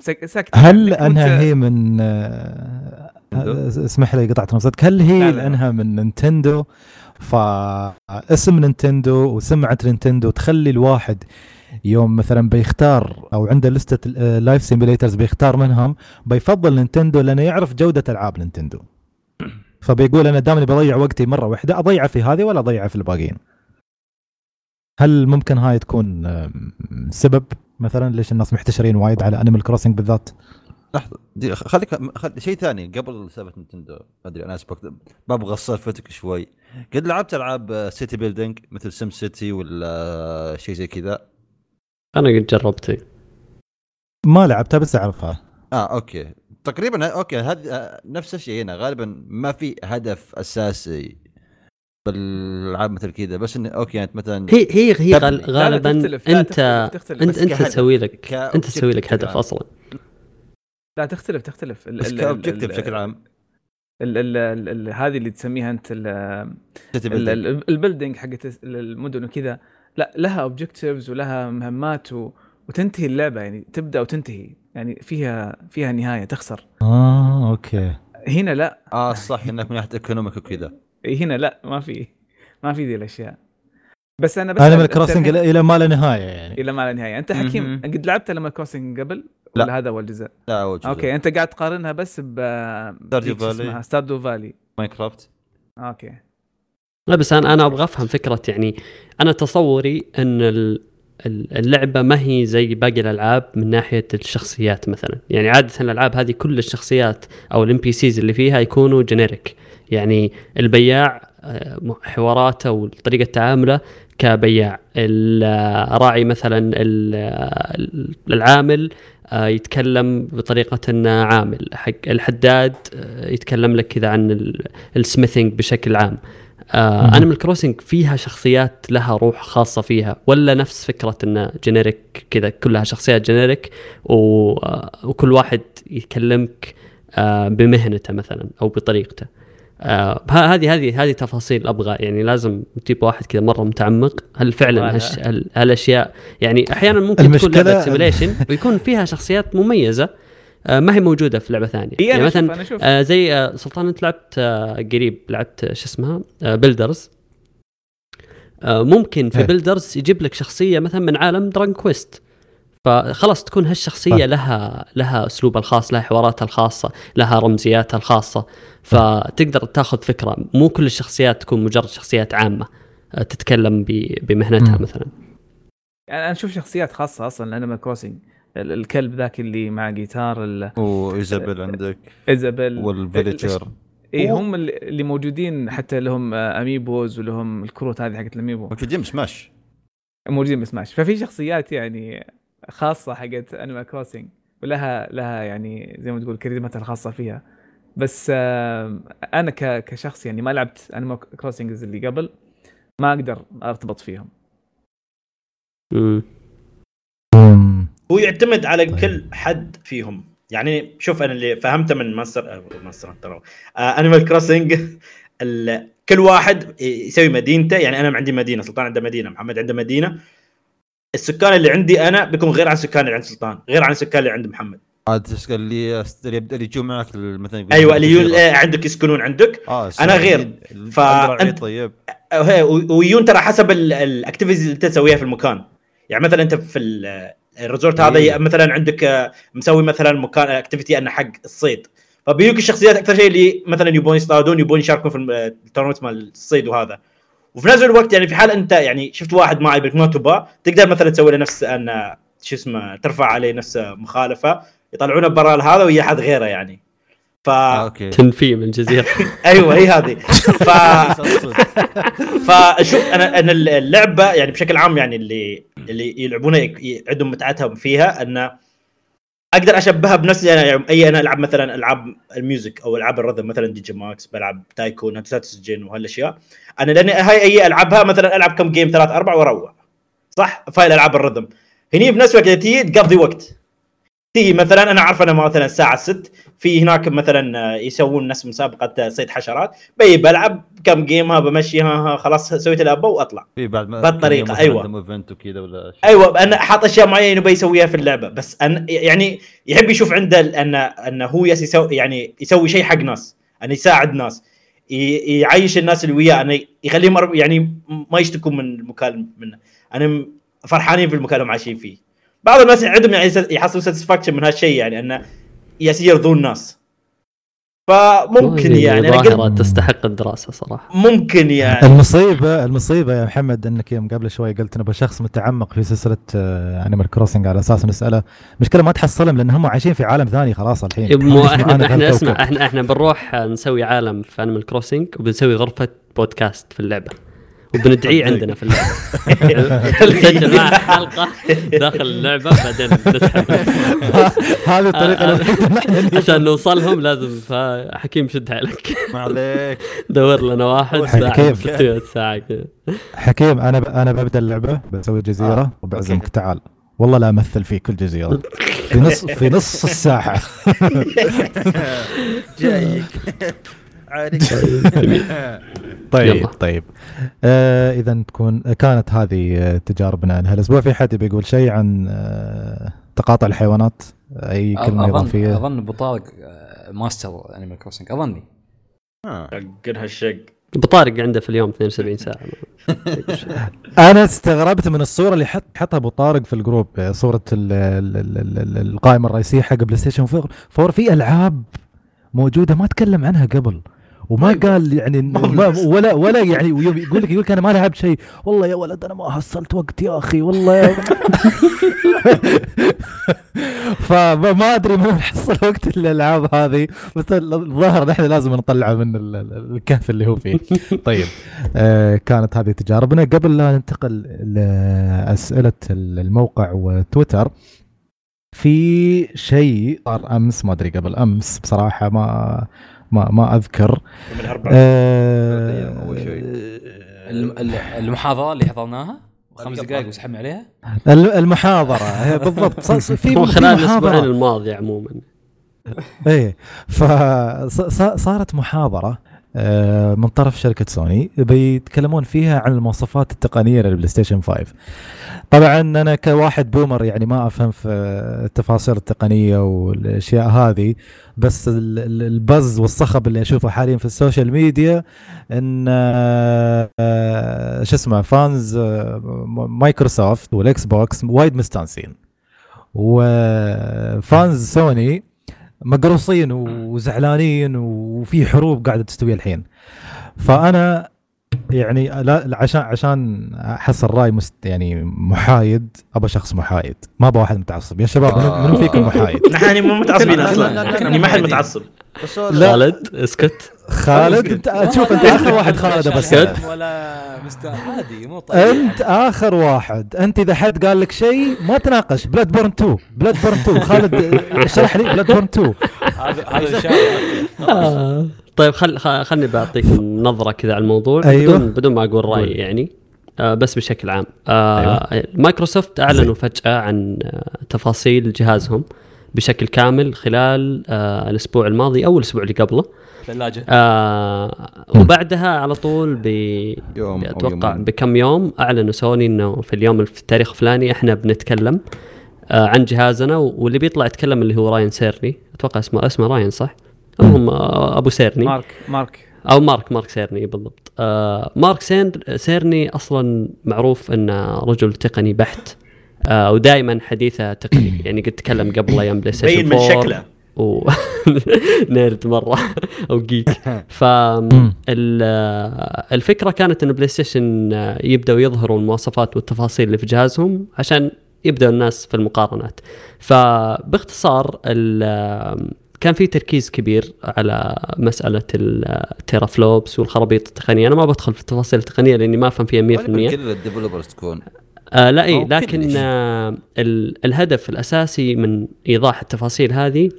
سك- سكتة. هل أنها هي من آه، نينتندو؟ اسمح لي قطعت نصك هل هي لا، لا. لأنها من نينتندو؟ فاسم نينتندو وسمعة نينتندو تخلي الواحد يوم مثلا بيختار أو عنده لستة life simulators بيختار منهم بيفضل نينتندو لأنه يعرف جودة ألعاب نينتندو. فبيقول أنا دامني بضيع وقتي مرة واحدة أضيعه في هذه ولا أضيعه في الباقيين؟ هل ممكن هاي تكون سبب مثلا ليش الناس محتشرين وايد على Animal Crossing بالذات؟ لحظة دي خليك خل... شيء ثاني قبل سالفة نينتندو ما أدري أنا اسبق ببغى سالفتك شوي. قد لعبت ألعاب city building مثل SimCity ولا شيء زي كذا؟ أنا قد جربت ما لعبتها بس أعرفها. آه okay. تقريبا okay هذا آه، نفس الشيء هنا. غالبا ما في هدف أساسي بالألعاب مثل كذا. بس انه okay انت مثلا هي هي هي غالبا أنت. أنت أنت تسوي لك أنت تسوي لك هدف أصلا. لا تختلف تختلف. ال- بس ال- ك objective ال- بشكل عام. ال- ال- ال- ال- هذه اللي تسميها أنت ال- city ال- building ال- ال building حقت المدن وكذا. لا لها objectives ولها مهمات و... وتنتهي اللعبة يعني تبدأ وتنتهي يعني فيها فيها نهاية تخسر. آه okay. هنا لا. آه صح إنك من ناحيه economic وكذا. هنا لا ما في ما في ذي الأشياء. بس أنا بس Animal أنت Crossing الحين- إلى ما لا نهاية يعني. إلى ما لا نهاية. أنت حكيم مهم. قد لعبت Animal Crossing قبل؟ لا. ولا هذا أول جزء؟ لا أول جزء. okay أنت قاعد تقارنها بس ب شو Valley. Stardew Valley Minecraft okay. لا بس أنا أنا أبغى أفهم فكرة يعني أنا تصوري إن ال- ال- اللعبة ما هي زي باقي الألعاب من ناحية الشخصيات مثلا. يعني عادة الألعاب هذه كل الشخصيات أو ال NPCs اللي فيها يكونوا generic يعني البياع آه، حواراته وطريقة تعامله كبياع. الراعي مثلا ال- ال- العامل آه، يتكلم بطريقة إنه عامل. حق الحداد آه، يتكلم لك كذا عن ال- ال smithing بشكل عام. مهم. Animal Crossing فيها شخصيات لها روح خاصة فيها ولا نفس فكرة انه generic كذا كلها شخصيات generic و... آه، وكل واحد يكلمك آه، بمهنته مثلا أو بطريقته آه، هذه هذه هذه تفاصيل أبغى يعني لازم تجيب واحد كذا مرة متعمق هل فعلا. هش هل هالأشياء يعني أحيانا ممكن تكون لعبة simulation ويكون فيها شخصيات مميزة آه، ما هي موجودة في لعبة ثانية. هي يعني مثلا شوف أنا شوف آه زي آه سلطان أنت لعبت آه قريب لعبت آه شو اسمها؟ آه Builders آه ممكن في إيه. Builders يجيب لك شخصية مثلا من عالم Dragon Quest فخلاص تكون هالشخصية صح. لها لها أسلوبها الخاص لها حواراتها الخاصة لها رمزياتها الخاصة. فتقدر تاخذ فكرة. مو كل الشخصيات تكون مجرد شخصيات عامة آه تتكلم بمهنتها. مثلا. يعني أنا أشوف شخصيات خاصة أصلا ل Animal Crossing الكلب ذاك اللي مع جيتار ال- وايزابيل عندك. إيزابيل. وال villager اي هم اللي موجودين حتى لهم آه، amiibos ولهم الكروت هذه حقت ال amiibo. موجودين سماش. موجودين بسماش ففي شخصيات يعني خاصة حقت Animal Crossing ولها لها يعني زي ما تقول كاريزمتها الخاصة فيها. بس أنا ك- كشخص يعني ما لعبت Animal Crossing اللي قبل ما أقدر أرتبط فيهم. هو يعتمد على طيب. كل حد فيهم. يعني شوف أنا اللي فهمته من ماستر آه، ماستر هانتر. Animal Crossing كل واحد يسوي مدينته. يعني أنا عندي مدينة سلطان عنده مدينة محمد عنده مدينة. السكان اللي عندي أنا بيكون غير عن السكان اللي عند سلطان غير عن السكان اللي عند محمد. عاد اللي اللي يجوا معك مثلا أيوه اللي آه، عندك يسكنون عندك. آه أنا غير. فانت طيب. أو هي- و- ويجون ترى حسب ال activities اللي أنت تسويها في المكان. يعني مثلا أنت في ال resort هذا إيه. مثلا عندك آه، مسوي مثلا مكان activity أنه حق الصيد. فبيجوك الشخصيات أكثر شيء اللي مثلا يبون يصطادون يبون يشاركون في ال tournament مال الصيد وهذا. وفي نفس الوقت يعني في حال أنت يعني شفت واحد ما يبيك ما تقدر مثلا تسوي له نفس أن شو اسمه ترفع عليه نفس مخالفة يطلعونه برا هذا ويا حد غيره يعني. ف آه، okay. تنفي من الجزيره أيوه هي هذه. ف فشوف أنا أنا اللعبة يعني بشكل عام يعني اللي اللي يلعبونها عندهم متعتهم فيها انه أقدر أشبهها بنفسي أنا يعني أي أنا ألعب مثلا ألعاب ال music أو ألعاب ال rhythm مثلا DJMax بلعب تايكون ساتس جين وهالأشياء. أنا لاني هاي أي ألعبها مثلا ألعب كم game ثلاث أربع وأروح. صح؟ فايل العاب الرذم. هني بنفس الوقت تيجي تقضي وقت. تيجي مثلا أنا عارف أنا مثلا الساعة 6 في هناك مثلا يسوون ناس مسابقه صيد حشرات بي بلعب كم جيم ها بمشي ها, ها خلاص سويت الابو وأطلع. في بعد ما ايفنت وكذا ولا. أيوه أنا حاط أشياء معينة يبي يسويها في اللعبة بس أن يعني يحب يشوف عنده أن أن هو يس يسوي يعني يسوي شيء حق ناس أن يساعد ناس يعيش الناس اللي وياه انه يخليهم يعني ما يشتكوا من المكان منه. أنا فرحانين في المكان اللي هم عايشين فيه. بعض الناس عندهم يعني يحصلوا satisfaction من هالشيء يعني انه يس يرضون الناس. فممكن يعني أنا ظاهرة قلت تستحق الدراسة صراحة. ممكن يعني. المصيبه المصيبة يا محمد أنك يوم قبل شوي قلت نبغى شخص متعمق في سلسلة انيمال كروسنج على أساس نسأله. مشكلة ما تحصلهم لأن هم عايشين في عالم ثاني خلاص الحين. مو إحنا إحنا إحنا. اسمع إحنا إحنا بنروح نسوي عالم في انيمال كروسنج وبنسوي غرفة بودكاست في اللعبة. وبندعيه عندنا في اللعبة. نسجل معه حلقة داخل اللعبة بعدين نسحب. هذه الطريقة آه، إحنا عشان نوصلهم لازم فا- حكيم شد حيلك. ما عليك. دور لنا واحد حكيم. ساعة حكيم أنا ب... أنا ببدأ اللعبة بسوي جزيرة آه، وبعزمك. تعال. والله لا أمثل في كل جزيرة. في نص في نص الساحة. جايك. عليك طيب. يلا. طيب. آه اذا تكون كانت هذه آه، تجاربنا هالاسبوع في حد بيقول شيء عن آه تقاطع الحيوانات؟ أي كلمة اظن اضافيه أظن ابو طارق آه، ماستر انيمال كروسنج أظني. آه. حق هالشق. ابو طارق عنده في اليوم 72 ساعة. أنا استغربت من الصورة اللي حط حطها ابو طارق في الجروب صورة ال ال ال ال ال القائمة الرئيسية حق بلاي ستيشن 4 في ألعاب موجودة ما تكلم عنها قبل. وما قال يعني ما ولا ولا يعني يقول لك يقول لك أنا ما لعبت شيء. والله يا ولد أنا ما حصلت وقت يا أخي والله. يا فما أدري من حصل وقت الألعاب هذه. بس الظاهر نحن لازم نطلعه من ال- ال- الكهف اللي هو فيه. طيب. آه كانت هذه تجاربنا. قبل لا ننتقل لأسئلة الموقع وتويتر في شيء صار أمس ما أدري قبل أمس بصراحة ما ما ما أذكر. من آه شيء. المحاضرة اللي حضرناها؟ خمس دقائق وسحبنا عليها؟ الم- المحاضرة. بالضبط. في خلال الاسبوعين محاضرة. الماضيه عموما. إيه. فصارت محاضرة. آه، من طرف شركة سوني بيتكلمون فيها عن المواصفات التقنية للبلاي ستيشن 5 طبعا أنا كواحد boomer يعني ما أفهم في التفاصيل التقنية والأشياء هذه بس ال- ال- ال buzz والصخب اللي أشوفه حاليا في ال social media إن آه، آه، شو اسمه fans آه، مايكروسوفت والإكس بوكس وايد مستانسين. و fans سوني مقروصين وزعلانين وفي حروب قاعدة تستوي الحين. فأنا يعني لا عشان عشان احصل راي مست يعني محايد ابى شخص محايد. ما ابى واحد متعصب. يا شباب منو- منو فيكم محايد؟ نحن يعني مو متعصبين لا، لا، أصلا. لا، لا، يعني ما حد. متعصب. خالد اسكت. خالد انت شوف أنت آخر واحد خالد بس ولا مست عادي مو أنت آخر واحد. أنت إذا حد قال لك شيء ما تناقش. بلاد بورن 2 بلاد بورن 2 خالد اشرح لي بلاد بورن 2 هذا هذا الشيء آه. طيب خل خ- خلني بعطيكم نظرة كذا على الموضوع أيوة. بدون بدون ما أقول رايي. يعني آه بس بشكل عام آه مايكروسوفت أعلنوا فجأة عن آه تفاصيل جهازهم بشكل كامل خلال آه الأسبوع الماضي أو الأسبوع اللي قبله ثلاجه آه وبعدها على طول ب يوم أتوقع. بكم يوم أعلنوا سوني إنه في اليوم في التاريخ الفلاني إحنا بنتكلم آه عن جهازنا واللي بيطلع يتكلم اللي هو راين سيرني أتوقع اسمه اسمه راين صح؟ المهم آه أبو سيرني. مارك مارك. أو مارك مارك سيرني بالضبط. آه مارك سير سيرني أصلا معروف انه رجل تقني بحت آه ودائما حديثه تقني. يعني قد تكلم قبل أيام بلاي ستيشن بين من 4 شكله. و نيرد مرة أو جيك ف ال- الفكرة كانت أن بلاي ستيشن يبدأوا يظهروا المواصفات والتفاصيل اللي في جهازهم عشان يبداوا الناس في المقارنات. فباختصار كان في تركيز كبير على مسألة ال teraflops والخرابيط التقنية. أنا ما بدخل في التفاصيل التقنية لأني ما أفهم فيها 100% غالباً كل ال developers تكون آه لا إي لكن. آه ال- الهدف الأساسي من إيضاح التفاصيل هذه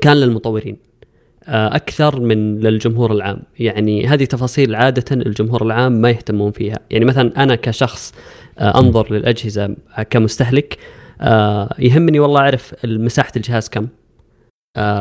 كان للمطورين آه أكثر من للجمهور العام. يعني هذه تفاصيل عادة الجمهور العام ما يهتمون فيها. يعني مثلا أنا كشخص آه أنظر للأجهزة كمستهلك آه يهمني والله أعرف مساحه الجهاز كم.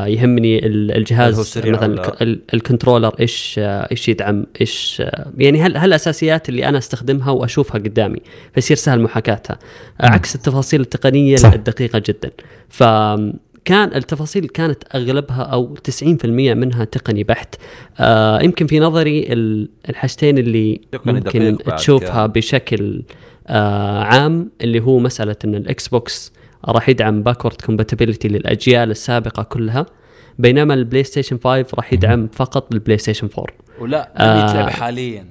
يهمني هل هو الجهاز مثلا الكنترولر إيش آه، إيش يدعم إيش آه، يعني هل هالاساسيات اللي أنا أستخدمها وأشوفها قدامي فيصير سهل محاكاتها آه، مم. عكس التفاصيل التقنية صح. الدقيقة جدا فكان التفاصيل كانت أغلبها أو 90% منها تقني بحت آه يمكن في نظري ال- الحاجتين اللي ممكن تشوفها كان. بشكل آه عام اللي هو مسألة إن الإكس بوكس راح يدعم backward compatibility للأجيال السابقة كلها بينما البلاي ستيشن 5 راح يدعم فقط البلاي ستيشن 4 ولا آه. يتلعب حاليا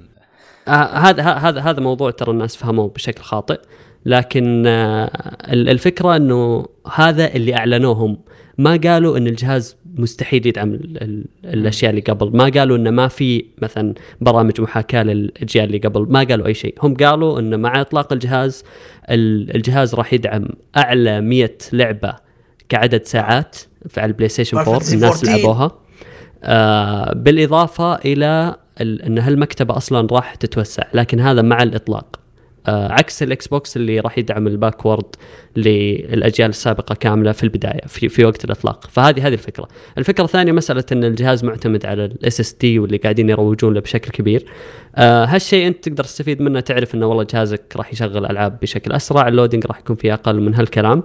آه، هذا ه- هذا هذا موضوع ترى الناس فهموه بشكل خاطئ لكن آه، ال- الفكرة إنه هذا اللي أعلنوهم ما قالوا إن الجهاز مستحيل يدعم ال ال الأشياء اللي قبل. ما قالوا إنه ما في مثلا برامج محاكاة للأجيال اللي قبل. ما قالوا أي شيء. هم قالوا انه مع إطلاق الجهاز ال- الجهاز راح يدعم أعلى 100 لعبة كعدد ساعات في على البلاي ستيشن 4 Fantasy الناس 14. لعبوها. آه بالإضافة إلى ال- إن هالمكتبة أصلا راح تتوسع لكن هذا مع الإطلاق. عكس الاكس بوكس اللي راح يدعم ال backward للأجيال السابقة كاملة في البداية في, في وقت الإطلاق. فهذه هذه الفكرة. الفكرة الثانية مسألة إن الجهاز معتمد على ال SSD واللي قاعدين يروجون له بشكل كبير. آه هالشيء أنت تقدر تستفيد منه تعرف إنه والله جهازك راح يشغل ألعاب بشكل أسرع ال loading راح يكون فيه أقل من هالكلام.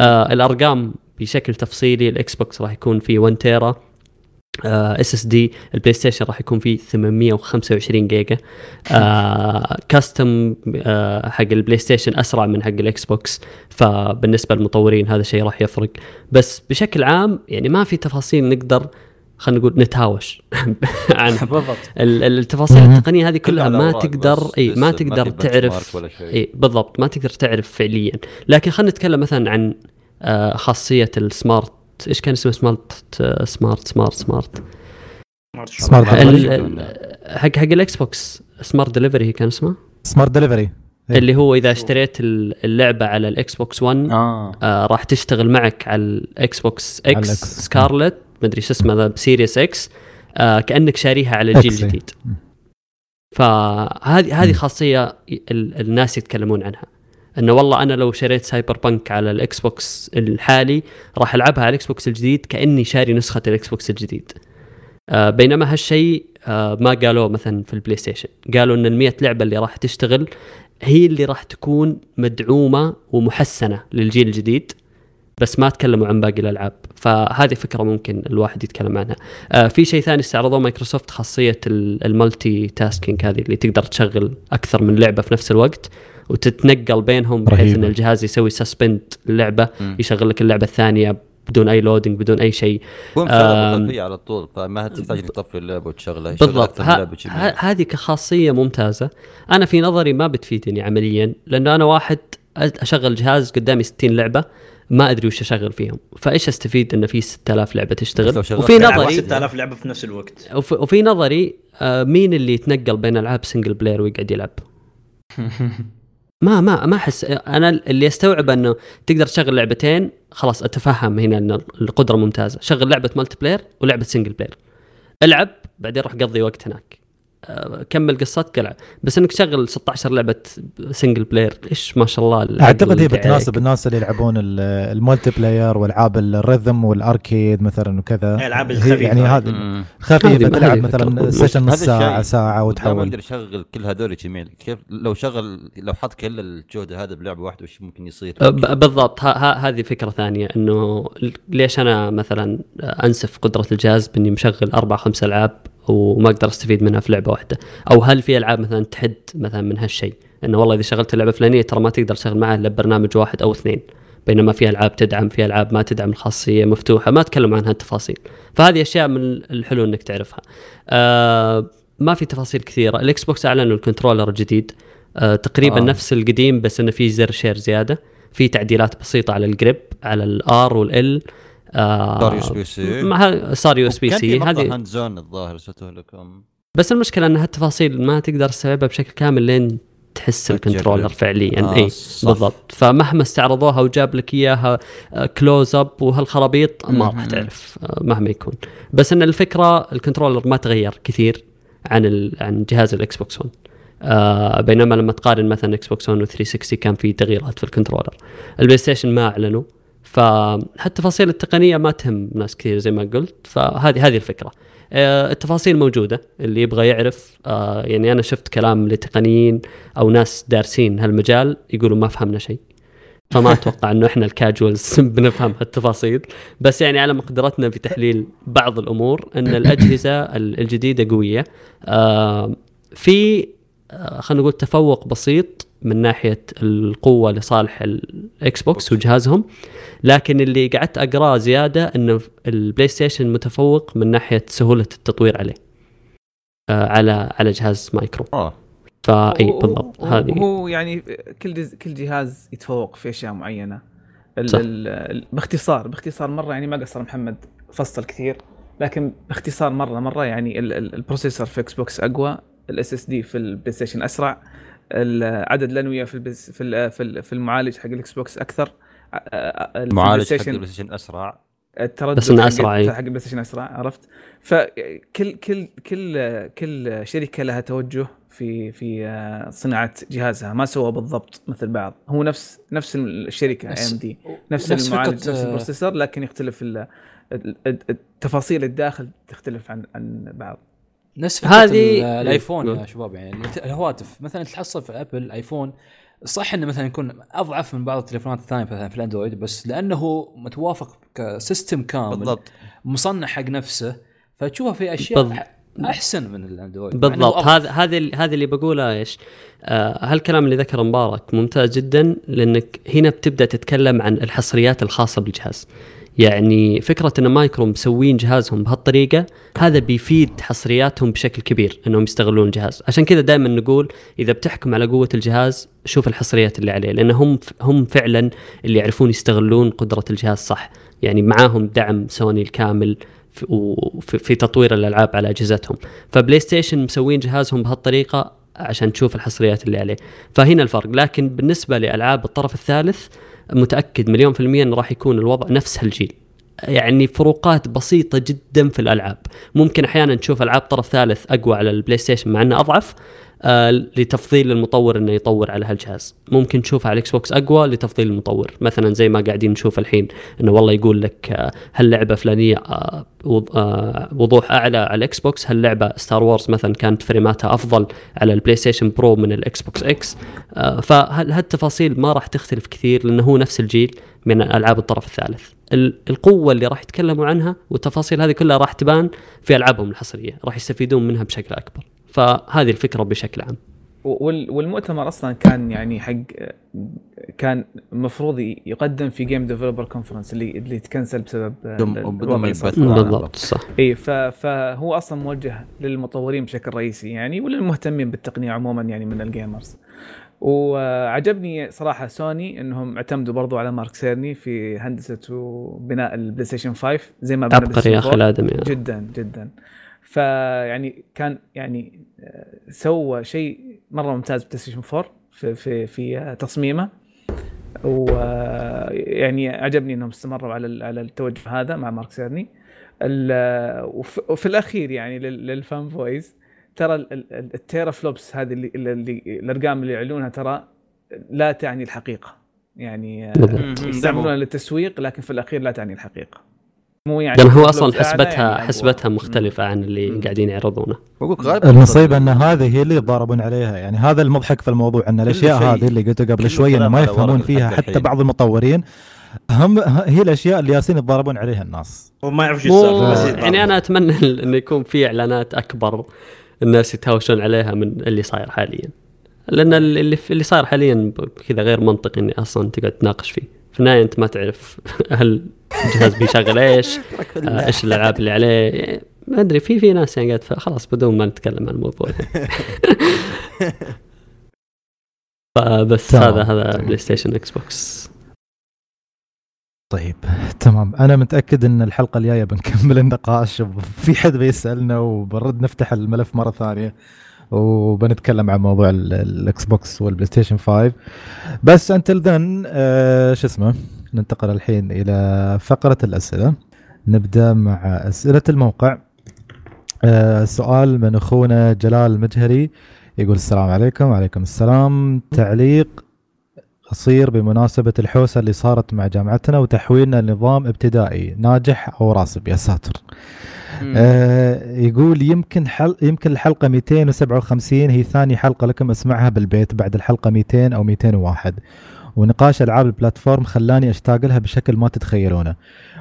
آه الأرقام بشكل تفصيلي الاكس بوكس راح يكون فيه 1 تيرا SSD البلاي ستيشن راح يكون فيه 825 جيجا. آه custom آه حق البلاي ستيشن أسرع من حق الاكس بوكس فبالنسبة للمطورين هذا الشيء راح يفرق. بس بشكل عام يعني ما في تفاصيل نقدر خلينا نقول نتهاوش عن بالضبط. ال- ال- التفاصيل. التقنية هذه كلها ما تقدر إي ما تقدر تعرف. إي بالضبط ما تقدر تعرف فعليا. لكن خلينا نتكلم مثلا عن آه، خاصية ال smart إيش كان اسمه smart smart smart smart smart حق حق الاكس بوكس smart delivery كان اسمه smart delivery إيه. اللي هو إذا اشتريت ال- اللعبة على الاكس بوكس 1 آه آه راح تشتغل معك على الاكس بوكس إكس. Scarlett مدري شو اسمه ذا ب Series X آه كأنك شاريها على الجيل إيه. الجديد مم. فهذه هذه. خاصية ال- الناس يتكلمون عنها إنه والله أنا لو شريت Cyberpunk على الاكس بوكس الحالي راح ألعبها على الاكس بوكس الجديد كأني شاري نسخة الاكس بوكس الجديد. آه بينما هالشيء آه ما قالوه مثلا في البلاي ستيشن. قالوا إن ال لعبة اللي راح تشتغل هي اللي راح تكون مدعومة ومحسنة للجيل الجديد بس ما تكلموا عن باقي الألعاب. فهذه فكرة ممكن الواحد يتكلم عنها. آه في شيء ثاني استعرضوه مايكروسوفت خاصية ال- ال multitasking هذه اللي تقدر تشغل أكثر من لعبة في نفس الوقت. وتتنقل بينهم بحيث رهيبة. ان الجهاز يسوي suspend اللعبة مم. يشغل لك اللعبة الثانية بدون أي loading بدون أي شيء. على طول فما تحتاج إنك تطفي اللعبة وتشغلها بالضبط. هذه كخاصية ممتازة. أنا في نظري ما بتفيدني عمليا لأنه أنا واحد أشغل جهاز قدامي 60 لعبة ما أدري وش أشغل فيهم. فإيش أستفيد انه في 6000 لعبة تشتغل؟ وفي لعبة نظري واحدة. 6000 لعبة في نفس الوقت. وفي, وفي نظري آه، مين اللي يتنقل بين ألعاب single player ويقعد يلعب؟ ما ما ما أحس أنا اللي استوعب إنه تقدر تشغل لعبتين خلاص أتفهم هنا إن القدرة ممتازة. شغل لعبة multiplayer ولعبة single player ألعب بعدين روح قضي وقت هناك. كمل قصتك العب بس إنك تشغل 16 لعبة single player إيش ما شاء الله أعتقد هي بتناسب. الناس اللي يلعبون ال- ال multiplayer وألعاب ال rhythm وال arcade مثلا وكذا الألعاب هي الخفيفة. يعني هذه مم. خفيفة تلعب مثلا. session نص هذا ساعه ساعة لا ما وتحول يقدر يشغل كل هذول جميل كيف لو شغل لو حط كل الجهد هذا بلعبة واحدة وش ممكن يصير أه، بالضبط هذه فكرة ثانية إنه ليش أنا مثلا أنسف قدرة الجهاز بإني مشغل أربع خمس ألعاب وما أقدر أستفيد منها في لعبة واحدة. أو هل في ألعاب مثلا تحد مثلا من هالشيء؟ إنه والله إذا شغلت اللعبه الفلانيه ترى ما تقدر تشغل معها إلا برنامج واحد أو اثنين. بينما في ألعاب تدعم في ألعاب ما تدعم الخاصيه مفتوحة ما تكلموا عن هالتفاصيل فهذه أشياء من الحلو إنك تعرفها. آه ما في تفاصيل كثيرة. الاكس بوكس اعلنوا ال controller الجديد آه تقريبا. آه. نفس القديم بس إنه في زر share زيادة. في تعديلات بسيطة على ال grip على ال R وال L آه صار USB-C مع- صار USB-C هذه hands-on الظاهر ارسلته لكم بس المشكلة أن هالتفاصيل ما تقدر تستوعبها بشكل كامل لين تحس. ال controller فعليا آه، إي. بالضبط فمهما استعرضوها وجاب لك إياها close up وهالخرابيط ما راح. تعرف آه، مهما يكون بس إن الفكرة ال controller ما تغير كثير عن. عن جهاز الاكس بوكس 1 آه بينما لما تقارن مثلا إكس بوكس 1 و 360 كان في تغييرات في ال controller البلاي ستيشن ما أعلنوا فالتفاصيل التقنية ما تهم ناس كثير زي ما قلت فهذه هذه الفكرة. آه، التفاصيل موجودة اللي يبغى يعرف آه، يعني أنا شفت كلام لتقنيين أو ناس دارسين هالمجال يقولوا ما فهمنا شيء. فما أتوقع إنه إحنا ال casuals بنفهم هالتفاصيل. بس يعني على مقدرتنا في تحليل بعض الأمور إن الأجهزة ال- الجديدة قوية. آه، في خلينا نقول تفوق بسيط من ناحية القوة لصالح الاكس بوكس وجهازهم. لكن اللي قعدت أقرأه زيادة إنه البلاي ستيشن متفوق من ناحية سهولة التطوير عليه. آه، على على جهاز مايكرو. آه. فاي بالضبط. هذه. هو يعني كل. كل جهاز يتفوق في أشياء معينة. ال... صح. ال... باختصار باختصار مرة يعني ما قصر محمد فصل كثير. لكن باختصار مرة مرة يعني ال... ال... ال processor في إكس بوكس اقوى ال SSD في البلاي ستيشن أسرع. عدد الانويه في البس... في ال... في ال- في المعالج حق الإكس بوكس أكثر. ع- في البلاي معالج حق البلاي ستيشن أسرع. التردد بس إنه حق- البلاي ستيشن أسرع عرفت؟ فكل كل كل كل شركة لها توجه في في آه، صناعة جهازها. ما سوى بالضبط مثل بعض. هو نفس نفس الشركة بس- AMD نفس, نفس المعالج فكرة، نفس آه، ال processor لكن يختلف ال- ال- ال- التفاصيل الداخل تختلف عن عن بعض. نفس هذه- ال- الآيفون نعم. يا شباب يعني الهواتف مثلا تحصل في Apple الآيفون صح إنه مثلا يكون أضعف من بعض التليفونات الثانية مثلا في الأندرويد بس لأنه متوافق ك system كامل بالضبط مصنع حق نفسه فتشوفها في أشياء بالض- أح- أحسن من الأندرويد بالضبط. هذا هذا ال- هذا اللي بقوله إيش؟ آه هالكلام اللي ذكره مبارك ممتاز جدا لأنك هنا بتبدأ تتكلم عن الحصريات الخاصة بالجهاز. يعني فكرة إن مايكرو مسوين جهازهم بهالطريقة هذا بيفيد حصرياتهم بشكل كبير إنهم يستغلون الجهاز، عشان كذا دائما نقول إذا بتحكم على قوة الجهاز شوف الحصريات اللي عليه لأن هم هم فعلا اللي يعرفون يستغلون قدرة الجهاز صح، يعني معاهم دعم سوني الكامل في- تطوير الألعاب على أجهزتهم. فبلاي ستيشن مسوين جهازهم بهالطريقة عشان تشوف الحصريات اللي عليه. فهنا الفرق. لكن بالنسبة لألعاب الطرف الثالث متأكد مليون في المية إنه راح يكون الوضع نفس هالجيل. يعني فروقات بسيطة جدا في الألعاب. ممكن أحيانا تشوف ألعاب طرف ثالث أقوى على البلاي ستيشن مع أنه أضعف آه لتفضيل المطور إنه يطور على هالجهاز. ممكن تشوف على الاكس بوكس أقوى لتفضيل المطور. مثلا زي ما قاعدين نشوف الحين إنه والله يقول لك آه هاللعبة فلانية آه وض- وضوح أعلى على ال Xbox هاللعبة Star Wars مثلا كانت فريماتها أفضل على ال PlayStation Pro من ال Xbox X فهالتفاصيل ما راح تختلف كثير لأنه هو نفس الجيل من ألعاب الطرف الثالث. ال- القوة اللي راح يتكلموا عنها والتفاصيل هذه كلها راح تبان في ألعابهم الحصرية. راح يستفيدون منها بشكل أكبر. فهذه الفكرة بشكل عام. وال- والمؤتمر أصلا كان يعني حق كان المفروض يقدم في Game Developer Conference اللي اللي تكنسل بسبب. بالضبط صح. اي فهو أصلا موجه للمطورين بشكل رئيسي يعني وللمهتمين بالتقنية عموما يعني من ال gamers وعجبني صراحة سوني إنهم اعتمدوا برضو على Mark Cerny في هندسة وبناء ال PlayStation 5 زي ما بنى عبقري يا أخي 4. الآدمي. جدا جدا. فيعني كان يعني سوى شيء مرة ممتاز PlayStation 4 في في في تصميمه. ويعني عجبني إنهم استمروا على ال- على التوجه هذا مع Mark Cerny. وفي الأخير يعني لل- لل fanboys ترى ال- ال- ال teraflops هذه اللي, اللي الأرقام اللي يعلنونها ترى لا تعني الحقيقة. يعني آه،. يستعملونها للتسويق لكن في الأخير لا تعني الحقيقة. مو يعني لأن هو أصلا حسبتها يعني. حسبتها مختلفة عن اللي مم. قاعدين يعرضونه المصيبه أن هذه هي اللي يتضاربون عليها يعني هذا المضحك في الموضوع أن الأشياء هذه اللي قلت قبل شوي ما يفهمون فيها حتى الحين. بعض المطورين هم هي الأشياء اللي جالسين يتضاربون عليها الناس وما يعرف شو السالفة. يعني أنا أتمنى انه يكون في إعلانات أكبر الناس يتهاوشون عليها من اللي صاير حاليا لأن اللي اللي صاير حاليا كذا غير منطقي إني أصلا تقعد تناقش فيه في النهاية أنت ما تعرف هل الجهاز بيشغل إيش آه، إيش الألعاب اللي عليه. يعني ما أدري في في ناس يعني قاعد خلاص بدون ما نتكلم عن الموضوع. فبس هذا هذا. PlayStation Xbox طيب تمام. أنا متأكد إن الحلقة الجاية بنكمل النقاش وفي حد بيسألنا وبنرد نفتح الملف مرة ثانية وبنتكلم عن موضوع ال- ال Xbox وال PlayStation 5 بس until then آه شو اسمه؟ ننتقل الحين إلى فقرة الأسئلة. نبدأ مع أسئلة الموقع. آه سؤال من أخونا جلال المجهري يقول السلام عليكم. وعليكم السلام. تعليق قصير بمناسبة الحوسة اللي صارت مع جامعتنا وتحويلنا لنظام ابتدائي. ناجح أو راسب يا ساتر؟ آه يقول يمكن حل يمكن الحلقة 257 هي ثاني حلقة لكم أسمعها بالبيت بعد الحلقة 200 أو 201 ونقاش ألعاب ال platform خلاني أشتاق لها بشكل ما تتخيلونه.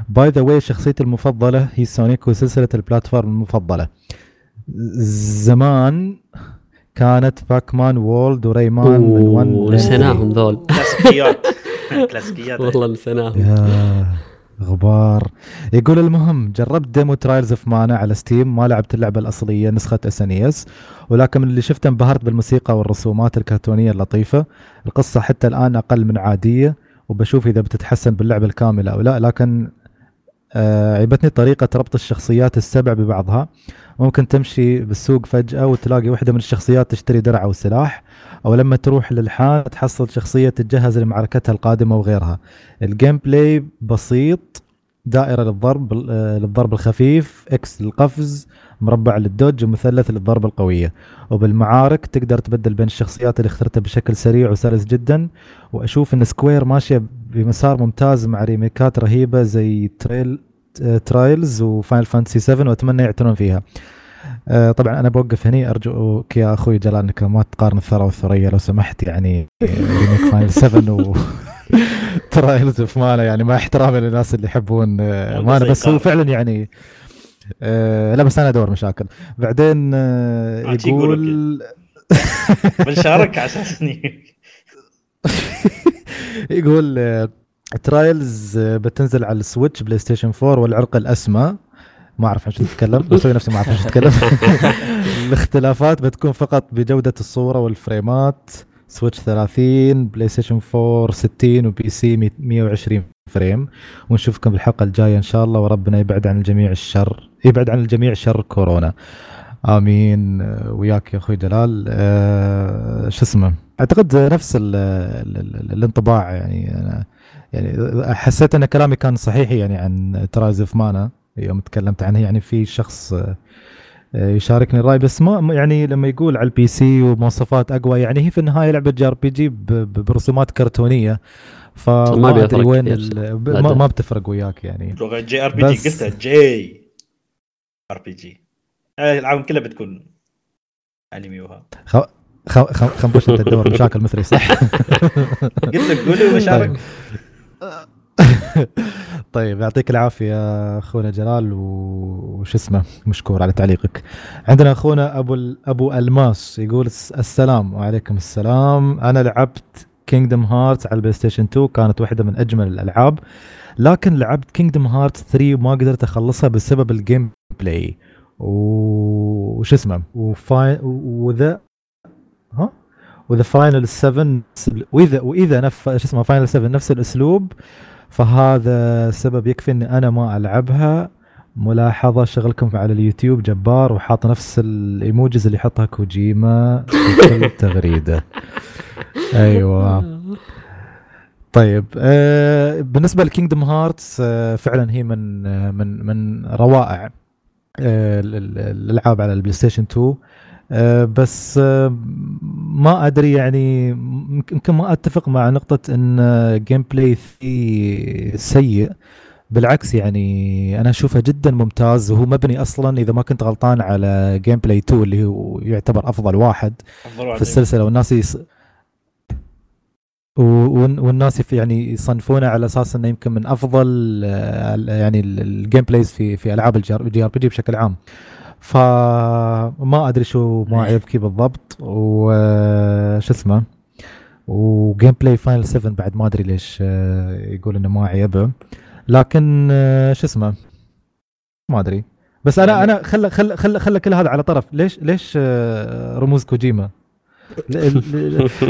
by the way شخصيتي المفضلة هي Sonic وسلسلة ال platform المفضلة. زمان كانت Pac-Man World و Rayman من 1 ونسيناهم ذول. كلاسيكيات. كلاسيكيات. والله نسيناهم غبار. يقول المهم جربت demo Trials of Mana على Steam ما لعبت اللعبة الأصلية نسخة SNES ولكن من اللي شفته انبهرت بالموسيقى والرسومات الكرتونية اللطيفة. القصة حتى الآن أقل من عادية وبشوف إذا بتتحسن باللعبة الكاملة أو لا. لكن آه عيبتني طريقة ربط الشخصيات السبع ببعضها. ممكن تمشي بالسوق فجأة وتلاقي واحدة من الشخصيات تشتري درع أو سلاح. أو لما تروح للحان تحصل شخصية تتجهز لمعركتها القادمة وغيرها. ال gameplay بسيط دائرة للضرب للضرب الخفيف X للقفز مربع لل dodge ومثلث للضربة القوية. وبالمعارك تقدر تبدل بين الشخصيات اللي اخترتها بشكل سريع وسلس جدا. وأشوف إن Square ماشية بمسار ممتاز مع ريميكات رهيبة زي Trial Trials و Final Fantasy 7 وأتمنى يعتنون فيها. طبعا أنا بوقف هني ارجوك يا أخوي جلال إنك ما تقارن الثرى والثريا لو سمحت يعني remake Final 7 و Trials of Mana يعني مع احترامي للناس اللي يحبون آه، Mana زي بس هو. فعلا يعني آه، لا بس أنا أدور مشاكل. بعدين آه، آه، يقول بنشارك اني يقول. آه، Trials آه، بتنزل على ال Switch PlayStation 4 والعرق الأسمى. ما أعرف عن شو تتكلم بسوي نفسي ما أعرف عن شو تتكلم. الاختلافات بتكون فقط بجودة الصورة والفريمات Switch 30 PlayStation 4 60 و PC 120 frame. ونشوفكم بالحلقة الجاية إن شاء الله وربنا يبعد عن الجميع الشر يبعد عن الجميع شر كورونا. آمين. وياك يا أخوي جلال. أه شو اسمه؟ أعتقد نفس ال ال ال الانطباع يعني أنا يعني حسيت إن كلامي كان صحيح يعني عن Trials of Mana. يوم تكلمت عنه يعني في شخص آه، آه، يشاركني الرأي بس ما يعني لما يقول على ال PC ومواصفات أقوى يعني هي في النهاية لعبة JRPG برسومات كرتونية. ما فما أدري وين. ما, ما بتفرق وياك يعني. لغة جي آر بي جي قلتها J. RPG. العالم كلها بتكون أنمي وها. خ... خ... خ... خنبوش انت تدور مشاكل مثلي صح؟ قلت لك قولي وبشارك طيب يعطيك العافية أخونا جلال وش اسمه؟ مشكور على تعليقك. عندنا أخونا أبو أبو ألماس يقول الس- السلام وعليكم السلام. أنا لعبت Kingdom Hearts على ال PlayStation 2 كانت واحدة من أجمل الألعاب لكن لعبت Kingdom Hearts 3 وما قدرت أخلصها بسبب ال gameplay وش اسمه؟ وفاي وذا ها؟ وذا Final 7 واذا وإذا نف شو اسمه؟ Final 7 نفس الأسلوب. فهذا سبب يكفي إني أنا ما ألعبها. ملاحظة شغلكم على اليوتيوب جبار وحاط نفس ال emojis اللي يحطها كوجيما في كل تغريدة. أيوه. طيب آه بالنسبة ل Kingdom Hearts آه فعلا هي من آه من من روائع ال- ال- الألعاب على البلاي ستيشن 2 آه بس آه ما أدري يعني يمكن ما أتفق مع نقطة إن gameplay فيه سيء. بالعكس يعني أنا أشوفه جدا ممتاز. وهو مبني أصلا إذا ما كنت غلطان على gameplay 2 اللي هو يعتبر أفضل واحد في السلسلة. والناس يص... والناس يعني يصنفونه على أساس إنه يمكن من أفضل آه، يعني ال- ال gameplays في في ألعاب ال JRPG بشكل عام. فما أدري شو ما عيبك بالضبط. وش اسمه؟ و gameplay Final 7 بعد ما أدري ليش آه، يقول إنه ما عيبه لكن آه، شو اسمه؟ ما أدري. بس أنا أنا خل خل خل خل كل هذا على طرف. ليش ليش آه، رموز كوجيما؟ ليه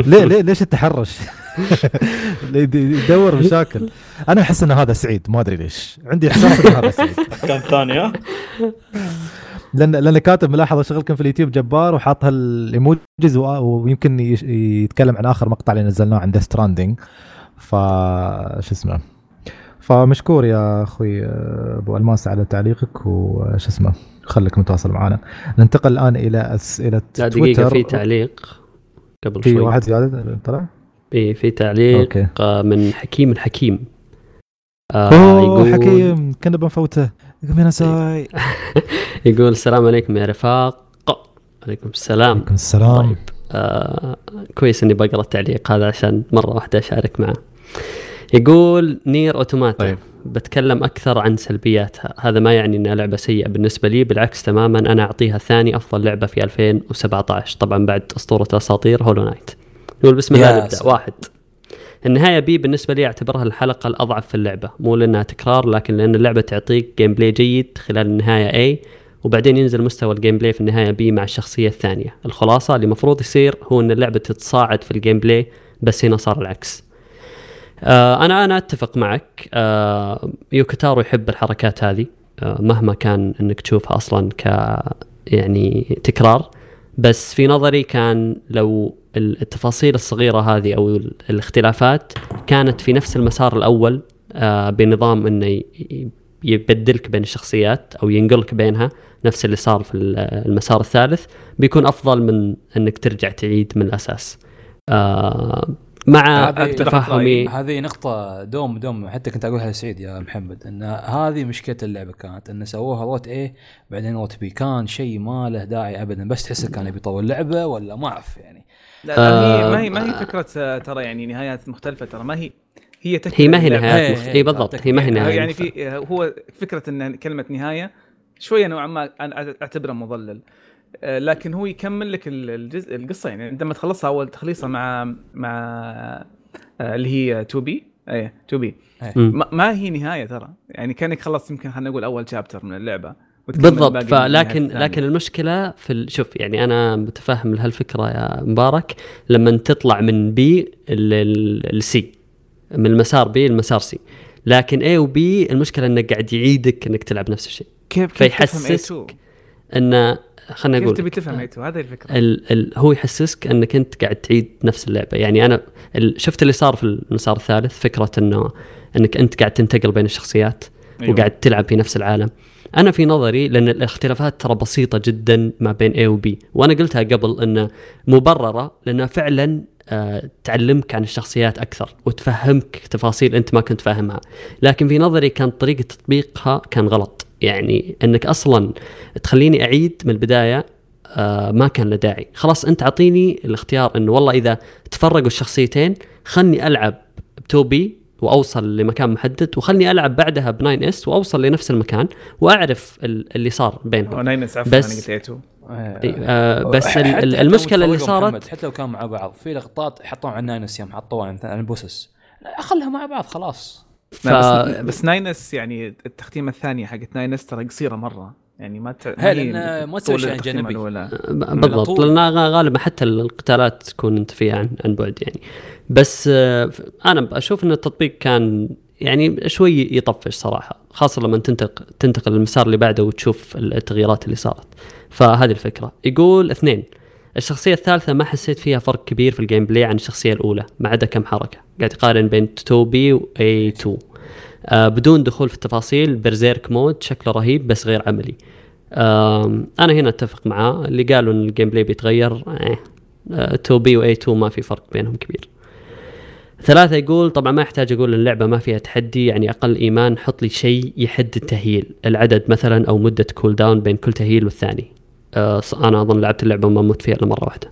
ليه ليه- ليش التحرش؟ يدور مشاكل. أنا أحس إن هذا سعيد ما أدري ليش. عندي إحساس إن هذا سعيد. كان ثاني ها؟ لأن لأن كاتب ملاحظة شغلكم في اليوتيوب جبار وحاط هال emojis ويمكن يتكلم عن آخر مقطع اللي نزلناه عن Stranding ف شو اسمه؟ فمشكور يا أخوي آه، أبو ألماس على تعليقك وش اسمه؟ خليك متواصل معنا. ننتقل الآن إلى أسئلة لا دقيقة في تعليق قبل في شوي. واحد زيادة طلع؟ في في تعليق أوكي. آه، من حكيم الحكيم. آه أوه يقول حكيم كنا بنفوته. يقول من ساي. يقول السلام عليكم يا رفاق. عليكم السلام. عليكم السلام. طيب آه كويس إني بقرا التعليق هذا عشان مرة واحدة أشارك معه. يقول NieR Automata. طيب. بتكلم أكثر عن سلبياتها. هذا ما يعني إنها لعبة سيئة بالنسبة لي بالعكس تماما أنا أعطيها ثاني أفضل لعبة في 2017 طبعا بعد أسطورة الاساطير Hollow Knight. يقول بسم الله نبدأ. واحد. النهاية B بالنسبة لي أعتبرها الحلقة الأضعف في اللعبة. مو لأنها تكرار لكن لأن اللعبة تعطيك gameplay جيد خلال النهاية A. وبعدين ينزل مستوى ال gameplay في النهاية B مع الشخصية الثانية. الخلاصة اللي المفروض يصير هو إن اللعبة تتصاعد في ال gameplay بس هنا صار العكس. آه أنا أنا أتفق معك. آه يوكوتارو يحب الحركات هذه آه مهما كان إنك تشوفها أصلا ك يعني تكرار. بس في نظري كان لو التفاصيل الصغيرة هذه أو ال- الاختلافات كانت في نفس المسار الأول آه بنظام إنه يبدلك بين الشخصيات أو ينقلك بينها نفس اللي صار في ال- المسار الثالث بيكون أفضل من إنك ترجع تعيد من الأساس آه مع هذه- تفهمي هذه نقطة دوم دوم حتى كنت أقولها لسعيد يا محمد إن هذه مشكلة اللعبة كانت إن سووها route A بعدين route B كان شيء ما له داعي ابدا بس تحسه كان يبي يطول لعبة ولا ما أعرف يعني لا, لا هي آه، ما هي ما هي فكرة آه، ترى يعني نهايات مختلفة ترى ما هي هي هي ما هي. نهايات إيه،. إيه، إي بالضبط هي ما هي نهاية يعني مختلفة. في هو فكرة إن كلمة نهاية شوية نوعا ما أنا أعتبره مضلل. آه، لكن هو يكمل لك ال- الجزء القصة يعني. عندما تخلصها أول تخليصها مع مع آه، اللي هي 2B. إيه 2B. مم. ما, ما هي نهاية ترى. يعني كأنك خلصت يمكن خلينا نقول أول chapter من اللعبة بالضبط. فلكن. لكن المشكلة في ال... شوف يعني أنا متفهم لهالفكرة يا مبارك. لما تطلع من B لل C من المسار B للمسار C لكن اي وبي المشكلة انه قاعد يعيدك إنك تلعب نفس الشيء. كيف كيف فيحسسك A2 انه خلينا كيف أقول تبي. تفهم A2 هذه الفكرة. ال ال هو يحسسك إنك أنت قاعد تعيد نفس اللعبة. يعني أنا ال شفت اللي صار في المسار الثالث فكرة انه إنك أنت قاعد تنتقل بين الشخصيات أيوة. وقاعد تلعب في نفس العالم. أنا في نظري لأن الاختلافات ترى بسيطة جدا ما بين A و B. وأنا قلتها قبل إنه مبررة لأنها فعلا تعلمك عن الشخصيات أكثر وتفهمك تفاصيل أنت ما كنت فاهمها. لكن في نظري كان طريقة تطبيقها كان غلط. يعني أنك أصلا تخليني أعيد من البداية آه ما كان له داعي. خلاص أنت أعطيني الاختيار إنه والله إذا تفرقوا الشخصيتين خلني ألعب ب 2B وأوصل لمكان محدد وخلني ألعب بعدها ب 9S وأوصل لنفس المكان وأعرف ال- اللي صار بينهم. Nines عفوا بس- أنا قلت A2 إي، آه بس ال- حتى- ال- حتى المشكلة اللي صارت محمد، حتى لو كانوا مع بعض في لقطات حطوها عن Nines يوم حطوها عن عن ال bosses لا، خلها مع بعض خلاص ف... بس بس Nines يعني التختيمة الثانية حقت Nines ترى قصيرة مرة يعني ما ت... لأن ما تسوي شيء جانبي. الأولى. ب- بالضبط. لأن غالبا حتى القتالات تكون انت فيها عن, عن بعد يعني بس آه، أنا أشوف إن التطبيق كان يعني شوي يطفش صراحة خاصة لما تنتقل تنتقل للمسار اللي بعده وتشوف التغييرات اللي صارت فهذه الفكرة. يقول اثنين الشخصية الثالثة ما حسيت فيها فرق كبير في ال gameplay عن الشخصية الأولى ما عدا كم حركة. قاعد يقارن بين 2B و A2 آه بدون دخول في التفاصيل berserk mode شكله رهيب بس غير عملي. آم، أنا هنا أتفق معاه. اللي قالوا إن ال gameplay بيتغير إيه. آه، 2B و A2 ما في فرق بينهم كبير. ثلاثة يقول طبعا ما يحتاج أقول اللعبة ما فيها تحدي يعني أقل إيمان حط لي شيء يحدد التهييل العدد مثلا أو مدة cooldown بين كل تهييل والثاني. آه أنا أظن لعبت اللعبة وما مت فيها إلا مرة واحدة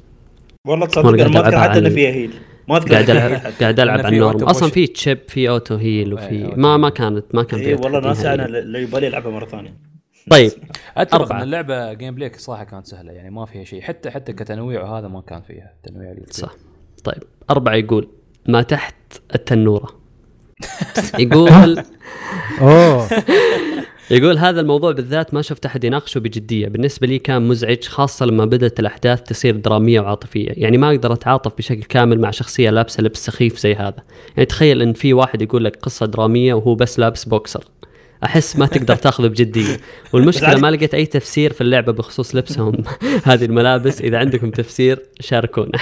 والله تصدق أنا ما قاعد اذكر حتى انه فيها heal ما أذكر قاعد العب. قاعد ألعب على ال normal أصلا. في chip في auto heal إيه، وفي auto ما ما. كانت ما كان اي فيها والله ناسي أنا يبالي العبها مرة ثانية طيب أتفق. إن اللعبة gameplay صراحة كانت سهلة يعني ما فيها شيء حتى حتى كتنويع وهذا ما كان فيها تنويع. صح طيب أربعة يقول ما تحت التنورة يقول أوه يقول هذا الموضوع بالذات ما شفت احد يناقشه بجدية، بالنسبة لي كان مزعج خاصة لما بدأت الأحداث تصير درامية وعاطفية، يعني ما أقدر أتعاطف بشكل كامل مع شخصية لابسة لبس سخيف زي هذا، يعني تخيل إن في واحد يقول لك قصة درامية وهو بس لابس بوكسر. أحس ما تقدر تاخذه بجدية، والمشكلة ما لقيت أي تفسير في اللعبة بخصوص لبسهم. هذه الملابس، إذا عندكم تفسير شاركونا.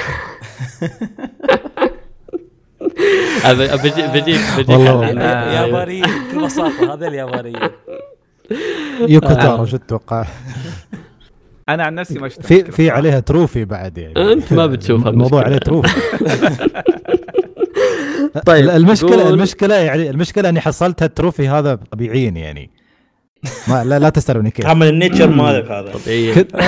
بجيك بجيك والله-. يابانيين بكل بساطة هذا اليابانيين. يوكو تارو شو تتوقع؟ أنا عن نفسي ما شفت في في عليها trophy بعد يعني. أنت ما بتشوفها الموضوع. عليه trophy. طيب المشكلة المشكلة يعني المشكلة إني حصلت ال trophy هذا طبيعيا يعني. ما لا, لا تسألوني كيف. عمل ال nature مالك هذا. طبيعيا كنت-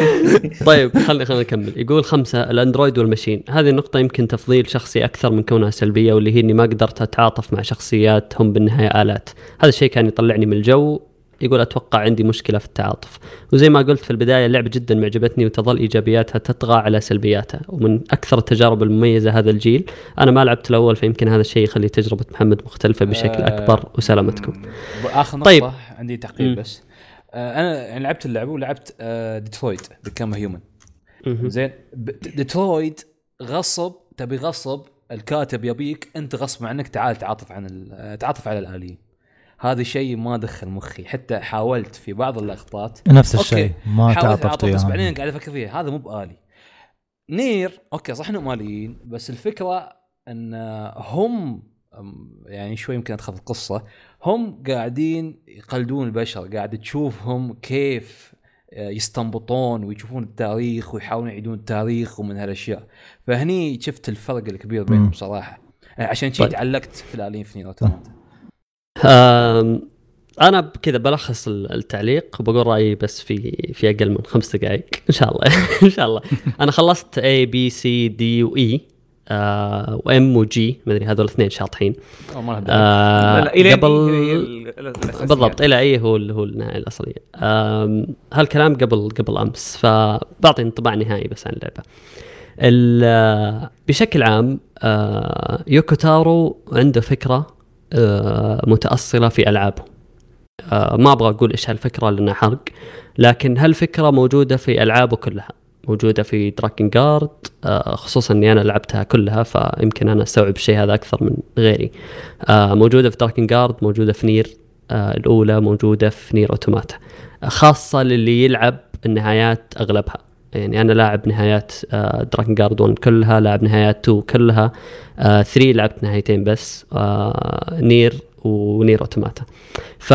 طيب خلي خلينا نكمل. يقول خمسة ال android وال machine. هذه النقطة يمكن تفضيل شخصي أكثر من كونها سلبية واللي هي إني ما قدرت أتعاطف مع شخصيات هم بالنهاية آلات. هذا الشيء كان يطلعني من الجو يقول أتوقع عندي مشكلة في التعاطف. وزي ما قلت في البداية اللعبة جدا معجبتني وتظل إيجابياتها تطغى على سلبياتها. ومن أكثر التجارب المميزة هذا الجيل أنا ما لعبت الأول فيمكن هذا الشيء يخلي تجربة محمد مختلفة بشكل آه، أكبر. وسلامتكم. آخر نقطه طيب. طيب. عندي تعقيب. بس. آه أنا يعني لعبت اللعبة ولعبت آه Detroit Become Human. زين؟ ديترويت غصب تبي غصب الكاتب يبيك أنت غصب عنك تعال تعاطف عن آه، تعاطف على الآليين. هذا شيء ما دخل مخي. حتى حاولت في بعض اللقطات نفس. الشيء ما تعاطفت بس. بعدين قاعد أفكر فيها. هذا مو بآلي. NieR okay صح إنهم آليين بس الفكرة إن هم أم، يعني شوي يمكن أدخل في القصة. هم قاعدين يقلدون البشر قاعد تشوفهم كيف آه، يستنبطون ويشوفون التاريخ ويحاولون يعيدون التاريخ ومن هالأشياء. فهني شفت الفرق الكبير بينهم مم. صراحة. يعني عشان شيء طيب. تعلقت في الآليين في نير آم، أنا كذا بلخص ال- التعليق وبقول رأيي بس في في أقل من خمس دقائق إن شاء الله. إن شاء الله. أنا خلصت A B C D و E. آه وام وجي ما أدري هذول الاثنين شاطحين. آه لا لا قبل. بالضبط إلى اي هو هو النهاية الأصلية. هالكلام قبل قبل أمس فبعطي انطباع نهائي بس عن اللعبة. ال- آه، بشكل عام آه، يوكو تارو عنده فكرة آه، متأصلة في ألعابه. آه، ما أبغى أقول إيش هالفكرة لأنها حرق لكن هالفكرة موجودة في ألعابه كلها. موجودة في Drakengard خصوصا إني أنا لعبتها كلها فيمكن أنا أستوعب الشيء هذا أكثر من غيري. آه، موجودة في Drakengard موجودة في NieR آه، الأولى موجودة في NieR Automata آه، خاصة للي يلعب النهايات أغلبها. يعني أنا لاعب نهايات Drakengard 1 كلها لاعب نهايات 2 كلها. 3 لعبت نهايتين بس آه، NieR و NieR Automata ف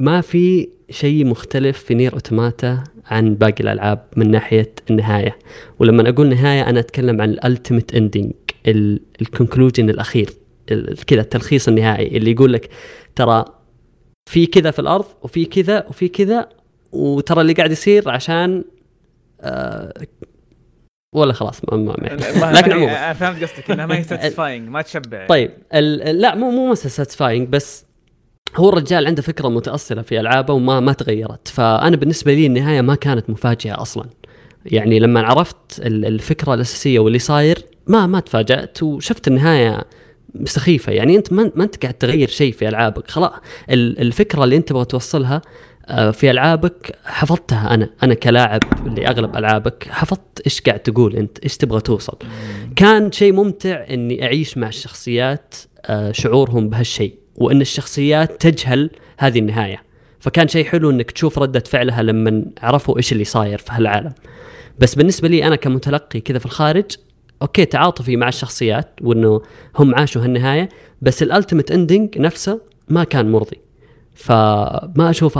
ما في شيء مختلف في NieR Automata عن باقي الألعاب من ناحية النهاية. ولما أقول نهاية أنا أتكلم عن ال ultimate ending ال conclusion الأخير ال- كذا التلخيص النهائي اللي يقول لك ترى في كذا في الأرض وفي كذا وفي كذا وترى اللي قاعد يصير عشان آه ولا خلاص ما, ما, ما- لكن ما- عموما. فهمت قصدك إنها ما هي satisfying ما تشبع طيب ال- ال- لا مو مو satisfying بس هو الرجال عنده فكرة متأصلة في ألعابه وما ما تغيرت. فأنا بالنسبة لي النهاية ما كانت مفاجأة أصلا. يعني لما عرفت ال- الفكرة الأساسية واللي صاير ما ما تفاجأت وشفت النهاية سخيفة. يعني أنت ما أنت قاعد تغير شيء في ألعابك. خلاص ال- الفكرة اللي أنت تبغى توصلها آه، في ألعابك حفظتها أنا. أنا كلاعب لاغلب ألعابك حفظت إيش قاعد تقول أنت إيش تبغى توصل. كان شيء ممتع إني أعيش مع الشخصيات آه، شعورهم بهالشيء. وإن الشخصيات تجهل هذه النهاية. فكان شيء حلو إنك تشوف ردة فعلها لما عرفوا إيش اللي صاير في هالعالم. بس بالنسبة لي أنا كمتلقي كذا في الخارج okay تعاطفي مع الشخصيات وإنه هم عاشوا هالنهاية بس ال ultimate ending نفسه ما كان مرضي. فما أشوف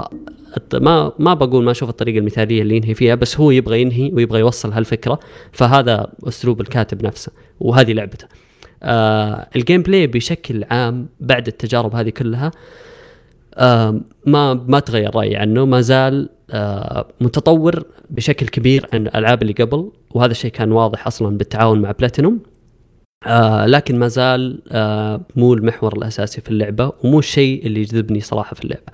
ما ما بقول ما أشوف الطريقة المثالية اللي ينهي فيها بس هو يبغى ينهي ويبغى يوصل هالفكرة. فهذا أسلوب الكاتب نفسه وهذه لعبته. آه ال gameplay بشكل عام بعد التجارب هذه كلها آه ما ما تغير رأيي عنه ما زال آه متطور بشكل كبير عن الألعاب اللي قبل وهذا الشيء كان واضح أصلا بالتعاون مع بلاتينوم آه لكن ما زال آه مو المحور الأساسي في اللعبة ومو الشيء اللي يجذبني صراحة في اللعبة.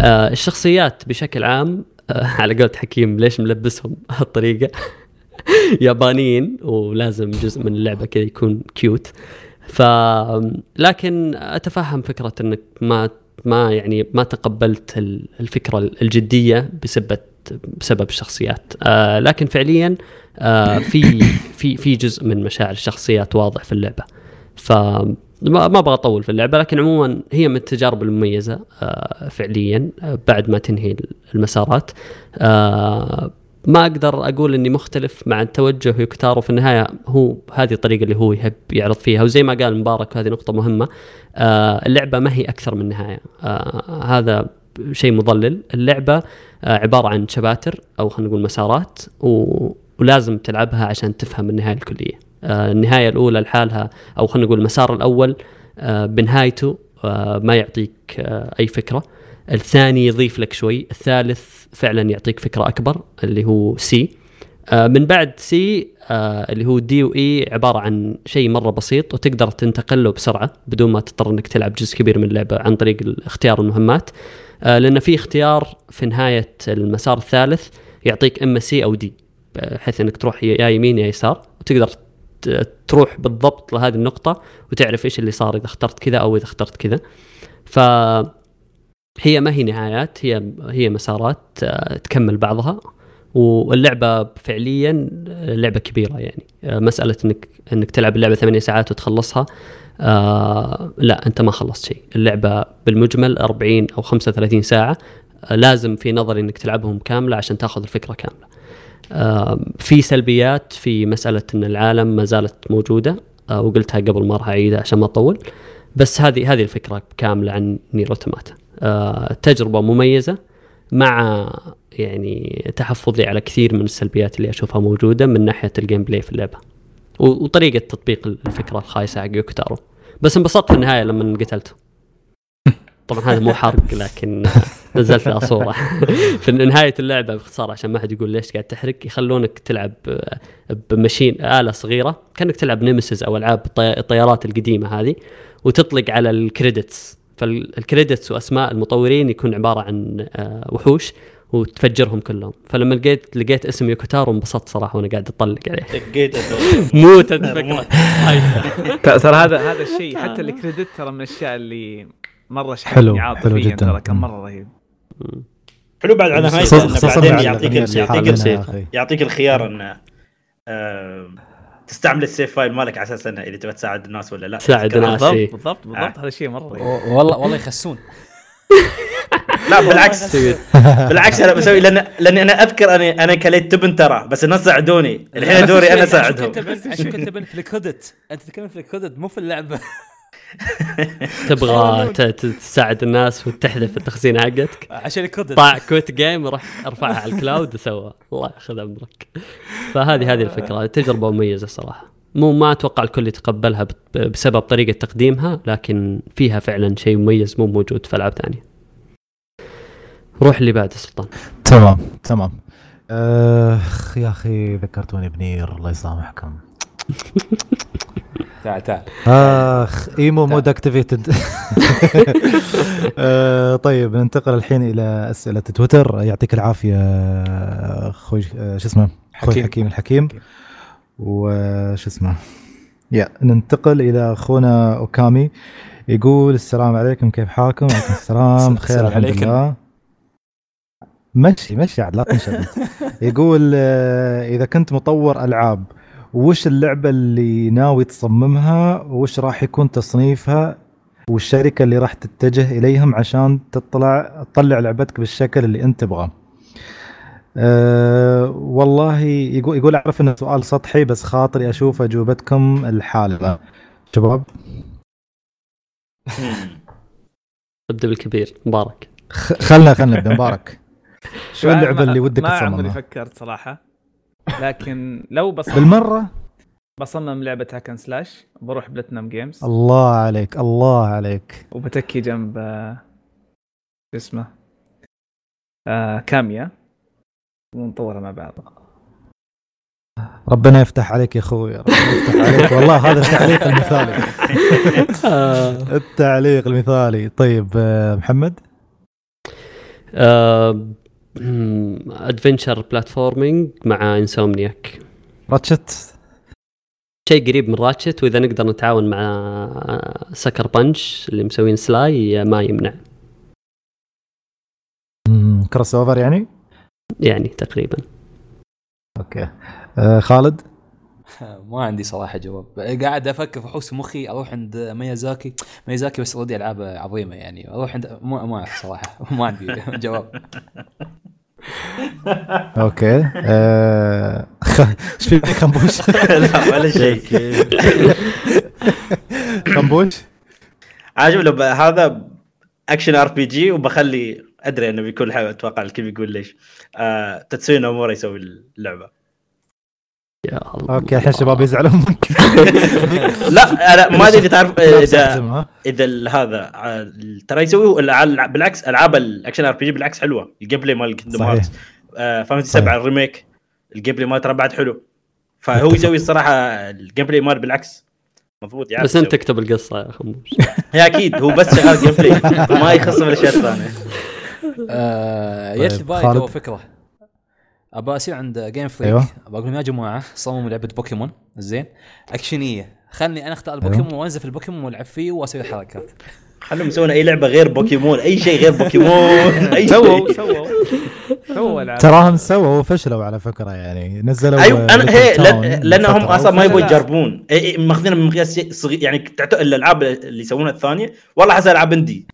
آه الشخصيات بشكل عام آه على قولة حكيم ليش ملبسهم هالطريقة؟ يابانيين ولازم جزء من اللعبة كذا يكون cute ف لكن أتفهم فكرة إنك ما ما يعني ما تقبلت ال- الفكرة الجدية بسبب بسبب الشخصيات. آه لكن فعليا آه في في في جزء من مشاعر الشخصيات واضح في اللعبة. ف ما ما أبغى أطول في اللعبة لكن عموما هي من التجارب المميزة آه فعليا آه بعد ما تنهي المسارات. آه ما أقدر أقول إني مختلف مع التوجه يوكتارو في النهاية هو هذه الطريقة اللي هو يحب يعرض فيها وزي ما قال مبارك هذه نقطة مهمة آه اللعبة ما هي أكثر من نهايه آه هذا شيء مضلل اللعبة آه عبارة عن chapters أو خلينا نقول مسارات. ولازم تلعبها عشان تفهم النهاية الكلية النهاية الأولى لحالها أو خلينا نقول المسار الأول بنهايته ما يعطيك أي فكرة الثاني يضيف لك شوي. الثالث فعلا يعطيك فكرة أكبر اللي هو C آه من بعد C آه اللي هو D و E عبارة عن شيء مرة بسيط وتقدر تنتقل له بسرعة بدون ما تضطر إنك تلعب جزء كبير من اللعبة عن طريق اختيار المهمات آه لأن في اختيار في نهاية المسار الثالث يعطيك إما سي أو دي بحيث إنك تروح يا يمين يا يسار وتقدر تروح بالضبط لهذه النقطة وتعرف إيش اللي صار إذا اخترت كذا أو إذا اخترت كذا. ف هي ما هي نهايات هي هي مسارات آه، تكمل بعضها. واللعبة فعليا لعبة كبيرة يعني. آه، مسألة إنك إنك تلعب اللعبة ثمانية ساعات وتخلصها آه لا أنت ما خلصت شيء، اللعبة بالمجمل 40 أو 35 ساعة. آه، لازم في نظري إنك تلعبهم كاملة عشان تاخذ الفكرة كاملة. آه، في سلبيات في مسألة أن العالم ما زالت موجودة آه، وقلتها قبل ما راح أعيدها عشان ما أطول. بس هذه هذه الفكرة كاملة عن NieR Automata آه، تجربة مميزة مع يعني تحفظي على كثير من السلبيات اللي أشوفها موجودة من ناحية ال gameplay في اللعبة. و- وطريقة تطبيق الفكرة الخايسة حق يوكو تارو بس انبسطت في النهاية لما قتلته طبعا هذا مو حرق لكن نزلت لها صورة في نهاية اللعبة باختصار عشان ما حد يقول ليش قاعد تحرق يخلونك تلعب آه، ب machine آلة صغيرة كأنك تلعب Nemesis أو ألعاب الطي- الطيارات القديمة هذه وتطلق على ال credits. فال credits وأسماء المطورين يكون عبارة عن آه، وحوش وتفجرهم كلهم فلما لقيت لقيت اسم يوكو تارو انبسطت صراحة وأنا قاعد أطلق عليه دقيت. موت هاي. ترى هذا هذا الشيء حتى ال credit ترى من الأشياء اللي مرة حلو، حلو جداً. ترى كان مرة رهيب حلو بعد على خصوصا بعدين يعطيك. يعطيك الخيار إنه آه، تستعمل ال save file مالك على أساس إنه إذا تبغى تساعد الناس ولا لا. تساعد. الناس. بالضبط. بالضبط بالضبط هذا الشيء مرة و- والله والله يخسون. لا بالعكس. بالعكس أنا بسوي لأن لاني أنا أذكر أنا أنا كليت تبن ترى بس الناس ساعدوني. الحين دوري أنا اساعدهم شو كنت بن في الكودت؟ أنت تتكلم في الكودت مو في اللعبة. تبغى تساعد الناس وتحذف التخزينه حقتك؟ عشان الكودت طاع كويت جيم وراح أرفعها على الكلاود وسوى. الله ياخذ أمرك. فهذه هذه الفكرة. تجربة مميزة صراحة. مو ما أتوقع الكل يتقبلها بسبب طريقة تقديمها لكن فيها فعلا شيء مميز مو موجود في ألعاب ثانية. روح اللي بعد سلطان. تمام تمام. أخ يا أخي ذكرتوني ب Nier. الله يسامحكم. تعال تعال آخ emo mode activated. آه، طيب ننتقل الحين إلى أسئلة تويتر. يعطيك العافية أخوي آه، شو اسمه؟ أخوي حكيم. حكيم الحكيم. وش اسمه؟ يا ننتقل إلى أخونا أوكامي. يقول السلام عليكم كيف حالكم؟ وعليكم السلام. بخير السلام الحمد عليكم. لله. مشي مشي عاد لا تنشغل. يقول آه، إذا كنت مطور ألعاب وش اللعبة اللي ناوي تصممها؟ وش راح يكون تصنيفها؟ والشركة اللي راح تتجه إليهم عشان تطلع تطلع لعبتك بالشكل اللي أنت تبغاه. أه والله يقول يقول أعرف إنه سؤال سطحي بس خاطري أشوف أجوبتكم الحالمه شباب؟ ابدأ بالكبير مبارك. خ- خلنا خلنا نبدأ. مبارك. شو اللعبة اللي ودك ما عمري تصممها؟ فكرت صراحة. لكن لو بصمم بالمرة؟ بصمم لعبة hack and slash بروح Platinum Games الله عليك الله عليك. وبتكي جنب آه، شو اسمه؟ آه كاميا. ونطورها مع بعض. ربنا يفتح عليك يا أخوي ربنا يفتح عليك. والله هذا التعليق المثالي. التعليق المثالي. طيب آه، محمد؟ adventure platforming مع Insomniac Ratchet؟ شيء قريب من Ratchet وإذا نقدر نتعاون مع Sucker Punch اللي مسوين Sly ما يمنع. crossover يعني؟ يعني تقريبا. okay. آه خالد؟ ما عندي صراحة جواب. قاعد أفكر في حوس مخي أروح عند ميازاكي. ميازاكي بس already ألعاب عظيمة يعني. أروح عند ما ما أعرف صراحة. ما عندي جواب. okay. آه، إيش في خنبوش لا ولا شيء. خنبوش عاجب هذا action RPG وبخلي أدري إنه بيكون أتوقع الكل بيقول ليش. آه تتسوي نومورا يسوي اللعبة. يا الله. okay الحين الشباب يزعلون منك. لا أنا ما أدري إذا تعرف إذا. إذا ال- هذا ترى يسوي الع- بالعكس ألعاب ال action RPG بالعكس حلوة. ال gameplay مال Kingdom صحيح. Hearts Fantasy صحيح. 7 ال remake ال gameplay مال ترى بعد حلو. فهو يسوي الصراحة ال gameplay مال بالعكس. مضبوط يعني بس أنت تكتب القصة يا خموش هي أكيد هو بس شغال gameplay ما يخص بالاشياء الثانية آه طيب، جت لي بالي خالد. تو فكرة. ابى أصير عند Game Freak أيوة. بقول لهم يا جماعة صمموا لعبة بوكيمون زين. أكشنية. خلني أنا أختار البوكيمون وأنزل في البوكيمون وألعب فيه وأسوي حركات. خلهم يسوون أي لعبة غير بوكيمون أي شيء غير بوكيمون أي سووا شيء. سووا. سووا تراهم سووا وفشلوا على فكرة يعني. نزلوا أيوه أنا هي لأنهم أصلا ما يبغوا. يجربون. إي- إي، ماخذينها من مقياس يعني الألعاب اللي يسوونها الثانية. والله احسها ألعاب indie.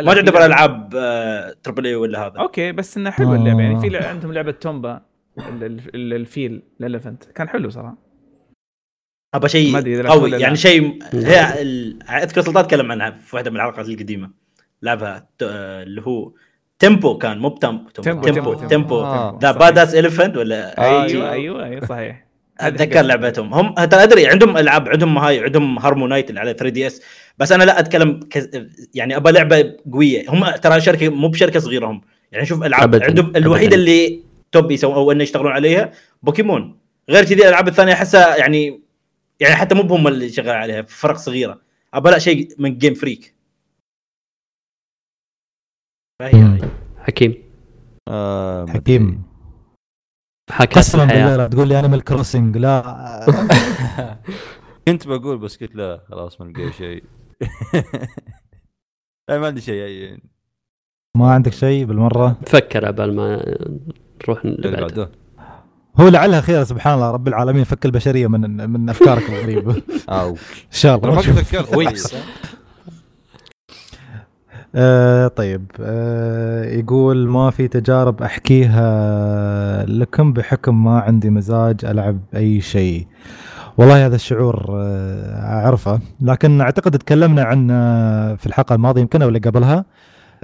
لا ما في تعتبر لعبة- ألعاب آه، triple A ولا هذا؟ okay بس إنها حلوة اللعبة. يعني في آه. عندهم لعبة Tembo ال- ال- ال- الفيل ال elephant كان حلو صراحة. ابى شيء ما قوي لا. يعني شيء هي أذكر سلطان تكلم عنها في واحدة من الحلقات القديمة. لعبها ت- آه، اللي هو تيمبو كان مو بتم تيمبو. تيمبو تيمبو آه. ذا. باداس اليفنت ولا أيوه أيوه أيوه صحيح. أتذكر لعبتهم. هم ترى أدري عندهم ألعاب عندهم هاي عندهم هارمونايت اللي على 3 دي إس بس أنا لا أتكلم كز... يعني ابى لعبة قوية. هم ترى شركة مو بشركة صغيرة هم. يعني شوف ألعاب أبداً. عندهم الوحيدة أبداً. اللي توب يسوون أو إنه يشتغلون عليها بوكيمون. غير كذي الألعاب الثانية أحسها يعني يعني حتى مو بهم اللي شغال عليها فرق صغيرة. ابى لا شيء من Game Freak فهي. حكيم. آه، حكيم. حكى قسما بالله لا تقول لي Animal Crossing لا. كنت بقول بس قلت لا خلاص ما لقيت شيء. لا ما عندي شيء. يعني ما عندك شيء بالمرة؟ فكر عبال ما نروح اللي اللي بعده. بعده هو لعلها خير سبحان الله رب العالمين فك البشرية من من أفكارك الغريبة. أو إن شاء الله. ويكس آه طيب آه يقول ما في تجارب أحكيها لكم بحكم ما عندي مزاج ألعب أي شيء. والله هذا الشعور آه أعرفه لكن أعتقد تكلمنا عنه في الحلقة الماضية يمكن أو اللي قبلها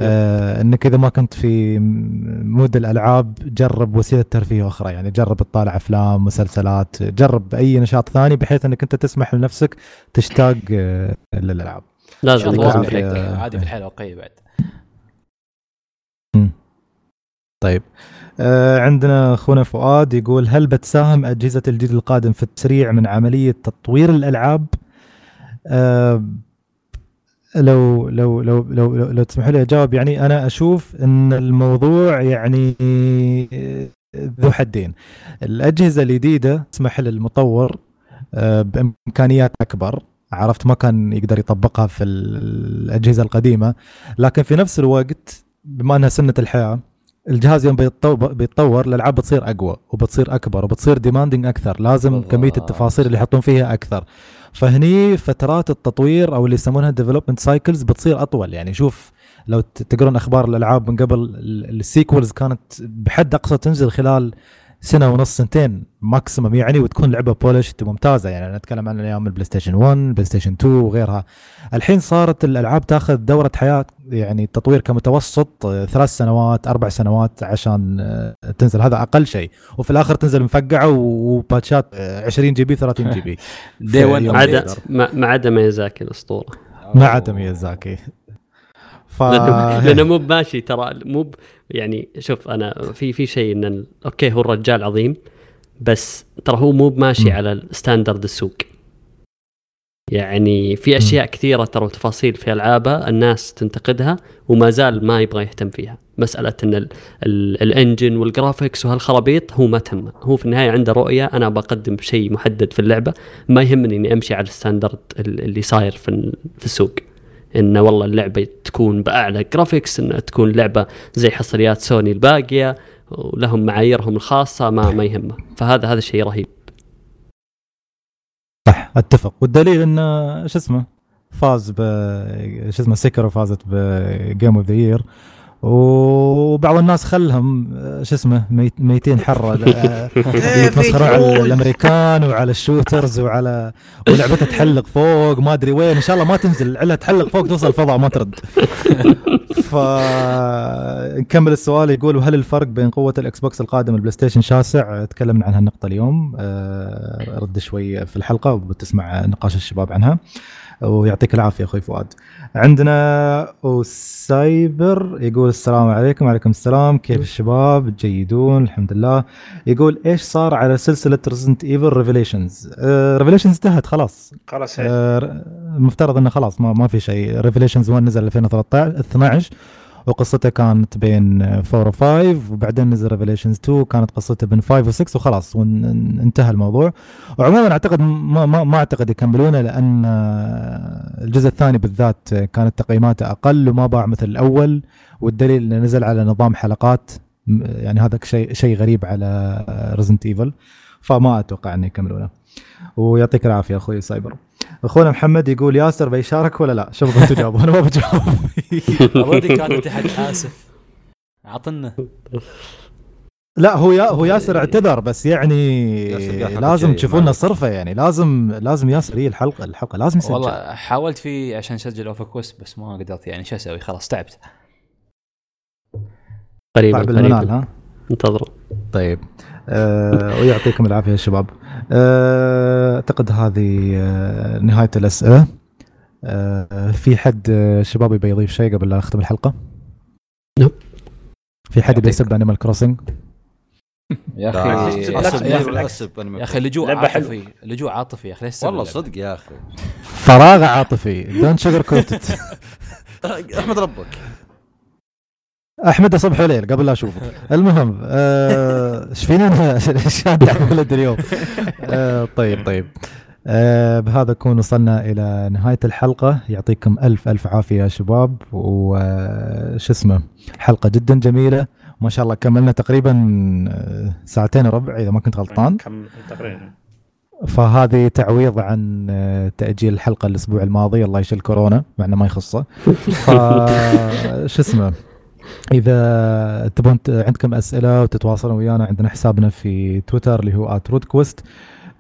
آه إنك إذا ما كنت في mood الألعاب جرب وسيلة ترفيه أخرى يعني جرب تطالع أفلام مسلسلات جرب أي نشاط ثاني بحيث إنك أنت تسمح لنفسك تشتاق آه للألعاب. لازم لازم. بريك. عادي في الحياة الواقعيه بعد طيب آه عندنا أخونا فؤاد يقول هل بتساهم أجهزة الجيل القادم في التسريع من عملية تطوير الألعاب؟ آه لو لو لو لو لو, لو تسمحوا لي أجاوب يعني أنا أشوف إن الموضوع يعني ذو حدين. الأجهزة الجديدة تسمح للمطور آه بإمكانيات أكبر عرفت ما كان يقدر يطبقها في الأجهزة القديمة. لكن في نفس الوقت بما أنها سنة الحياة الجهاز يوم بيتطور, بيتطور الألعاب بتصير أقوى وبتصير أكبر وبتصير demanding أكثر. لازم بالضبط. كمية التفاصيل اللي يحطون فيها أكثر. فهني فترات التطوير أو اللي يسمونها development cycles بتصير أطول. يعني شوف لو تقرون أخبار الألعاب من قبل ال- ال sequels كانت بحد أقصى تنزل خلال سنة ونص سنتين maximum يعني وتكون لعبة polished ممتازة. يعني أنا أتكلم عن أيام ال PlayStation 1 PlayStation 2 وغيرها. الحين صارت الألعاب تأخذ دورة حياة يعني التطوير كمتوسط آه، ثلاث سنوات أربع سنوات عشان آه، تنزل. هذا أقل شيء. وفي الآخر تنزل مفقعة وباتشات آه، 20 GB 30 GB day 1 يوم عدا يقدر. ما ما عدا ميازاكي الأسطورة. ما عدا ميازاكي. ف لأنه لأنه مو بماشي ترى مو يعني شوف أنا في في شيء إن okay هو الرجال عظيم بس ترى هو مو بماشي مم. على ال standard السوق. يعني في أشياء كثيرة ترى وتفاصيل في العابها الناس تنتقدها وما زال ما يبغى يهتم فيها. مسألة إن ال- ال- ال engine وال graphics وهالخرابيط هو ما تهمه هو في النهاية عنده رؤية أنا بقدم شيء محدد في اللعبة ما يهمني إني أمشي على ال standard ال- اللي صاير في في السوق. إن والله اللعبة تكون بأعلى graphics إن تكون لعبة زي حصريات سوني الباقية ولهم معاييرهم الخاصة ما ما يهمه. فهذا هذا شيء رهيب. صح أتفق. والدليل انه شو اسمه فاز ب شو اسمه سيكيرو فازت ب game of the year وبعض الناس خلهم شو اسمه ميت- ميتين حرة يتمسخرون على الامريكان وعلى ال shooters وعلى ولعبتها تحلق فوق ما أدري وين. إن شاء الله ما تنزل علها تحلق فوق توصل الفضاء ما ترد. ف نكمل السؤال يقول وهل الفرق بين قوة ال Xbox القادم وال PlayStation شاسع؟ تكلمنا عن هالنقطه اليوم. آه، رد شوي في الحلقة وبتسمع نقاش الشباب عنها. ويعطيك العافية أخوي فؤاد. عندنا وسايبر يقول السلام عليكم. وعليكم السلام. كيف الشباب؟ جيدون الحمد لله. يقول إيش صار على سلسلة Resident Evil Revelations Revelations انتهت خلاص. خلاص. هيك. آه، المفترض إنه خلاص ما, ما في شيء. Revelations 1 نزل 2013 12 وقصته كانت بين 4 و 5 وبعدين نزل Revelations 2 كانت قصته بين 5 و 6 وخلاص وانتهى الموضوع. وعموما أعتقد ما, ما, ما أعتقد يكملونه لأن الجزء الثاني بالذات كانت تقييماته أقل وما باع مثل الأول. والدليل إنه نزل على نظام حلقات يعني هذا شيء شيء غريب على Resident Evil فما أتوقع إنه يكملونه. ويعطيك العافية أخوي سايبر. أخونا محمد يقول ياسر بيشارك ولا لا؟ شوف أنتم جاوبوا أنا ما بجاوب. already كان اتحاد آسف. عطنا. لا هو يا هو ياسر اعتذر بس يعني لازم تشوفون لنا صرفة يعني. لازم لازم ياسر هي الحلقة الحلقة لازم يسجل. والله حاولت فيه عشان اسجل Over Quest بس ما قدرت يعني. شو أسوي؟ خلاص تعبت. قريبا قريبا. ها؟ انتظروا. طيب. آه ويعطيكم العافية يا شباب. أعتقد هذه آه نهاية الأسئلة آه في حد آه، شباب يبي يضيف شيء قبل لا اختم الحلقة؟ نعم. في حد يبي. يسب Animal Crossing؟ يا أخي يا أخي لجوء. عاطفي لجوء عاطفي يا أخي ليش والله؟ صدق يا أخي فراغ عاطفي don't sugarcoat it أحمد ربك أحمد صبح وليل قبل لا اشوفه المهم آه، إيش شاد على ولد اليوم؟ آه، طيب طيب. آه، بهذا نكون وصلنا إلى نهاية الحلقة. يعطيكم ألف ألف عافية يا شباب. وش اسمه حلقة جدا جميلة. ما شاء الله كملنا تقريبا آه، ساعتين وربع إذا ما كنت غلطان. كم تقريبا؟ فهذه تعويض عن آه، تأجيل الحلقة الأسبوع الماضي. الله يشيل كورونا مع إنه ما يخصه. ف شو اسمه إذا تبون عندكم أسئلة وتتواصلون ويانا عندنا حسابنا في تويتر اللي هو @rootquest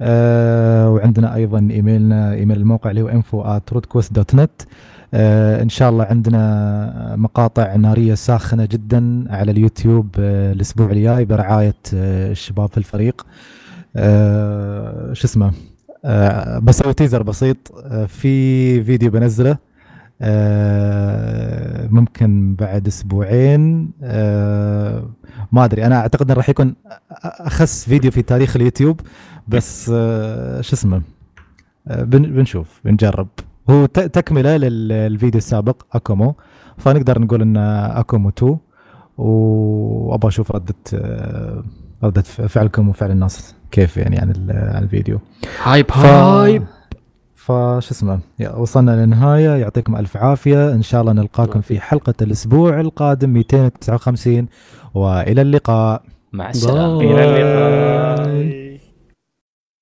آه وعندنا أيضا إيميلنا إيميل الموقع اللي هو info@rootquest.net آه إن شاء الله عندنا مقاطع نارية ساخنة جدا على اليوتيوب آه الأسبوع الجاي برعاية آه الشباب في الفريق. آه شو اسمه؟ آه بسوي تيزر بسيط. في فيديو بنزله. ممكن بعد أسبوعين آه ما أدري أنا أعتقد انه راح يكون أخس فيديو في تاريخ اليوتيوب بس آه شو اسمه آه بن بنشوف بنجرب. هو تكملة للفيديو السابق أكومو. فنقدر نقول انه أكومو 2 وأبغى أشوف ردة آه ردة فعلكم وفعل الناس كيف يعني عن ال- عن الفيديو. هايب ف- هايب. فش اسمه يا- وصلنا للنهاية يعطيكم ألف عافية. إن شاء الله نلقاكم في حلقة الأسبوع القادم 259 وإلى اللقاء. مع السلامة. إلى اللقاء.